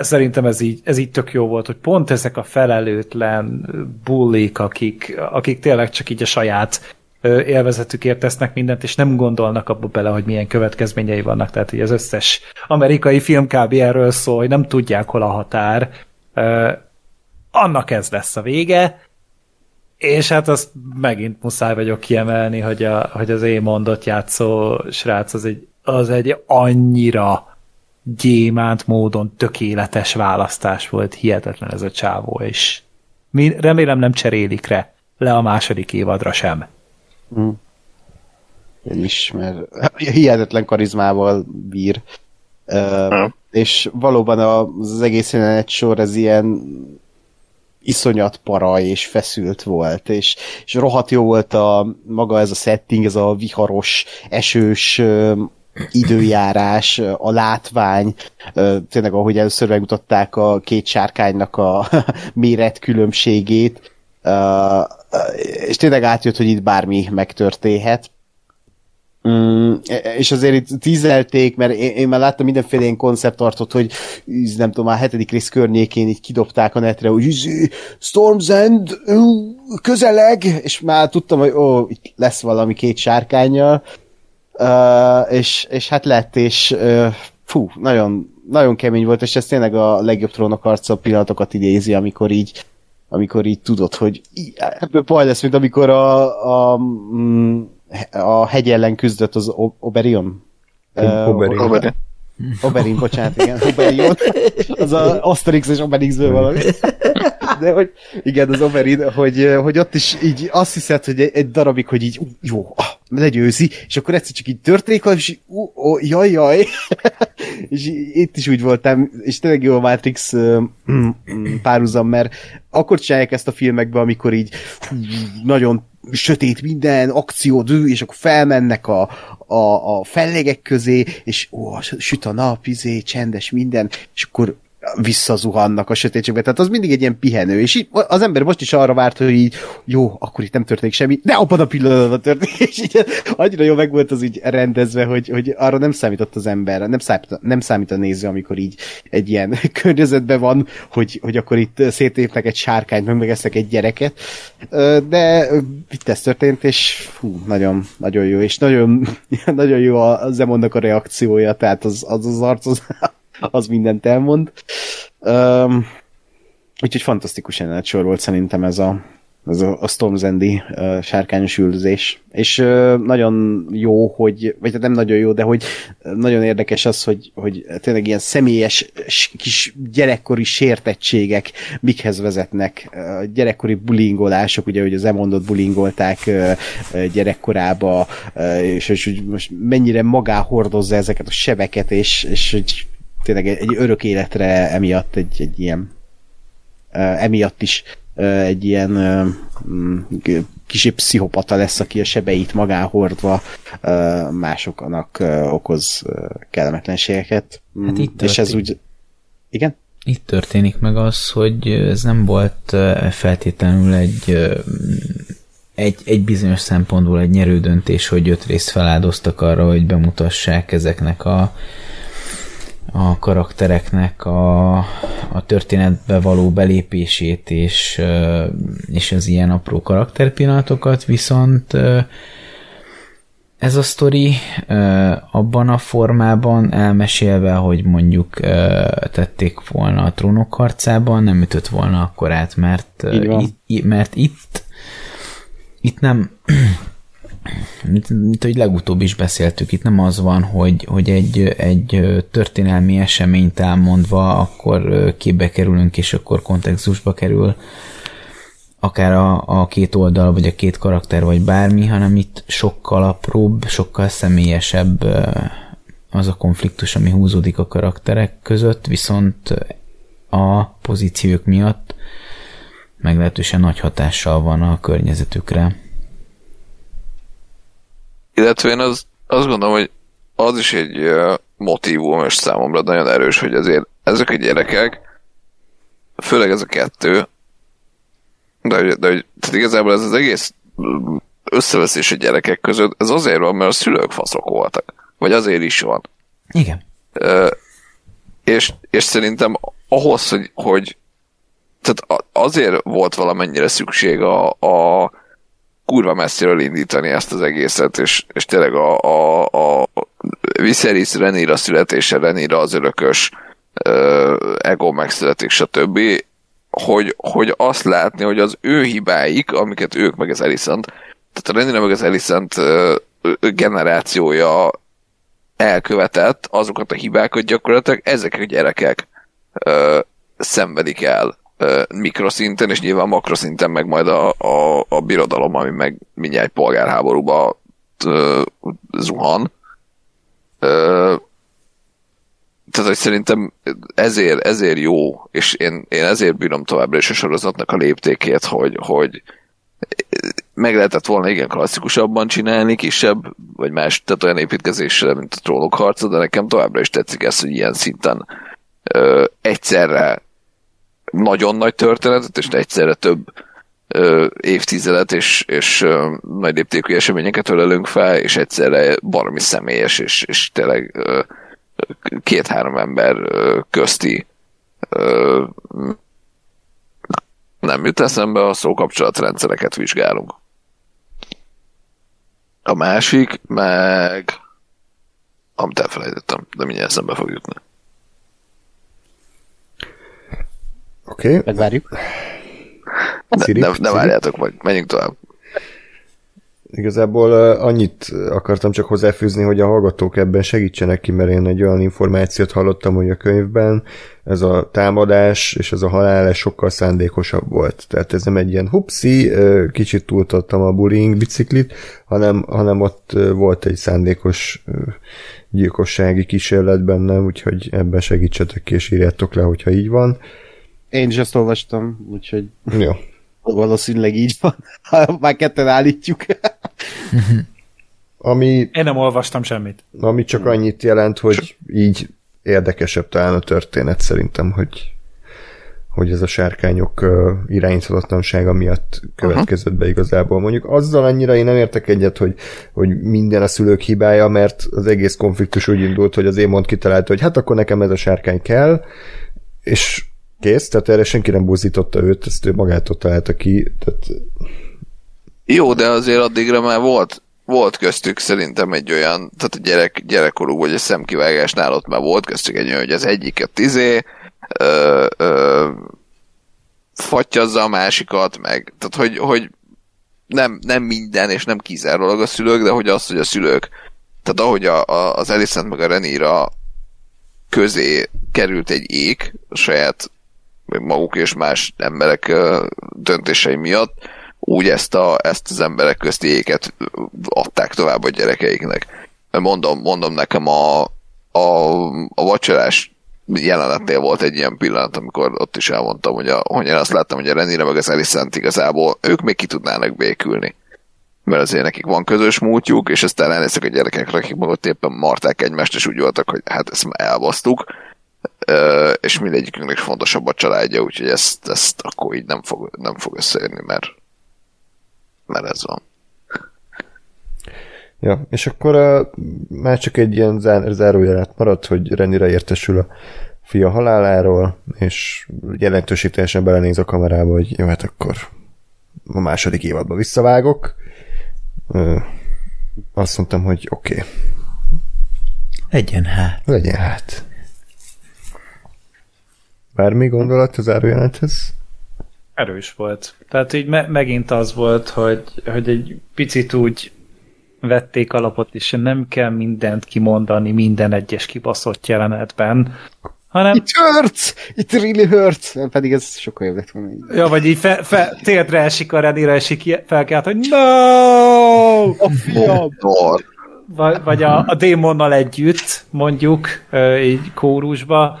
szerintem ez így, ez így tök jó volt, hogy pont ezek a felelőtlen bullik, akik, akik tényleg csak így a saját élvezetükért tesznek mindent, és nem gondolnak abba bele, hogy milyen következményei vannak. Tehát hogy az összes amerikai film kb. erről szól, hogy nem tudják, hol a határ. Annak ez lesz a vége, és hát azt megint muszáj vagyok kiemelni, hogy, a, hogy az én mondott játszó srác az egy, az egy annyira gyémánt módon tökéletes választás volt, hihetetlen ez a csávó, és remélem nem cserélik re, le a második évadra sem. Mm. Én is, mert hihetetlen karizmával bír. Uh, és valóban az egész jelenet sor ez ilyen iszonyat para és feszült volt, és, és rohadt jó volt a maga ez a setting, ez a viharos, esős időjárás, a látvány, tényleg ahogy először megmutatták a két sárkánynak a méret különbségét, és tényleg átjött, hogy itt bármi megtörténhet. Mm, és azért itt tízelték, mert én, én már láttam mindenféle ilyen konceptartot, hogy nem tudom, már hetedik rész környékén így kidobták a netre, hogy Storm's End közeleg, és már tudtam, hogy ó, itt lesz valami két sárkányjal, uh, és, és hát lett, és uh, fú, nagyon, nagyon kemény volt, és ez tényleg a legjobb trónok arca pillanatokat idézi, amikor így amikor így tudod, hogy ebből baj lesz, mint amikor a, a, mm, a hegy ellen küzdött az Oberion. Oberin. Oberin. Oberin, bocsánat, igen, Oberion. Az a Asterix és Obelixből valami. De hogy igen, az Oberin, hogy, hogy ott is így azt hiszed, hogy egy, darabig, hogy így jó, ah, legyőzi, és akkor egyszer csak így történik, és ó, ó, jaj, jaj. És itt is úgy voltam, és tényleg jó a Matrix párhuzam, mert akkor csinálják ezt a filmekbe, amikor így nagyon sötét minden, akció, és akkor felmennek a, a, a fellégek közé, és ó, süt a nap, izé, csendes minden, és akkor visszazuhannak a sötétségbe, tehát az mindig egy ilyen pihenő, és így az ember most is arra várt, hogy így jó, akkor itt nem történik semmi, de abban a pillanatban történik, és így annyira jó meg volt az így rendezve, hogy, hogy arra nem számított az ember, nem számít, nem számít a néző, amikor így egy ilyen környezetben van, hogy, hogy akkor itt szétépnek egy sárkányt, meg megesznek egy gyereket, de itt ez történt, és hú, nagyon, nagyon jó, és nagyon, nagyon jó a Zemonnak a reakciója, tehát az az, az arc, az, az mindent elmond. Um, úgyhogy fantasztikus sor volt szerintem ez a, ez a, a Storm Zendi uh, sárkányos üldözés. És uh, nagyon jó, hogy, vagy hát nem nagyon jó, de hogy nagyon érdekes az, hogy, hogy tényleg ilyen személyes kis gyerekkori sértettségek mikhez vezetnek. Uh, gyerekkori bulingolások, ugye, hogy az emondot bulingolták uh, gyerekkorába, uh, és, és hogy most mennyire magá hordozza ezeket a sebeket, és, és hogy tényleg egy, egy örök életre emiatt egy, egy ilyen uh, emiatt is egy ilyen mm, kicsi pszichopata lesz, aki a sebeit magán hordva másoknak okoz kellemetlenségeket. Hát itt És ez úgy... Igen? Itt történik meg az, hogy ez nem volt feltétlenül egy egy, egy bizonyos szempontból egy nyerő döntés, hogy öt részt feláldoztak arra, hogy bemutassák ezeknek a a karaktereknek a, a történetbe való belépését és, és az ilyen apró karakterpillanatokat, viszont ez a sztori abban a formában elmesélve, hogy mondjuk tették volna a trónok harcában, nem ütött volna akkor át, mert, itt, mert itt itt nem mint, mint hogy legutóbb is beszéltük, itt nem az van, hogy, hogy egy, egy történelmi eseményt elmondva, akkor képbe kerülünk, és akkor kontextusba kerül akár a, a két oldal, vagy a két karakter, vagy bármi, hanem itt sokkal apróbb, sokkal személyesebb az a konfliktus, ami húzódik a karakterek között, viszont a pozíciók miatt meglehetősen nagy hatással van a környezetükre. Illetve én az, azt gondolom, hogy az is egy motivum, és számomra nagyon erős, hogy azért ezek a gyerekek, főleg ez a kettő, de, de tehát igazából ez az egész összeveszés a gyerekek között, ez azért van, mert a szülők faszok voltak. Vagy azért is van. Igen. Ö, és, és szerintem ahhoz, hogy, hogy tehát azért volt valamennyire szükség a, a kurva messziről indítani ezt az egészet, és, és tényleg a, a, a Viserys Renira születése, Renira az örökös uh, ego megszületik, stb., hogy, hogy azt látni, hogy az ő hibáik, amiket ők meg az Elisant, tehát a Renira meg az Elisant uh, generációja elkövetett, azokat a hibákat gyakorlatilag ezek a gyerekek uh, szenvedik el mikroszinten, és nyilván makroszinten meg majd a, a, a birodalom, ami meg mindjárt egy polgárháborúba zuhan. Tehát, hogy szerintem ezért, ezért jó, és én, én ezért bírom továbbra is a sorozatnak a léptékét, hogy, hogy meg lehetett volna igen klasszikusabban csinálni, kisebb, vagy más, tehát olyan építkezésre, mint a trónok harca, de nekem továbbra is tetszik ez, hogy ilyen szinten ö, egyszerre nagyon nagy történetet, és egyszerre több ö, évtizedet és, és ö, nagy léptékű eseményeket ölelünk fel, és egyszerre baromi személyes, és, és tényleg ö, két-három ember ö, közti ö, nem jut eszembe, a szókapcsolatrendszereket vizsgálunk. A másik, meg amit elfelejtettem, de mindjárt eszembe fog jutni. Oké. Okay. Megvárjuk. Ne, ne, ne várjátok meg, menjünk tovább. Igazából annyit akartam csak hozzáfűzni, hogy a hallgatók ebben segítsenek ki, mert én egy olyan információt hallottam, hogy a könyvben ez a támadás és ez a halál sokkal szándékosabb volt. Tehát ez nem egy ilyen hupszi, kicsit túltottam a bullying biciklit, hanem, hanem ott volt egy szándékos gyilkossági kísérlet benne, úgyhogy ebben segítsetek ki, és írjátok le, hogyha így van. Én is ezt olvastam, úgyhogy Jó. valószínűleg így van. Ha már ketten állítjuk. ami, Én nem olvastam semmit. ami csak annyit jelent, hogy így érdekesebb talán a történet szerintem, hogy hogy ez a sárkányok uh, irányíthatatlansága miatt következett be igazából. Mondjuk azzal annyira én nem értek egyet, hogy, hogy minden a szülők hibája, mert az egész konfliktus úgy indult, hogy az Émond kitalálta, hogy hát akkor nekem ez a sárkány kell, és kész, tehát erre senki nem buzdította őt, ezt ő magától találta ki, tehát Jó, de azért addigra már volt, volt köztük szerintem egy olyan, tehát a gyerek, gyerekkorú vagy a szemkivágásnál ott már volt köztük egy olyan, hogy az egyiket tizé, ö, ö, fattyazza a másikat, meg, tehát hogy, hogy nem, nem minden, és nem kizárólag a szülők, de hogy az, hogy a szülők, tehát ahogy a, a, az Alicent meg a Renira közé került egy ék a saját maguk és más emberek döntései miatt, úgy ezt, a, ezt az emberek közti éket adták tovább a gyerekeiknek. Mondom, mondom nekem a, a, a vacsorás jelenetnél volt egy ilyen pillanat, amikor ott is elmondtam, hogy, a, hogy én azt láttam, hogy a Renire meg az Alicent igazából ők még ki tudnának békülni. Mert azért nekik van közös múltjuk, és aztán elnéztek a gyerekekre, akik meg ott éppen marták egymást, és úgy voltak, hogy hát ezt már elbasztuk, és mindegyikünknek fontosabb a családja, úgyhogy ezt, ezt akkor így nem fog, nem fog összejönni, mert, mert ez van. Ja, és akkor uh, már csak egy ilyen zár, zárójelet maradt, hogy Renire értesül a fia haláláról, és jelentősítesen belenéz a kamerába, hogy jó, hát akkor a második évadba visszavágok. Uh, azt mondtam, hogy oké, okay, Legyen hát. legyen hát. Bármi gondolat az zárójelenthez? Erős volt. Tehát így me- megint az volt, hogy, hogy egy picit úgy vették alapot, és nem kell mindent kimondani minden egyes kibaszott jelenetben, hanem, It hurts! It really hurts! Pedig ez sokkal jobb lett volna. ja, vagy így fe, fe, térdre esik a Renire, és így felkelt, hogy no! A fiam! Vagy, a, a démonnal együtt, mondjuk, így kórusba,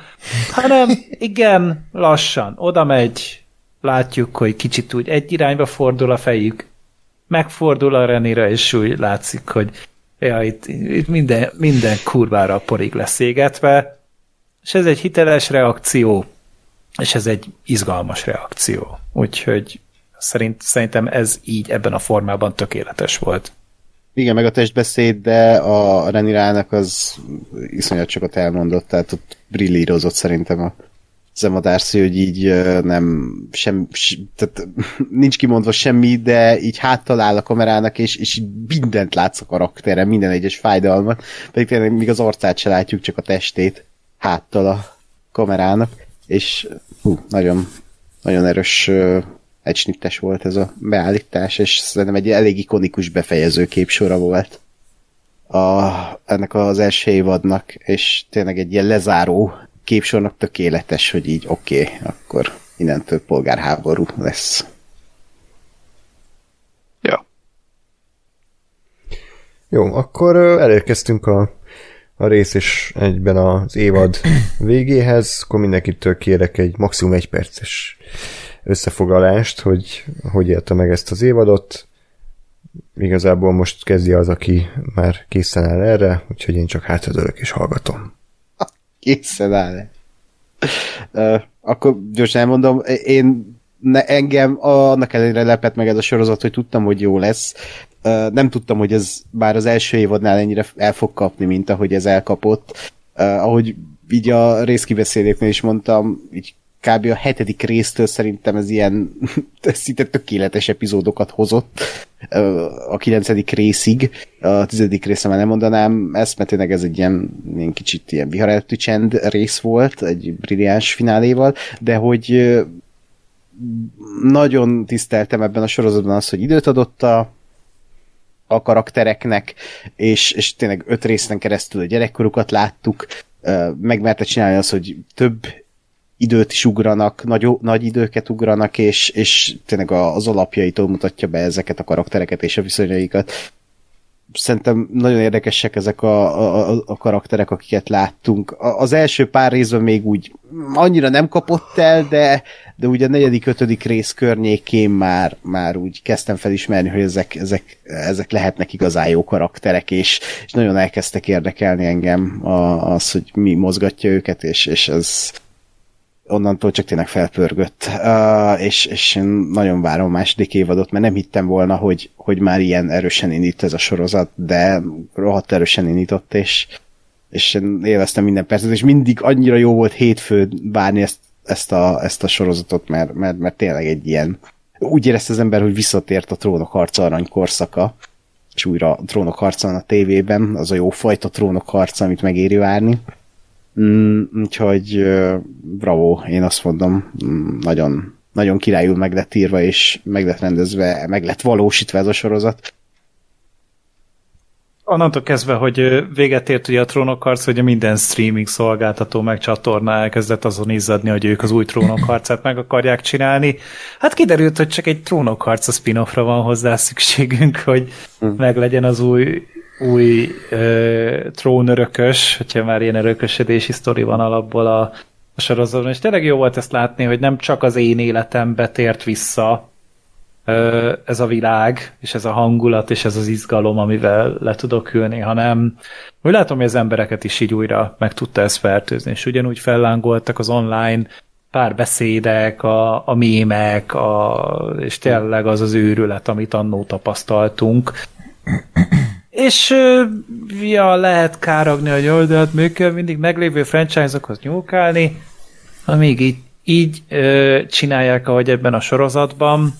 hanem igen, lassan, oda megy, látjuk, hogy kicsit úgy egy irányba fordul a fejük, megfordul a Renire, és úgy látszik, hogy ja, itt, itt minden, minden kurvára porig lesz égetve, és ez egy hiteles reakció, és ez egy izgalmas reakció. Úgyhogy szerint, szerintem ez így ebben a formában tökéletes volt. Igen, meg a testbeszéd, de a Renirának az iszonyat sokat elmondott, tehát ott brillírozott szerintem a Zema Darcy, hogy így nem sem, tehát nincs kimondva semmi, de így háttal áll a kamerának, és, és így mindent látsz a karaktere, minden egyes fájdalmat, pedig tényleg még az arcát se látjuk, csak a testét háttal a kamerának, és hú, nagyon, nagyon erős egysnittes volt ez a beállítás, és szerintem egy elég ikonikus befejező képsora volt a, ennek az első évadnak, és tényleg egy ilyen lezáró képsornak tökéletes, hogy így oké, okay, akkor innentől polgárháború lesz. Ja. Jó, akkor elérkeztünk a, a rész és egyben az évad végéhez, akkor mindenkitől kérek egy maximum egy perces összefoglalást, hogy hogy élte meg ezt az évadot. Igazából most kezdi az, aki már készen áll erre, úgyhogy én csak hátradőlök és hallgatom. Készen áll. Akkor gyorsan elmondom, én ne, engem annak ellenére lepett meg ez a sorozat, hogy tudtam, hogy jó lesz. Nem tudtam, hogy ez bár az első évadnál ennyire el fog kapni, mint ahogy ez elkapott. Ahogy így a részkibeszéléknél is mondtam, így kb. a hetedik résztől szerintem ez ilyen szinte tökéletes epizódokat hozott a kilencedik részig, a tizedik része már nem mondanám ezt, mert tényleg ez egy ilyen, ilyen kicsit ilyen vihareltű csend rész volt, egy brilliáns fináléval, de hogy nagyon tiszteltem ebben a sorozatban azt, hogy időt adott a, a karaktereknek, és, és tényleg öt részen keresztül a gyerekkorukat láttuk, megmerte csinálni azt, hogy több időt is ugranak, nagy, nagy időket ugranak, és, és tényleg a- az alapjaitól mutatja be ezeket a karaktereket és a viszonyaikat. szerintem nagyon érdekesek ezek a, a, a karakterek, akiket láttunk. A, az első pár részben még úgy annyira nem kapott el, de, de ugye a negyedik, ötödik rész környékén már, már úgy kezdtem felismerni, hogy ezek, ezek, ezek lehetnek igazán jó karakterek, és, és nagyon elkezdtek érdekelni engem az, hogy mi mozgatja őket, és, és ez, onnantól csak tényleg felpörgött, uh, és, és én nagyon várom a második évadot, mert nem hittem volna, hogy, hogy már ilyen erősen indít ez a sorozat, de rohadt erősen indított, és, és én élveztem minden percet, és mindig annyira jó volt hétfőn várni ezt, ezt, a, ezt a sorozatot, mert, mert, mert tényleg egy ilyen úgy érezte az ember, hogy visszatért a trónok harca arany korszaka, és újra a trónok harca van a tévében, az a jó fajta trónok harca, amit megéri várni. Mm, úgyhogy bravo, én azt mondom, mm, nagyon, nagyon királyul meg lett írva, és meg lett rendezve, meg lett valósítva ez a sorozat. Onnantól kezdve, hogy véget ért ugye a trónok harc, hogy minden streaming szolgáltató meg csatorna elkezdett azon izzadni, hogy ők az új trónok harcát meg akarják csinálni. Hát kiderült, hogy csak egy trónok harc a spin-offra van hozzá szükségünk, hogy mm. meglegyen az új új ö, trónörökös, hogyha már ilyen örökösödési sztori van alapból a, a sorozatban, és tényleg jó volt ezt látni, hogy nem csak az én életembe tért vissza ö, ez a világ, és ez a hangulat, és ez az izgalom, amivel le tudok ülni, hanem úgy látom, hogy az embereket is így újra meg tudta ezt fertőzni, és ugyanúgy fellángoltak az online párbeszédek, a, a mémek, a, és tényleg az az őrület, amit annó tapasztaltunk, és ja, lehet károgni, hogy jó, de hát még kell mindig meglévő franchise-okhoz nyúlkálni, amíg így, így ö, csinálják, ahogy ebben a sorozatban.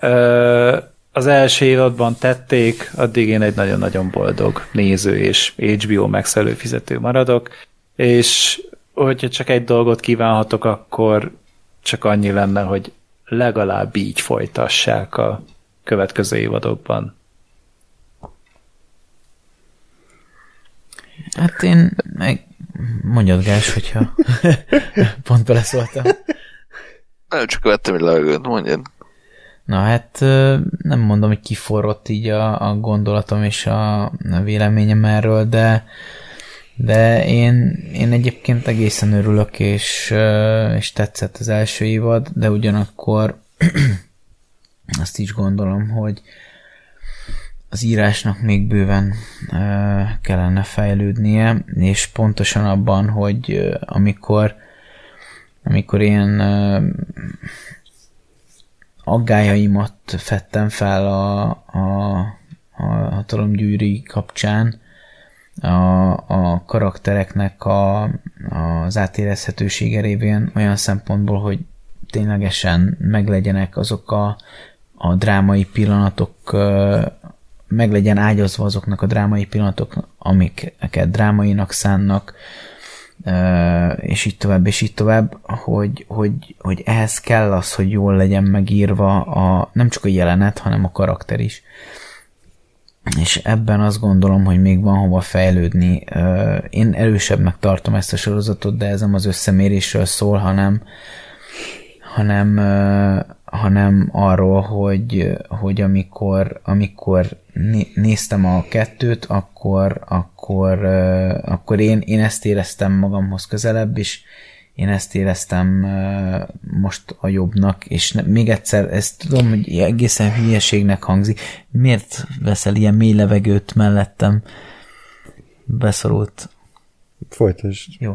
Ö, az első évadban tették, addig én egy nagyon-nagyon boldog néző és HBO Max előfizető maradok, és hogyha csak egy dolgot kívánhatok, akkor csak annyi lenne, hogy legalább így folytassák a következő évadokban. Hát én meg mondjad Gás, hogyha pont beleszóltam. Nem csak vettem egy levegőt, mondjad. Na hát nem mondom, hogy kiforrott így a, a gondolatom és a, a véleményem erről, de de én, én egyébként egészen örülök, és, és tetszett az első évad, de ugyanakkor azt is gondolom, hogy, az írásnak még bőven kellene fejlődnie, és pontosan abban, hogy amikor amikor én aggájaimat fettem fel a, a, a hatalomgyűri kapcsán, a, a karaktereknek a, az átérezhetősége révén olyan szempontból, hogy ténylegesen meglegyenek azok a, a drámai pillanatok, meg legyen ágyazva azoknak a drámai pillanatok, amiket drámainak szánnak, és így tovább, és így tovább, hogy, hogy, hogy ehhez kell az, hogy jól legyen megírva a, nem csak a jelenet, hanem a karakter is. És ebben azt gondolom, hogy még van hova fejlődni. Én erősebbnek tartom ezt a sorozatot, de ez nem az összemérésről szól, hanem, hanem, hanem arról, hogy, hogy amikor, amikor néztem a kettőt, akkor, akkor, akkor én, én ezt éreztem magamhoz közelebb, és én ezt éreztem most a jobbnak, és még egyszer, ezt tudom, hogy egészen hülyeségnek hangzik. Miért veszel ilyen mély levegőt mellettem? Beszorult. Folytasd. Jó.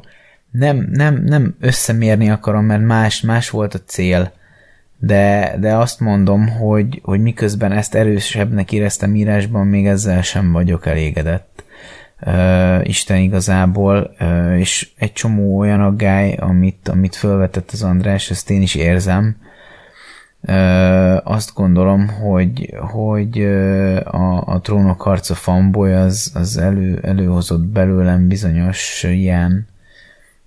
Nem, nem, nem összemérni akarom, mert más, más volt a cél de, de azt mondom, hogy, hogy miközben ezt erősebbnek éreztem írásban, még ezzel sem vagyok elégedett. Uh, Isten igazából, uh, és egy csomó olyan aggály, amit, amit felvetett az András, ezt én is érzem. Uh, azt gondolom, hogy, hogy a, a trónok harca fanboy az, az elő, előhozott belőlem bizonyos ilyen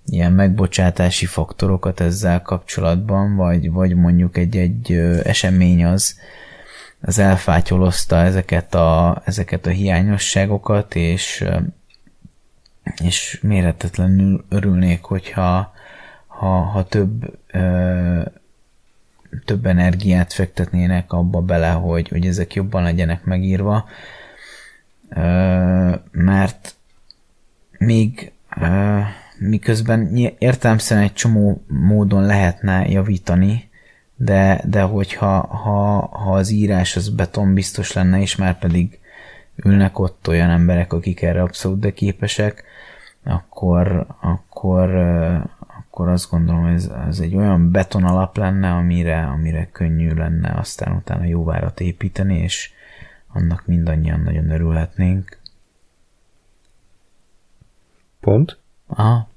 ilyen megbocsátási faktorokat ezzel kapcsolatban, vagy, vagy mondjuk egy-egy esemény az, az elfátyolozta ezeket a, ezeket a hiányosságokat, és, és méretetlenül örülnék, hogyha ha, ha több több energiát fektetnének abba bele, hogy, hogy ezek jobban legyenek megírva. mert még miközben értelmszerűen egy csomó módon lehetne javítani, de, de hogyha ha, ha az írás az beton biztos lenne, és már pedig ülnek ott olyan emberek, akik erre abszolút de képesek, akkor, akkor, akkor azt gondolom, hogy ez, ez egy olyan beton alap lenne, amire, amire könnyű lenne aztán utána jó várat építeni, és annak mindannyian nagyon örülhetnénk. Pont? Aha.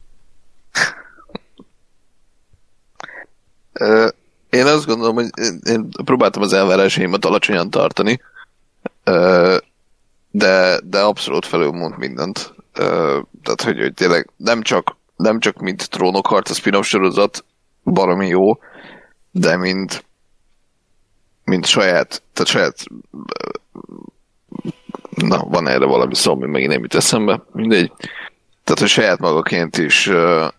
Én azt gondolom, hogy én próbáltam az elvárásaimat alacsonyan tartani, de, de abszolút felülmond mindent. Tehát, hogy, hogy tényleg nem csak, nem csak mint Trónok harc a spin-off sorozat baromi jó, de mint mint saját, tehát saját na, van erre valami szó, ami megint nem jut eszembe, mindegy. Tehát, hogy saját magaként is,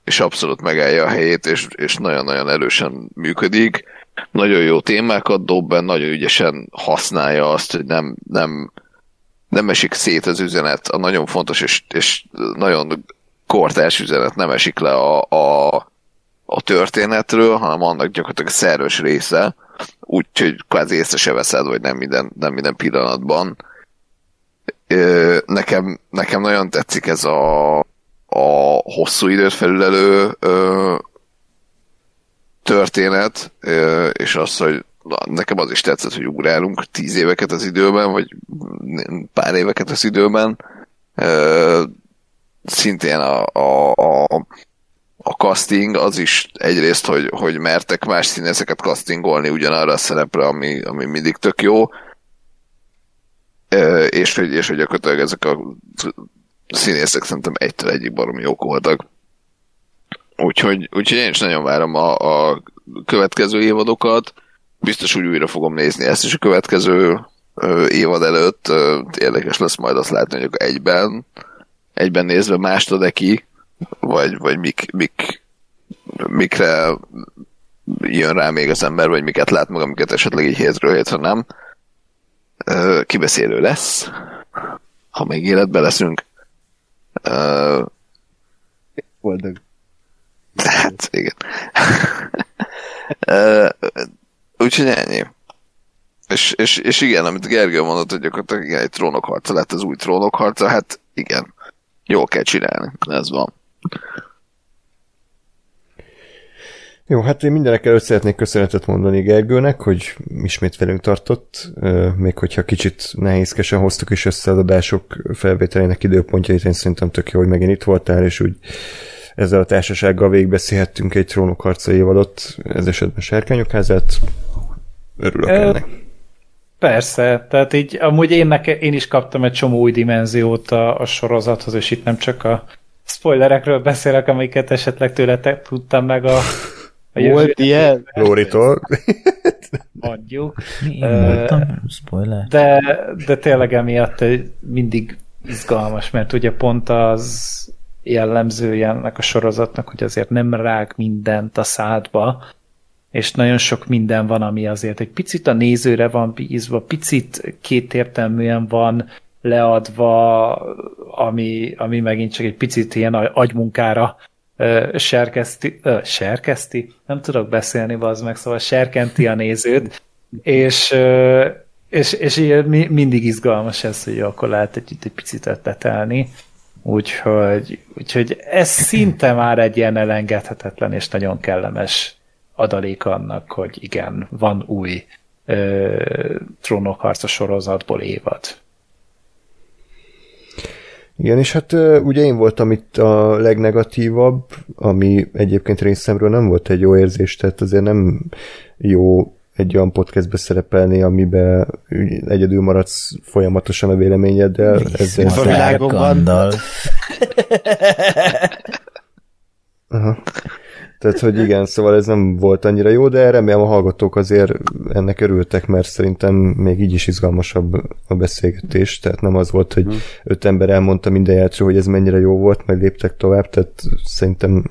is abszolút megállja a helyét, és, és nagyon-nagyon erősen működik. Nagyon jó témákat dob be, nagyon ügyesen használja azt, hogy nem, nem, nem esik szét az üzenet, a nagyon fontos és, és nagyon kortárs üzenet nem esik le a, a, a történetről, hanem annak gyakorlatilag szerves része, úgyhogy kvázi észre se veszed, vagy nem minden, nem minden pillanatban. Nekem, nekem nagyon tetszik ez a, a hosszú időt felülelő történet, és az, hogy nekem az is tetszett, hogy ugrálunk tíz éveket az időben, vagy pár éveket az időben. Szintén a, a, a, a casting az is egyrészt, hogy, hogy mertek más színészeket castingolni ugyanarra a szerepre, ami, ami mindig tök jó, és hogy, és hogy gyakorlatilag ezek a színészek szerintem egytől egyik baromi jók voltak. Úgyhogy, úgyhogy én is nagyon várom a, a következő évadokat. Biztos úgy újra fogom nézni ezt is a következő ö, évad előtt. Ö, érdekes lesz majd azt látni, hogy egyben, egyben nézve mást ad ki, vagy, vagy mik, mik, mikre jön rá még az ember, vagy miket lát meg, amiket esetleg így hétről hétre nem. Ö, kibeszélő lesz, ha még életbe leszünk. Boldog. Hát, igen. Úgyhogy ennyi. És, és, és igen, amit Gergő mondott, hogy gyakorlatilag igen, egy trónokharca lett az új trónokharca, hát igen, jól kell csinálni, ez van. Jó, hát én mindenek előtt szeretnék köszönetet mondani Gergőnek, hogy ismét velünk tartott, még hogyha kicsit nehézkesen hoztuk is össze az adások felvételének időpontjait, én szerintem tök jó, hogy megint itt voltál, és úgy ezzel a társasággal végigbeszélhettünk egy trónokharca évadot, ez esetben Sárkányok Örülök Ö, ennek. Persze, tehát így amúgy én, neke, én is kaptam egy csomó új dimenziót a, a sorozathoz, és itt nem csak a spoilerekről beszélek, amiket esetleg tőletek tudtam meg a Volt ilyen? Lóritól. Mondjuk. Én spoiler. De, de tényleg emiatt mindig izgalmas, mert ugye pont az jellemzője ennek a sorozatnak, hogy azért nem rág mindent a szádba, és nagyon sok minden van, ami azért egy picit a nézőre van bízva, picit kétértelműen van leadva, ami, ami megint csak egy picit ilyen agymunkára ö, serkeszti, ö, serkeszti? Nem tudok beszélni, az meg, szóval serkenti a nézőt, és, ö, és, és ilyen mindig izgalmas ez, hogy akkor lehet egy, egy picit ötletelni. Úgyhogy, úgyhogy ez szinte már egy ilyen elengedhetetlen és nagyon kellemes adalék annak, hogy igen, van új ö, trónokharca sorozatból évad. Igen, és hát ugye én voltam itt a legnegatívabb, ami egyébként részemről nem volt egy jó érzés, tehát azért nem jó egy olyan podcastbe szerepelni, amiben egyedül maradsz folyamatosan a véleményeddel. Ezzel a világban. Aha. Tehát, hogy igen, szóval ez nem volt annyira jó, de remélem a hallgatók azért ennek örültek, mert szerintem még így is izgalmasabb a beszélgetés, tehát nem az volt, hogy hmm. öt ember elmondta minden játsó, hogy ez mennyire jó volt, meg léptek tovább, tehát szerintem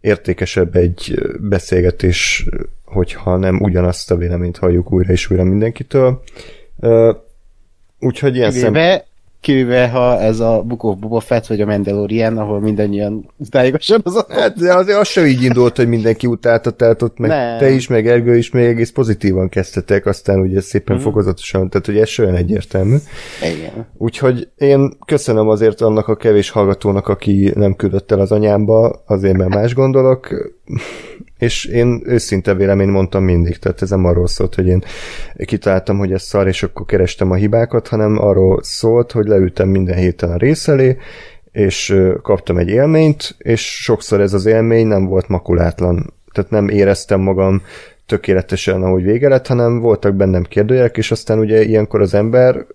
értékesebb egy beszélgetés, hogyha nem ugyanazt a véleményt halljuk újra és újra mindenkitől. Úgyhogy ilyen szem... Kivéve, ha ez a Book of Boba Fett vagy a Mandalorian, ahol mindannyian utáljuk a sorozatot. Hát, de azért az sem így indult, hogy mindenki utálta, tehát ott meg Nem. te is, meg Ergő is még egész pozitívan kezdtetek, aztán ugye szépen Mhm. fokozatosan, tehát hogy ez olyan egyértelmű. Igen. Úgyhogy én köszönöm azért annak a kevés hallgatónak, aki nem küldött el az anyámba, azért mert más gondolok, és én őszinte vélemény mondtam mindig, tehát ez nem arról szólt, hogy én kitaláltam, hogy ez szar, és akkor kerestem a hibákat, hanem arról szólt, hogy leültem minden héten a rész elé, és kaptam egy élményt, és sokszor ez az élmény nem volt makulátlan. Tehát nem éreztem magam tökéletesen, ahogy vége lett, hanem voltak bennem kérdőjelek, és aztán ugye ilyenkor az ember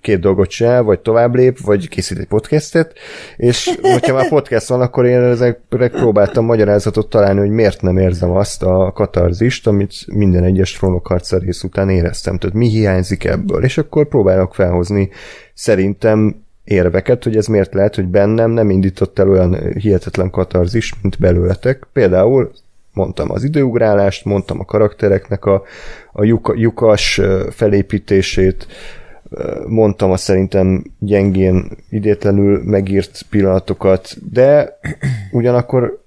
két dolgot csinál, vagy tovább lép, vagy készít egy podcastet, és hogyha már podcast van, akkor én ezekre próbáltam magyarázatot találni, hogy miért nem érzem azt a katarzist, amit minden egyes trónokharca rész után éreztem. Tehát mi hiányzik ebből, és akkor próbálok felhozni szerintem érveket, hogy ez miért lehet, hogy bennem nem indított el olyan hihetetlen katarzist, mint belőletek. Például mondtam az időugrálást, mondtam a karaktereknek a, a lyuka, lyukas felépítését, mondtam a szerintem gyengén, idétlenül megírt pillanatokat, de ugyanakkor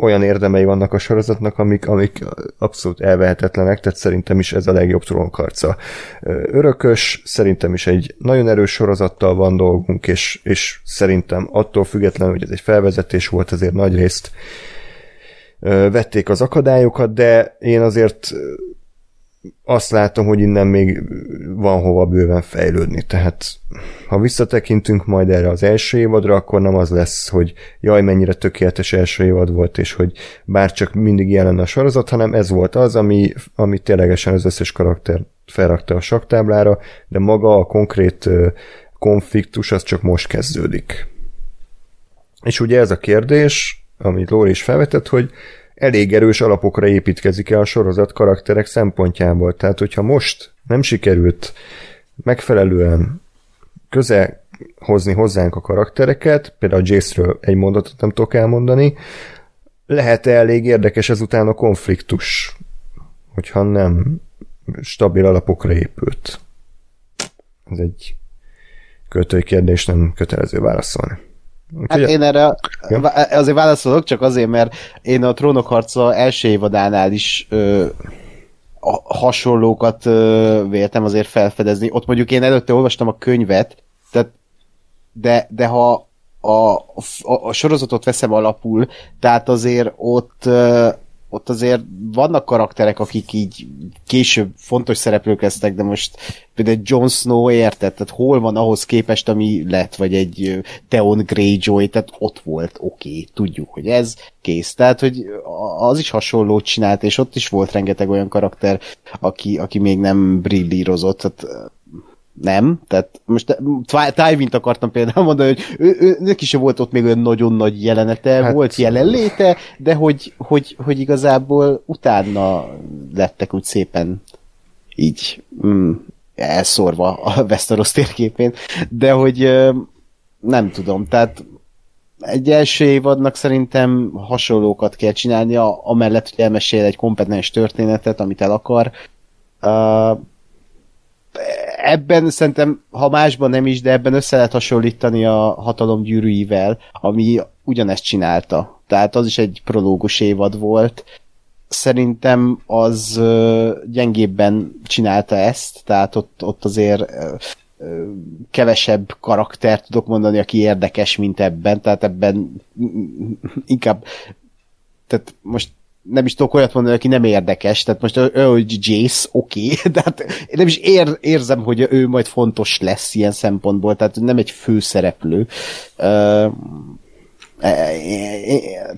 olyan érdemei vannak a sorozatnak, amik, amik abszolút elvehetetlenek, tehát szerintem is ez a legjobb trónkarca. Örökös, szerintem is egy nagyon erős sorozattal van dolgunk, és, és szerintem attól függetlenül, hogy ez egy felvezetés volt, azért nagy részt vették az akadályokat, de én azért azt látom, hogy innen még van hova bőven fejlődni. Tehát ha visszatekintünk majd erre az első évadra, akkor nem az lesz, hogy jaj, mennyire tökéletes első évad volt, és hogy bárcsak mindig jelen a sorozat, hanem ez volt az, ami, ami ténylegesen az összes karakter felrakta a saktáblára, de maga a konkrét konfliktus az csak most kezdődik. És ugye ez a kérdés, amit Lóri is felvetett, hogy elég erős alapokra építkezik el a sorozat karakterek szempontjából. Tehát, hogyha most nem sikerült megfelelően köze hozni hozzánk a karaktereket, például Jace-ről egy mondatot nem tudok elmondani, lehet -e elég érdekes ezután a konfliktus, hogyha nem stabil alapokra épült. Ez egy költői kérdés, nem kötelező válaszolni. Hát én erre vá- azért válaszolok, csak azért, mert én a Trónok harca első évadánál is ö, hasonlókat ö, véltem azért felfedezni. Ott mondjuk én előtte olvastam a könyvet, tehát, de, de ha a, a, a sorozatot veszem alapul, tehát azért ott ö, ott azért vannak karakterek, akik így később fontos szereplők lesznek, de most például Jon Snow érted, tehát hol van ahhoz képest, ami lett, vagy egy Theon Greyjoy, tehát ott volt, oké, okay, tudjuk, hogy ez kész. Tehát, hogy az is hasonlót csinált, és ott is volt rengeteg olyan karakter, aki, aki még nem brillírozott, tehát nem, tehát most Tywin-t akartam például mondani, hogy ő, ő, neki sem volt ott még olyan nagyon nagy jelenete, Hát- volt jelenléte, de hogy, hogy, hogy igazából utána lettek úgy szépen így mm, elszórva a Westeros térképén, de hogy nem tudom, tehát egy első évadnak szerintem hasonlókat kell csinálnia, amellett, hogy elmesél egy kompetens történetet, amit el akar. Uh, ebben szerintem, ha másban nem is, de ebben össze lehet hasonlítani a hatalom gyűrűivel, ami ugyanezt csinálta. Tehát az is egy prológus évad volt. Szerintem az gyengébben csinálta ezt, tehát ott, ott azért kevesebb karakter tudok mondani, aki érdekes, mint ebben, tehát ebben inkább tehát most nem is tudok olyat mondani, aki nem érdekes, tehát most ő, hogy Jace, oké, okay, de hát én nem is ér, érzem, hogy ő majd fontos lesz ilyen szempontból, tehát nem egy főszereplő. Uh,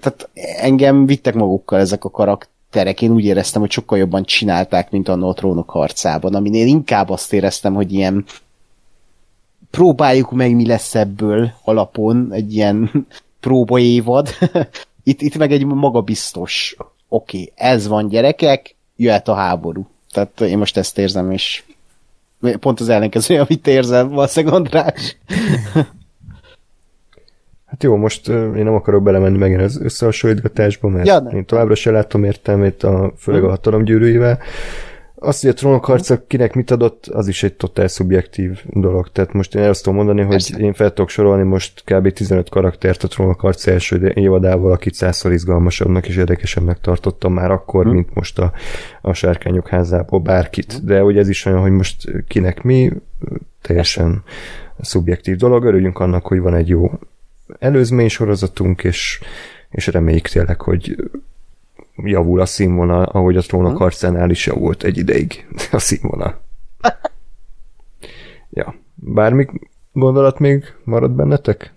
tehát engem vittek magukkal ezek a karakterek, én úgy éreztem, hogy sokkal jobban csinálták, mint a Trónok harcában, aminél inkább azt éreztem, hogy ilyen próbáljuk meg, mi lesz ebből alapon, egy ilyen próbaévad. itt, itt meg egy magabiztos, oké, okay, ez van gyerekek, jöhet a háború. Tehát én most ezt érzem, és pont az ellenkező, amit érzem, valószínűleg András. Hát jó, most én nem akarok belemenni megint az összehasonlítgatásba, mert Ja, nem. én továbbra sem látom értelmét, a, főleg a hatalom gyűrűivel. Az, hogy a trónokharca kinek mit adott, az is egy totál szubjektív dolog. Tehát most én el azt tudom mondani, hogy Persze. én fel tudok sorolni most kb. 15 karaktert a trónokharca első évadával, akit százszor izgalmasabbnak és érdekesebbnek tartottam már akkor, mint most a, a sárkányok házából bárkit. De ugye ez is olyan, hogy most kinek mi, teljesen szubjektív dolog. Örüljünk annak, hogy van egy jó előzmény sorozatunk, és, és reméljük tényleg, hogy javul a színvonal, ahogy a trónok harcánál is javult egy ideig a színvonal. ja. Bármi gondolat még marad bennetek?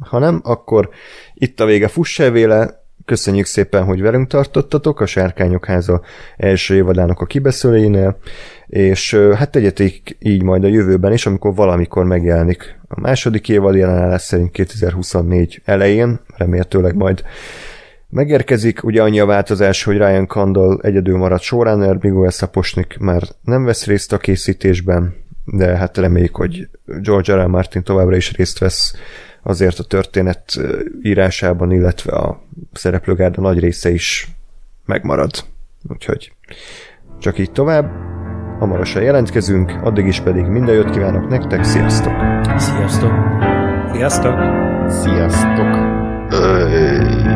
Ha nem, akkor itt a vége fuss el véle. Köszönjük szépen, hogy velünk tartottatok a Sárkányok háza első évadának a kibeszélőjénél, és hát tegyetek így majd a jövőben is, amikor valamikor megjelenik a második évad jelenállás szerint 2024 elején, remélhetőleg majd Megérkezik, ugye annyi a változás, hogy Ryan Kandal egyedül maradt showrunner, Miguel Saposnik már nem vesz részt a készítésben, de hát reméljük, hogy George R. R. Martin továbbra is részt vesz azért a történet írásában, illetve a szereplőgárda nagy része is megmarad. Úgyhogy csak így tovább. Hamarosan jelentkezünk, addig is pedig minden jót kívánok nektek, sziasztok! Sziasztok! Sziasztok! Sziasztok! Öy.